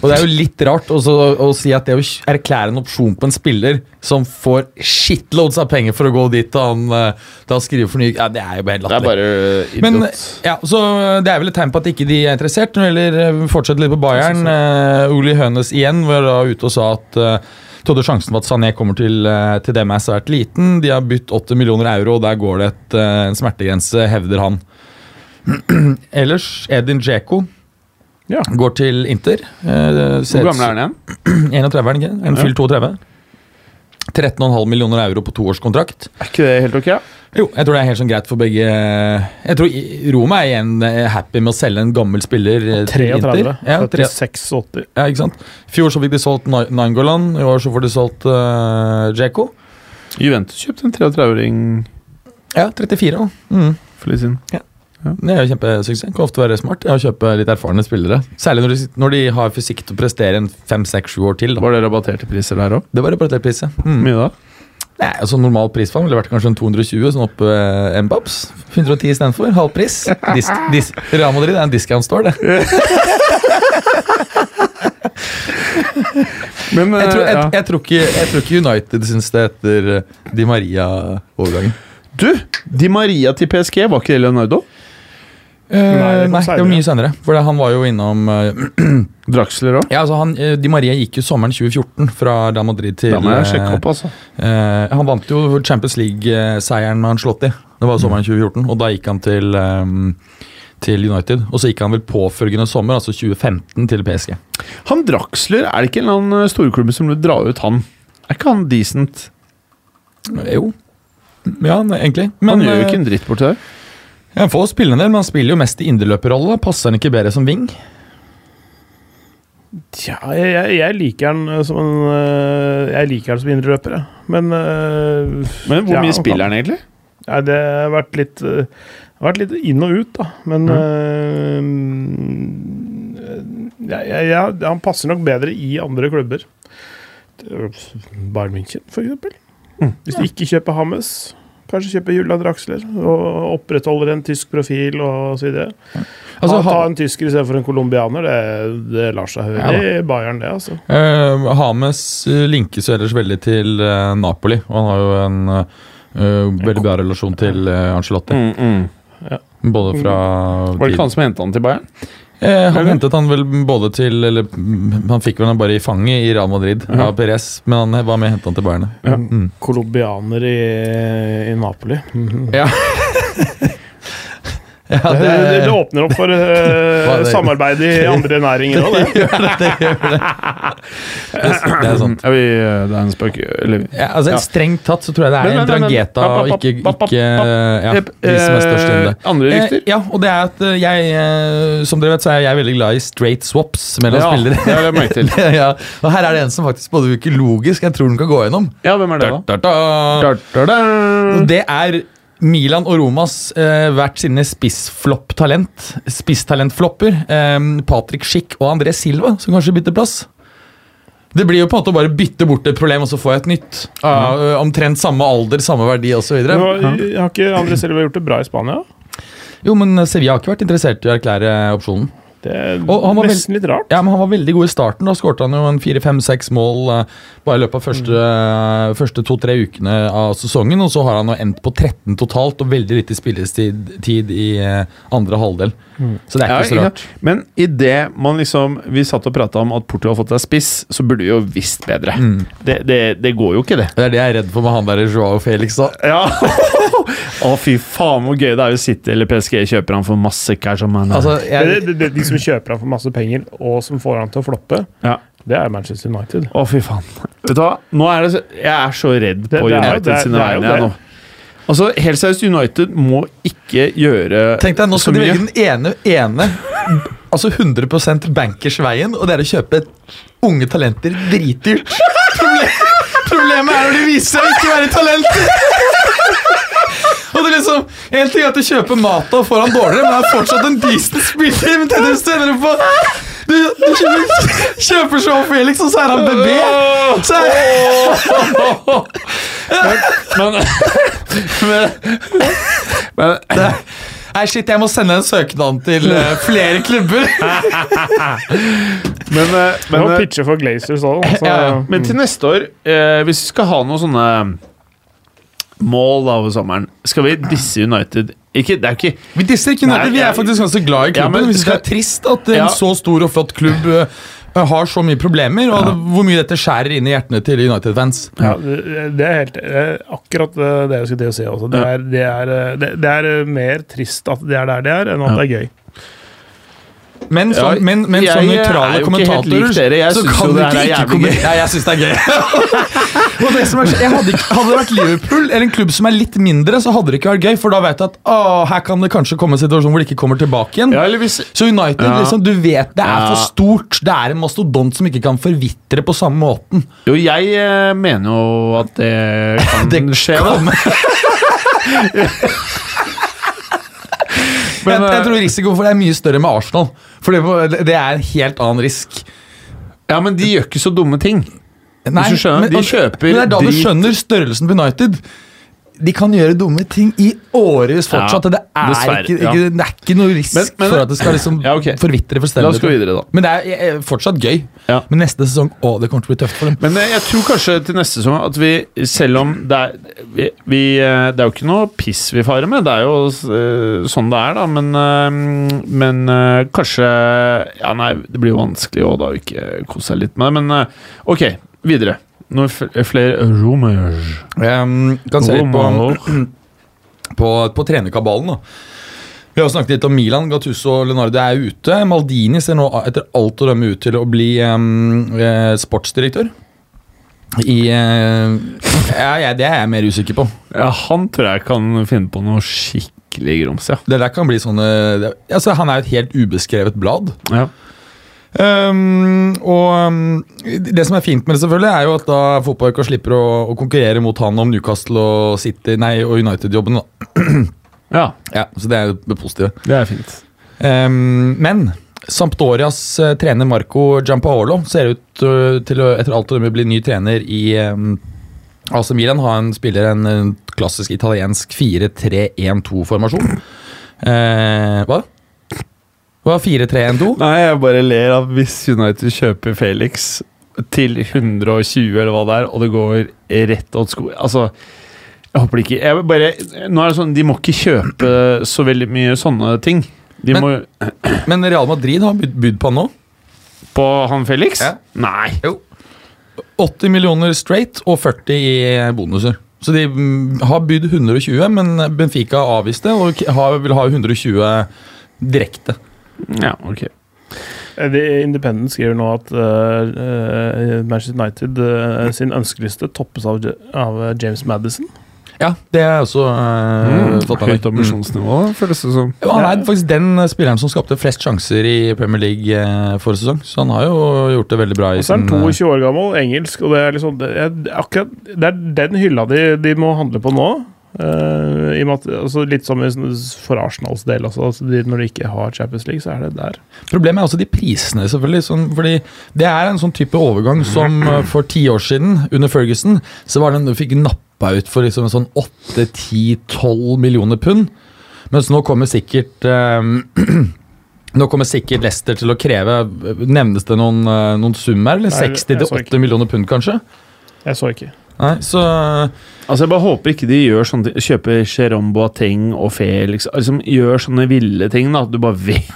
Og Det er jo litt rart også å, å si at det å erklære en opsjon på en spiller som får shitloads av penger for å gå dit og han eh, da skriver for ny ja, Det er jo bare helt Det er bare uh, Men idiot. ja, så Det er vel et tegn på at ikke de er interessert. Når det gjelder fortsette litt på Bayern uh, Uli Hønes igjen var da ute og sa at uh, trodde sjansen for at Sané kommer til, eh, til dem er svært liten. De har bytt 80 millioner euro, og der går det et, eh, en smertegrense, hevder han. Ellers, Edin Djeko Ja. går til Inter. Hvor gammel er han igjen? 31, er han ikke? En fylt 32. 13,5 millioner euro på toårskontrakt. Er ikke det helt ok? Ja? Jo, jeg tror det er helt sånn greit for begge Jeg tror Roma er igjen eh, happy med å selge en gammel spiller eh, til 33. Ja, 36-80. ja, ikke sant? I fjor så fikk de solgt Nangolan, i år så får de solgt uh, Djeko. Juventus kjøpte en 33-åring Ja, 34 da. Mm. for litt siden. Det er jo kjempesuksess. Kan ofte være smart å kjøpe litt erfarne spillere. Særlig når de, når de har fysikk til å prestere en 5-6-7 år til. Da. Var det rabatterte priser der òg? Det var rabattert pris. Mm. Mye da? Nei, altså Normal prisfall ville vært kanskje en 220, sånn oppe uh, Mbabs. 110 istedenfor. Halv pris. Dis, Real Madrid er en discount store, det. Men Jeg tror, eh, jeg, ja. jeg, tror ikke, jeg tror ikke United syns det etter eh, Di Maria-overgangen. Du, Di Maria til PSG, var ikke det Leonardo? Eh, Nei, det nei, det var mye senere. For han var jo innom eh, Draxler òg? ja, altså han, eh, Di Maria gikk jo sommeren 2014 fra Real Madrid til Da må jeg sjekke opp, altså. eh, Han vant jo Champions League-seieren med Ancelotti. Det var sommeren 2014, og da gikk han til, um, til United. Og så gikk han vel påfølgende sommer, altså 2015, til PSG. Han Draxler, er det ikke en eller annen storklubb som vil dra ut han? Er ikke han decent? Jo. Ja, egentlig. egentlig. han gjør jo ikke en dritt borti der. Ja, Han får spille en del, men han spiller jo mest i indreløperrolle. Passer han ikke bedre som wing? Tja, jeg, jeg, jeg liker han eh, som en eh, Jeg liker han som indreløper, jeg. Men eh, Men hvor ja, mye spiller han egentlig? Ja, det har vært litt det har vært litt inn og ut, da. Men eh, ja, ja, ja, han passer nok bedre i andre klubber. Bayern München, for eksempel. Hvis de ikke kjøper Hammes, kanskje kjøpe Julian Draxler og opprettholder en tysk profil og så videre. Altså, ta, ta ha- en tysker istedenfor en colombianer, det, det lar seg høre Ja, i Bayern, det, altså. Uh, Hames eh, linkes jo ellers veldig til uh, Napoli, og han har jo en uh, veldig bra relasjon til uh, Angelotti. Mm, mm. Både fra Var det ikke han som hentet han til Bayern? Eh, han hentet han vel både til Eller mm, han fikk vel han bare i fanget i Real Madrid Ja. av Perez, men han var med og hentet han til Bayern. Ja. Mm. Colombianer i, i Napoli. Mhm. Ja. ja, Det, det, det, det åpner opp for eh, det? samarbeid i andre næringer òg, det. gjør det, det gjør det. Det, det er sant. Vi, det er en spøk. Eller Ja, altså, Ja. Strengt tatt så tror jeg det er Men, en men, men. Drangeta og ikke, ikke ja, de som er størst innen det. eh, Andre rykter? Eh, ja, og det er at eh, jeg eh, Som dere vet, så er jeg veldig glad i straight swaps mellom Ja, spillere. det har jeg merket til. ja, og her er det en som faktisk både virker logisk, jeg tror den kan gå gjennom. Ja, hvem er det, da? Da, da, da. Da, da, Og da. det er Milan og Romas eh, hvert sine spissflopp-talent. Spisstalentflopper. Eh, Patrick Schick og André Silva, som kanskje bytter plass. Det blir jo på en måte å bare bytte bort et problem, og så får jeg et nytt. Eh, omtrent samme alder, samme verdi osv. Har ikke André Silva gjort det bra i Spania? Jo, men Sevilla har ikke vært interessert i å erklære opsjonen. Det er nesten litt rart. Ja, men Han var veldig god i starten. Da skårte han jo en fire-fem-seks mål eh, bare i løpet av første, eh, første to-tre ukene av sesongen. Og så har han jo endt på 13 totalt og veldig lite spilletid i eh, andre halvdel. Så det er Ja, ikke så ja. rart. Men idet man liksom Vi satt og prata om at Portugal har fått seg spiss, så burde vi jo visst bedre. Mm. Det, det, det går jo ikke, det. Det er det jeg er redd for med han der Joao Felix. da. Ja! Å, fy faen, hvor gøy det er å sitte eller PSG kjøper han for masse cash. som han- Altså, Det, jeg, det, det, de som kjøper han for masse penger, og som får han til å floppe, ja. det er Manchester United. Å, fy faen. Vet du hva? Nå er det, jeg er så redd på Det- det United det er- sine er vegne jeg nå. Altså, Helt seriøst, United må ikke gjøre tenk deg, Nå så skal de velge den ene, ene altså 100% bankers veien, og det er å kjøpe unge talenter dritdyrt. Problem, problemet er når de viser seg å ikke være talenter! Og det er liksom, En ting er at du kjøper mat og får han dårligere, men han er fortsatt en decent spiller. Men det du stønner på Du, du kjøper, kjøper Joao Felix, og så er han bebé! Så er, Men, men, men Nei, shit, jeg må sende en søknad til uh, flere klubber. Men, uh, Men men, eh, pitche for Glazers òg, Ja, ja. men til neste år, eh, hvis vi skal ha noen sånne mål da over sommeren, skal vi disse United ikke, Det er ikke Vi disser ikke United, Nei, vi er faktisk ganske glad i Ja, klubben. men vi skal, det er trist at en Ja. så stor og flott klubb uh, har så mye problemer, og hvor mye dette skjærer inn i hjertene til United-fans. Ja, det det er helt akkurat det jeg skulle til å si også. Det er, det, er, eh, det, det er eh, mer trist at det er der det er, enn at Ja. det er gøy. Men som, Ja, men, men jeg som nøytrale kommentatorer. Jeg kan jo du det ikke er ikke jævlig gøy. Ja, jeg syns det er gøy. Og det som er, jeg hadde, ikke, hadde det vært Liverpool eller en klubb som er litt mindre, så hadde det ikke vært gøy, for da vet du at å, her kan det kanskje komme en situasjon hvor de ikke kommer tilbake igjen. Ja, eller hvis Så United, Ja. liksom, du vet det er for stort. Det er en mastodont som ikke kan forvitre på samme måten. Jo, jeg eh, mener jo at det kan Det skje, da. Men, jeg, jeg eh, tror risikoen for det er mye større med Arsenal. For det, det er en helt annen risk. Ja, men de gjør ikke så dumme ting. Nei, skjønner, de kjøper men det er da du skjønner størrelsen på United. De kan gjøre dumme ting i årevis fortsatt. Ja, det, er ikke, ikke, ja. det er ikke noe risk Men- men- for at det skal liksom Ja, okay. forvitre fullstendig. da. Men det er er fortsatt gøy. Men neste sesong å, det kommer til å bli tøft for dem. Men eh, jeg tror kanskje til neste sesong at vi, selv om det er vi, vi, eh, Det er jo ikke noe piss vi farer med, det er jo eh, sånn det er, da. Men, eh, men eh, kanskje Ja, nei, det blir jo vanskelig å da ikke kose seg litt med det, men eh, ok, videre. Noen fl- flere rumors. Um, kan se litt på, på, på trenerkabalen. da Vi har snakket litt om Milan. Gattuso og Leonardo er ute. Maldini ser nå etter alt å dømme ut til å bli um, eh, sportsdirektør. I uh, ja, ja, Det er jeg mer usikker på. Ja, han tror jeg kan finne på noe skikkelig grums, ja. Det der kan bli sånne det, altså Han er jo et helt ubeskrevet blad. ja. Um, og um, det som er fint med det, selvfølgelig er jo at da fotballuka slipper å, å konkurrere mot han om Newcastle og City Nei, og United-jobben. Ja, Ja, så det er jo det positive. det er fint. Um, men Sampdorias uh, trener Marco Giampaolo ser ut uh, til å etter alt å dømme bli ny trener i um, AC Milan. Han spiller en, en klassisk italiensk 4-3-1-2-formasjon. Uh, hva? Hva 4-3-1-2? Nei, jeg bare ler av hvis United kjøper Felix til 120 eller hva det er, og det går rett åt sko... Altså, jeg håper det ikke jeg bare, Nå er det sånn, De må ikke kjøpe så veldig mye sånne ting. De Men- må Men Real Madrid har bud bud på han nå. På han Felix? Ja. Nei. 80 millioner straight og 40 i bonuser. Så de mm, har bydd 120, men Benfica avviste og vil ha 120 direkte. Ja, ok. Eh, The Independent skriver nå at uh, Manchester United uh, sin ønskeliste toppes av, av James Madison. Ja, det er også uh, Mm, høyt ambisjonsnivå, mm. føles det som. Ja, han er faktisk den spilleren som skapte flest sjanser i Premier League uh, forrige sesong. Så han har jo gjort det veldig bra i Og så er han eh, 22 år gammel, engelsk, og det er liksom det er, akkurat, det er den hylla de, de må handle på nå. I og at, altså litt som sånn- for Arsenals del også. Altså de, når de ikke har Champions League, så er det der. Problemet er også de prisene, selvfølgelig. Sånn, fordi det er en sånn type overgang som eh, for ti år siden, under Ferguson, så var den du fikk nappa ut for liksom sånn 8-10-12 millioner pund. Mens nå kommer sikkert eh, Nå kommer sikkert Leicester til å kreve Nevnes det noen, noen sum her? Eller Nei, jeg så 60-80 millioner pund, kanskje? Jeg så ikke. Nei, så Altså, Jeg bare håper ikke de gjør sånne ting. Kjøper Jérôme Boateng og Felix liksom, Gjør sånne ville ting. da, at du bare vet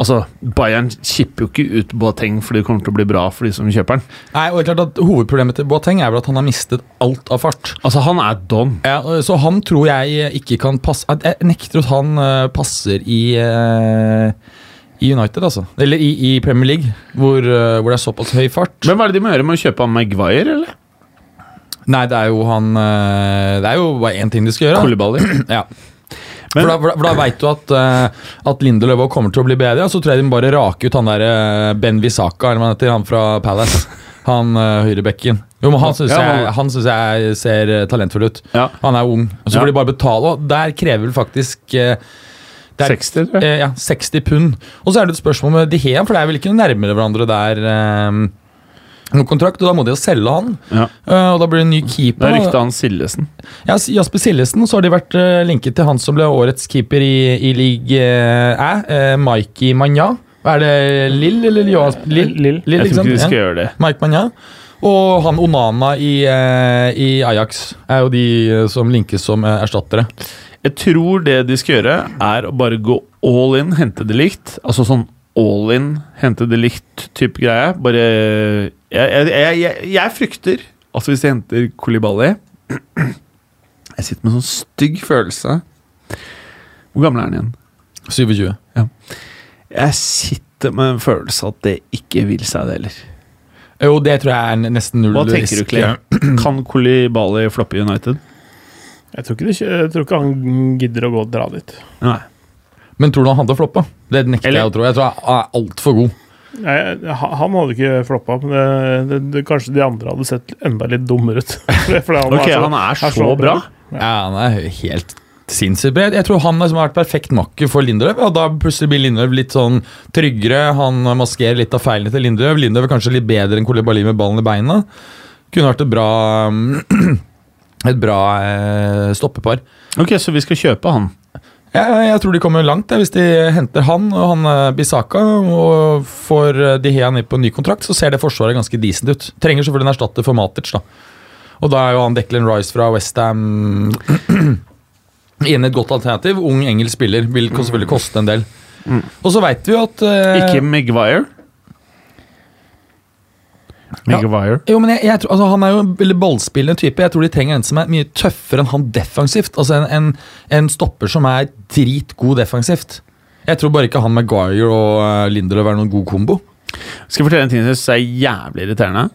Altså, Bayern kipper jo ikke ut Boateng fordi det kommer til å bli bra for de som kjøper den. Nei, og det er klart at Hovedproblemet til Boateng er vel at han har mistet alt av fart. Altså, han er don. Ja, Så han tror jeg ikke kan passe Jeg nekter at han eh, passer i uh I United, altså. Eller i, i Premier League, hvor, uh, hvor det er såpass høy fart. Men hva er det de må gjøre med å kjøpe han Maguire, eller? Nei, det er jo han eh, Det er jo bare én ting de skal gjøre. Koulibaly? Ja. Men- for da, for da, veit du at, uh, at Lindelöf også kommer til å bli bedre, og så tror jeg de bare rake ut han der eh, Ben Visaka, eller hva han heter, han fra Palace. Han uh, høyrebekken. Jo, men han syns Ja, jeg, jeg ser eh, talentfull ut. Ja. Han er ung. Og så Ja. får de bare betale, og der krever vel faktisk uh, er- 60, tror jeg. Uh, ja, 60 pund. Og så er det et spørsmål med De Hea, for det er vel ikke noe nærmere hverandre der. Eh, noen kontrakt, og Da må de jo selge han. Ja. Uh, og Da blir det en ny keeper. Det er ryktet han Sillesen. Ja, Jasper Sillesen, så har de vært uh, linket til han som ble årets keeper i, i league eh, Æ, uh, Mikey Manja. Er det Lill eller Joas? Lill, Lill. Lill, Jeg tror ikke de skal gjøre det. Mike Manja. Og han Onana i, i Ajax er jo de som linkes som erstattere. Jeg tror det de skal gjøre, er å bare gå all in, hente det likt. Altså sånn all in, hente det likt-type greie. Bare jeg, jeg, jeg, jeg, jeg frykter at hvis de henter Kolibali Jeg sitter med en sånn stygg følelse. Hvor gammel er han igjen? 27. Jeg sitter med en følelse at det ikke vil seg, det heller. Jo, det tror jeg er nesten null Hva tenker du, Clay? Kan Kolibali floppe United? Jeg tror ikke, jeg tror ikke han gidder å gå og dra dit. Nei. Men tror du han hadde floppa? Det nekter Eller- jeg å tro. Jeg tror han er altfor god. Nei, han hadde ikke floppa, men det, det, det, kanskje de andre hadde sett enda litt dummere ut. Han Ok, er så- han er så bra. Ja, han er helt sinnssykt bred. Jeg tror han liksom har vært perfekt makker for Lindløv. Og da plutselig blir Lindløv litt sånn tryggere. Han maskerer litt av feilene til Lindløv. Lindløv er kanskje litt bedre enn Kolibali med ballen i beina. Kunne vært et bra Et bra eh, stoppepar. Ok, så vi skal kjøpe han. Jeg, jeg tror de kommer langt jeg, hvis de henter han og han eh, Bisaka og får eh, De Hea ned på en ny kontrakt. Så ser det forsvaret ganske decent ut. Trenger selvfølgelig en erstatter for Matic. da Og da er jo han Declan Rice fra Westham inne et godt alternativ. Ung engelsk spiller. Vil selvfølgelig koste en del. Og så veit vi jo at uh, Ikke Maguire. Maguire. Jo, men jeg, jeg tror, altså, Han er jo en veldig ballspillende type. Jeg tror de trenger en som er mye tøffere enn han defensivt. Altså En, en, en stopper som er dritgod defensivt. Jeg tror bare ikke han Maguire og uh, Lindelöf er noen god kombo. Skal jeg fortelle en ting som jeg synes er jævlig irriterende?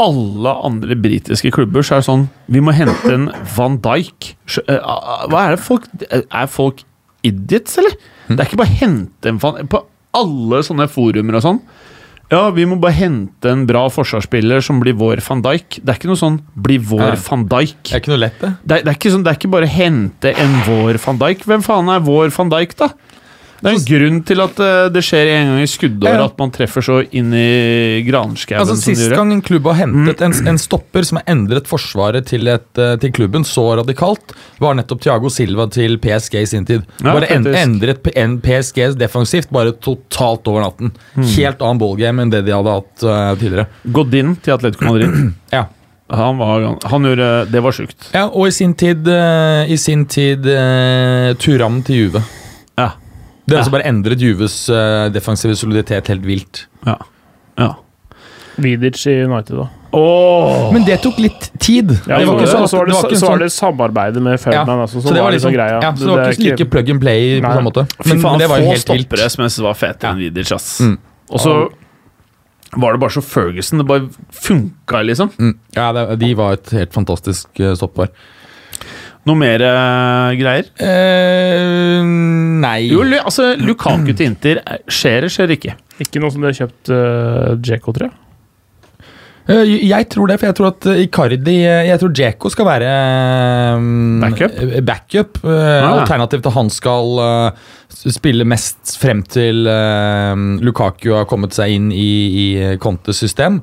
Alle andre britiske klubber så er det sånn Vi må hente en Van Dijk. Eh, Hva er det folk Er folk idiots, eller? Det er ikke bare å hente en Van På alle sånne forumer og sånn. Ja, vi må bare hente en bra forsvarsspiller som blir vår van Dijk. Det er ikke noe sånn 'bli vår Nei. van Dijk'. Det er ikke noe lett, det. Det er, det, er ikke sånn, det er ikke bare hente en vår van Dijk. Hvem faen er vår van Dijk, da? Det er en grunn til at eh, det skjer en gang i skuddåret at man treffer så inn i granskauen Altså Sist gang en klubb har hentet en, en stopper som har endret forsvaret til, et, eh, til klubben så radikalt, var nettopp Thiago Silva til PSG i sin tid. Bare en, endret PSG defensivt bare totalt over natten. Hmm. Helt annen ballgame enn det de hadde hatt uh, tidligere. Godin til Atletico Madrid. Ja. Han, var, han gjorde Det var sjukt. Ja, og i sin tid, i sin tid Turam til Juve. Ja. Det har Ja. altså bare endret Juves eh, defensive soliditet helt vilt. Ja. ja. Vidic i United, da. Oh. Men det tok litt tid. Ja, det var ikke så, sånn så, var det, det var så sånn- det samarbeidet med Ferdinand altså, som så det var liksom greia. ja, så det var ikke like plug and play på Nei. samme måte. Fy Men det var jo helt vilt. stoppere som var fetere enn Vidic, ass. Mm. Og så var det bare så Ferguson. Det bare funka, liksom. Mm. Ja, det, de var et helt fantastisk uh, stoppvar. Noe mer eh, greier? Uh, nei Jo, altså, Lukaku til Inter eh, skjer det, skjer ikke. Ikke noe som de har kjøpt uh, Djeko, tror jeg. Eh, Jeg tror det, for jeg tror at Icardi Jeg tror Djeko skal være um, Backup? backup. Ah. Alternativt at han skal spille mest frem til Lukaku har kommet seg inn i, i Contes system.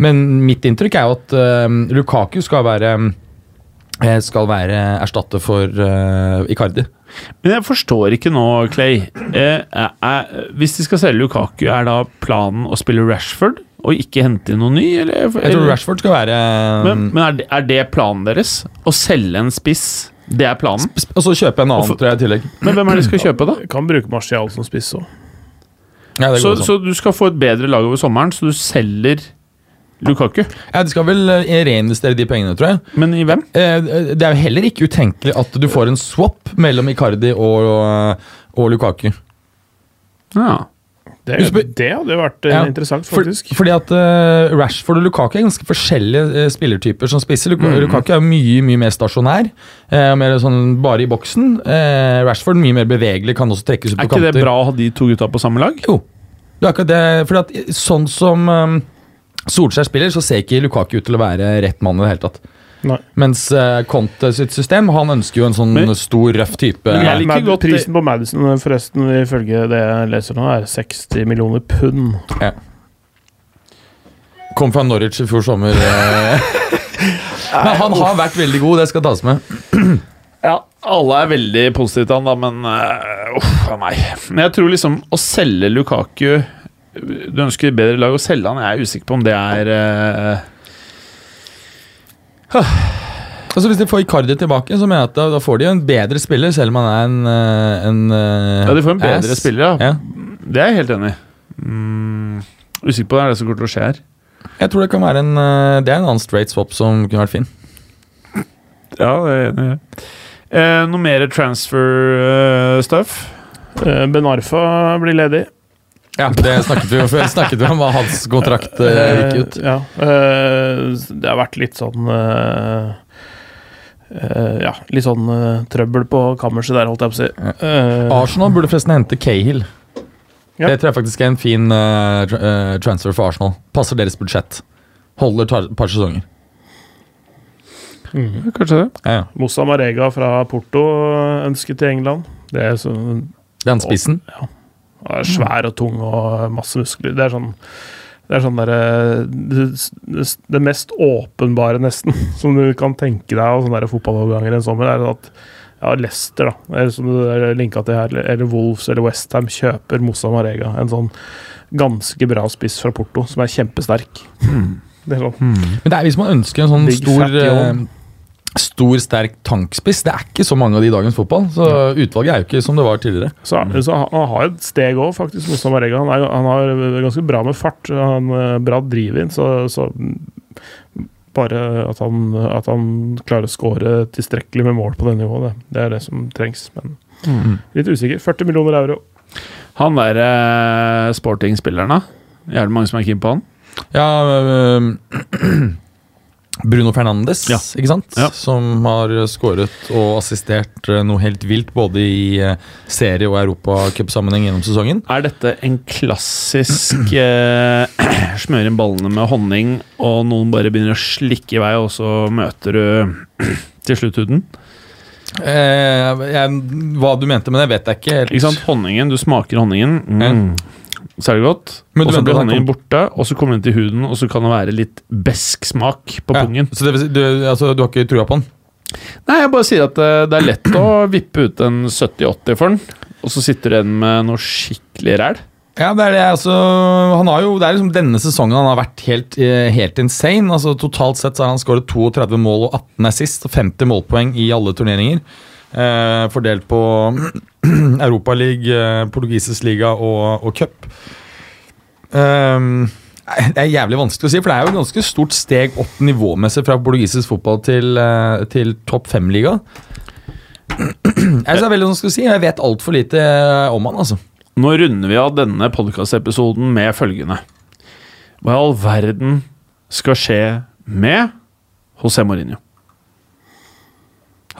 Men mitt inntrykk er jo at Lukaku skal være eh, skal være erstatter for uh, Icardi. Men jeg forstår ikke nå, Clay. Eh, er, er, hvis de skal selge Lukaku, er da planen å spille Rashford og ikke hente inn noe ny? Eller, Jeg tror Rashford skal være Men, men er, det, er det planen deres? Å selge en spiss? Det er planen? Og så kjøpe en annen, tror jeg, i tillegg. Men hvem er det de skal kjøpe, da? Kan bruke Martial som spiss òg. Ja, Så, sånn. så du skal få et bedre lag over sommeren, så du selger Lukaku. Ja, De skal vel eh, reinvestere de pengene, tror jeg. Men i hvem? Eh, Det er jo heller ikke utenkelig at du får en swap mellom Icardi og, og Lukaku. Ja. Det, det hadde vært eh, Ja, interessant, For, faktisk. fordi at uh, Rashford og Lukaku er ganske forskjellige eh, spillertyper som spisser. Luk Mm. Lukaku er mye mye mer stasjonær, uh, mer sånn bare i boksen. Uh, Rashford mye mer bevegelig, kan også trekkes ut Er ikke kanter. det bra å ha de to gutta på samme lag? Jo. Det er akkurat det. Fordi at sånn som um, Solskjær spiller, så ser ikke Lukaku ut til å være rett mann i det hele tatt. Nei. Mens uh, Conte sitt system, han ønsker jo en sånn Men- stor, røff type. Men jeg liker godt Prisen på Madison, forresten, ifølge det jeg leser nå, er 60 millioner pund. Kom fra Norwich i fjor sommer. eh. Men han har vært veldig god, det skal tas med. Ja, alle er veldig positive til han, da, men uh, uff a meg. Men jeg tror liksom å selge Lukaku Du ønsker bedre lag å selge han, jeg er usikker på om det er uh... Altså Hvis de får Icardi tilbake, så mener jeg at da, da får de en bedre spiller, selv om han er en, eh, en eh, Ja, de får en bedre ass. spiller, ja. Ja. Det er jeg helt enig i. Mm, usikker på det er det som kommer til å skje her. Jeg tror det kan være en Det er en annen straight swap som kunne vært fin. Ja, det er jeg enig i. Eh, noe mer transfer eh, stuff? Eh, Ben Arfa blir ledig. Ja, Det snakket vi om før. Snakket vi om hva hans kontrakt eh, gikk ut. Eh, ja. eh, det har vært litt sånn Ja, litt sånn trøbbel på kammerset der, holdt jeg på å si. Eh, Arsenal burde forresten hente Cahill. Ja. Det tror jeg faktisk er en fin transfer for Arsenal. Passer deres budsjett. Holder et par sesonger. Mm, Kanskje det. Ja, ja. Moussa Marega fra Porto ønsket til England. Det er, så, Den spissen. Han er svær og tung og masse muskler. Det er sånn det er sånn derre det, mest åpenbare, nesten, som du kan tenke deg av sånne fotballoverganger en sommer, er at ja, Leicester, da, eller som du linka til her, eller Wolves eller Westham kjøper Mossa Marega. En sånn ganske bra spiss fra Porto, som er kjempesterk. Det er sånn Men det er hvis man ønsker en sånn Big stor Stor, sterk tankspiss. Det er ikke så mange av de i dagens fotball. Så utvalget er jo ikke som det var tidligere. Så, så han har et steg òg, faktisk, Moussa Marega. Han, er, han har ganske bra med fart. Han har bra driv-in, så, så bare at han, at han klarer å skåre tilstrekkelig med mål på det nivået, det, det er det som trengs. Men litt usikker. 40 millioner euro. Han der eh, sporting-spilleren, da? Jævlig mange som er keen på han? Ja øh, Bruno Fernandes, Ja. ikke sant? Ja. Som har skåret og assistert øh, noe helt vilt både i øh, serie- og europacupsammenheng gjennom sesongen. Er dette en klassisk eh, smøre inn ballene med honning, og noen bare begynner å slikke i vei, og så møter du til slutt huden? Eh, jeg, hva du mente med det, vet jeg ikke. helt. Ikke sant? Honningen, du smaker honningen. Mm. Så er det godt. Og så blir honningen borte, og så kommer den til huden, og så kan det være litt besk smak på Ja, pungen. Så det vil du, altså, du har ikke trua på den? Nei, jeg bare sier at det, det er lett å vippe ut en 70-80 for den, og så sitter du igjen med noe skikkelig ræl. Ja, det er det. Altså, han har jo, det er liksom denne sesongen han har vært helt, eh, helt insane. Altså, totalt sett så har han skåret 32 mål og 18 assist og 50 målpoeng i alle turneringer. Eh, fordelt på Europaliga, eh, portugisisk liga og, og cup. Um, det er jævlig vanskelig å si, for det er jo et ganske stort steg opp nivåmessig fra portugisisk fotball til, eh, til topp fem-liga. Jeg veldig si. Jeg vet altfor lite om han, altså. Nå runder vi av denne podkastepisoden med følgende. Hva i all verden skal skje med José Mourinho?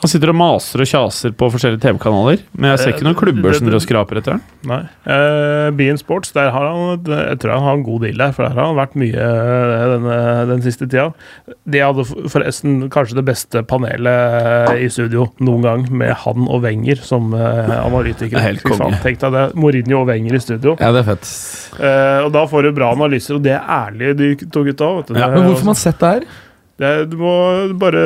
Han sitter og maser og kjaser på forskjellige TV-kanaler, men jeg ser ikke noen klubber som skraper etter han. Nei. Uh, Bean Sports, der har han Jeg tror han har en god deal der, for der har han vært mye eh, denne, den siste tida. De hadde forresten kanskje det beste panelet i studio noen gang, med han og Wenger som uh, analytiker. Det er helt konge. Tenk deg det. Mourinho og Wenger i studio. Ja, det er fett. Uh, og da får du bra analyser, og det er ærlige de to gutta. Vet du. Ja, Men hvorfor har man sett det her? det, Du må bare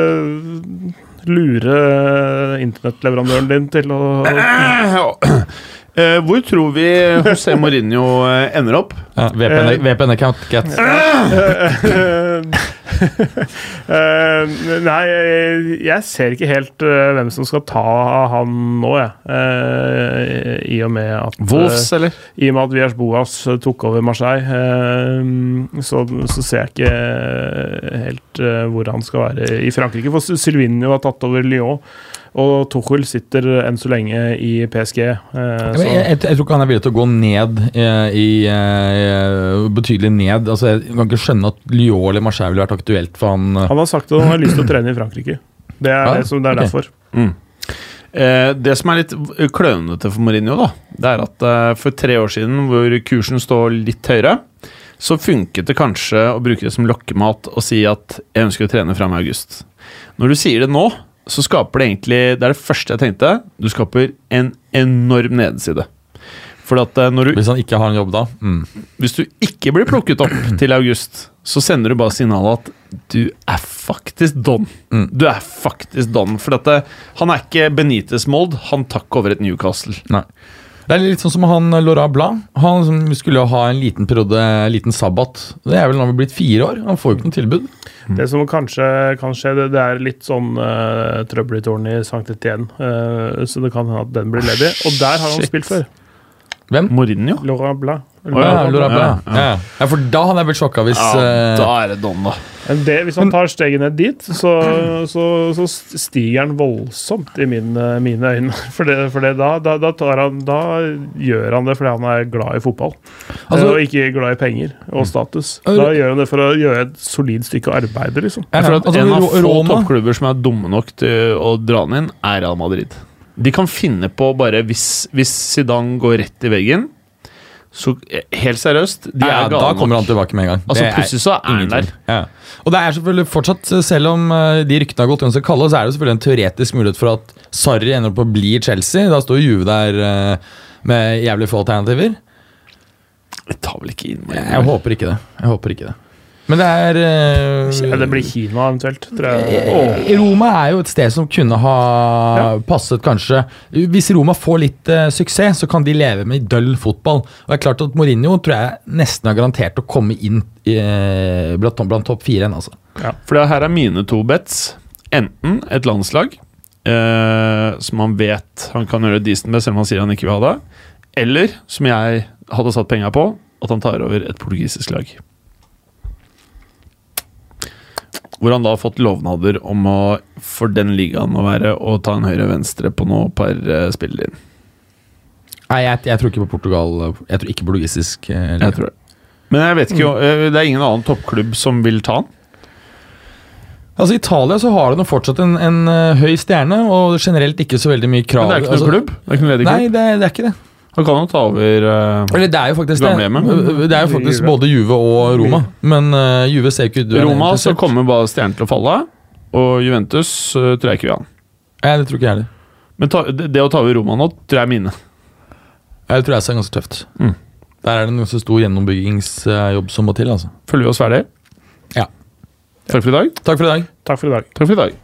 lure internettleverandøren din til å Eh, hvor tror vi José Mourinho eh, ender opp? Ja, VPN, VPN account, get. Eh, Nei, jeg ser ikke helt eh, hvem som skal ta han nå, jeg. Eh, I og med at Wolfs, eller? I og med at Vias Boas tok over Marseille, eh, så, så ser jeg ikke helt eh, hvor han skal være i Frankrike. For Sylvinio har tatt over Lyon, og Tuchel sitter enn så lenge i PSG. eh, Jeg, så- jeg, jeg, jeg tror ikke han er villig til å gå ned eh, i eh, Betydelig ned. Altså, jeg kan ikke skjønne at Lyon eller Marseille ville vært aktuelt for han. eh. Han har sagt at han har lyst til å trene i Frankrike. Det er, Ja, det som, det er okay. derfor. Mm. Eh, det som er litt klønete for Mourinho, da, det er at eh, for tre år siden, hvor kursen står litt høyere, så funket det kanskje å bruke det som lokkemat og si at jeg ønsker å trene fram i august. Når du sier det nå, så skaper det egentlig Det er det første jeg tenkte. Du skaper en enorm nedside. For at eh, når du Hvis han ikke har en jobb da. Mm. hvis du ikke blir plukket opp til august, så sender du bare signalet at du er faktisk don. Mm. Du er faktisk don. For at det, han er ikke Benitez Mold, han takk over et Newcastle. Nei. Det er litt sånn som han Laura Blad. Han skulle jo ha en liten periode, en liten sabbat. Det er vel nå blitt fire år. Han får jo ikke noe tilbud. Det som kanskje kan skje, det, det er litt sånn uh, trøbbel i tårnet i Sankt Etienne. Uh, så det kan hende at den blir ledig. Og der har han Shit. spilt før. Hvem? Mourinho? Laurent Blanc. Ja, for da hadde jeg blitt sjokka hvis Ja, eh, da er det don, da. Men det, hvis han tar steget ned dit, så, så, så stiger han voldsomt i mine, mine øyne. For, det, for det, da, da, da, tar han, da gjør han det fordi han er glad i fotball. Altså- og ikke glad i penger og status. Da gjør han det for å gjøre et solid stykke arbeid, liksom. Ja, Jeg føler at altså, En av få Roma- toppklubber som er dumme nok til å dra han inn, er Real Madrid. De kan finne på bare Hvis, hvis Zidane går rett i veggen, så eh, helt seriøst De ja, er da kommer han tilbake med en gang. Altså Plutselig så er han der. Ja. Og det er selvfølgelig fortsatt, selv om eh, de ryktene har gått ganske kalde, så er det selvfølgelig en teoretisk mulighet for at Sarri ender opp å bli i Chelsea. Da står Juve der eh, med jævlig få alternativer. Jeg tar vel ikke inn Jeg, jeg håper ikke det. Jeg håper ikke det. Men det er uh, Ja, det blir Kina eventuelt, tror jeg. Oh. Roma er jo et sted som kunne ha passet, kanskje. Hvis Roma får litt uh, suksess, så kan de leve med døll fotball. Og det er klart at Mourinho tror jeg nesten har garantert å komme inn i, uh, blant, blant topp fire. igjen, Altså. For det her er mine to bets. Enten et landslag som han vet han kan gjøre decent med, selv om han sier han ikke vil ha det. Eller, som jeg hadde satt penga på, at han tar over et portugisisk lag. Hvor han da har fått lovnader om å, for den ligaen å være å ta en høyre-venstre på noe par spill inn. Nei, jeg, jeg tror ikke på Portugal. Jeg tror ikke portugisisk. eh. Jeg tror det. Men jeg vet ikke, mm. det er ingen annen toppklubb som vil ta han? Altså I Italia så har de fortsatt en, en eh, høy stjerne, og generelt ikke så veldig mye krav. Men det er ikke noen altså, klubb? Det ikke noen ledig Nei, det, det er ikke det. Han kan jo ta over uh, Eller det er jo faktisk. Gamlehjemmet. Det er jo faktisk Juve. både Juve og Roma. Men uh, Juve ser ikke ut til å Roma så kommer bare stjernen til å falle, og Juventus uh, tror jeg ikke vil ha han. Nei, det tror ikke jeg heller. Men ta, det, det å ta over Roma nå tror jeg er mine. Jeg tror jeg er ganske tøft. Mm. Der er det en ganske stor gjennombyggingsjobb som må til. altså. Følger vi oss ferdig? Ja. Takk for i dag. Takk for i dag. Takk for i dag. Takk for i dag.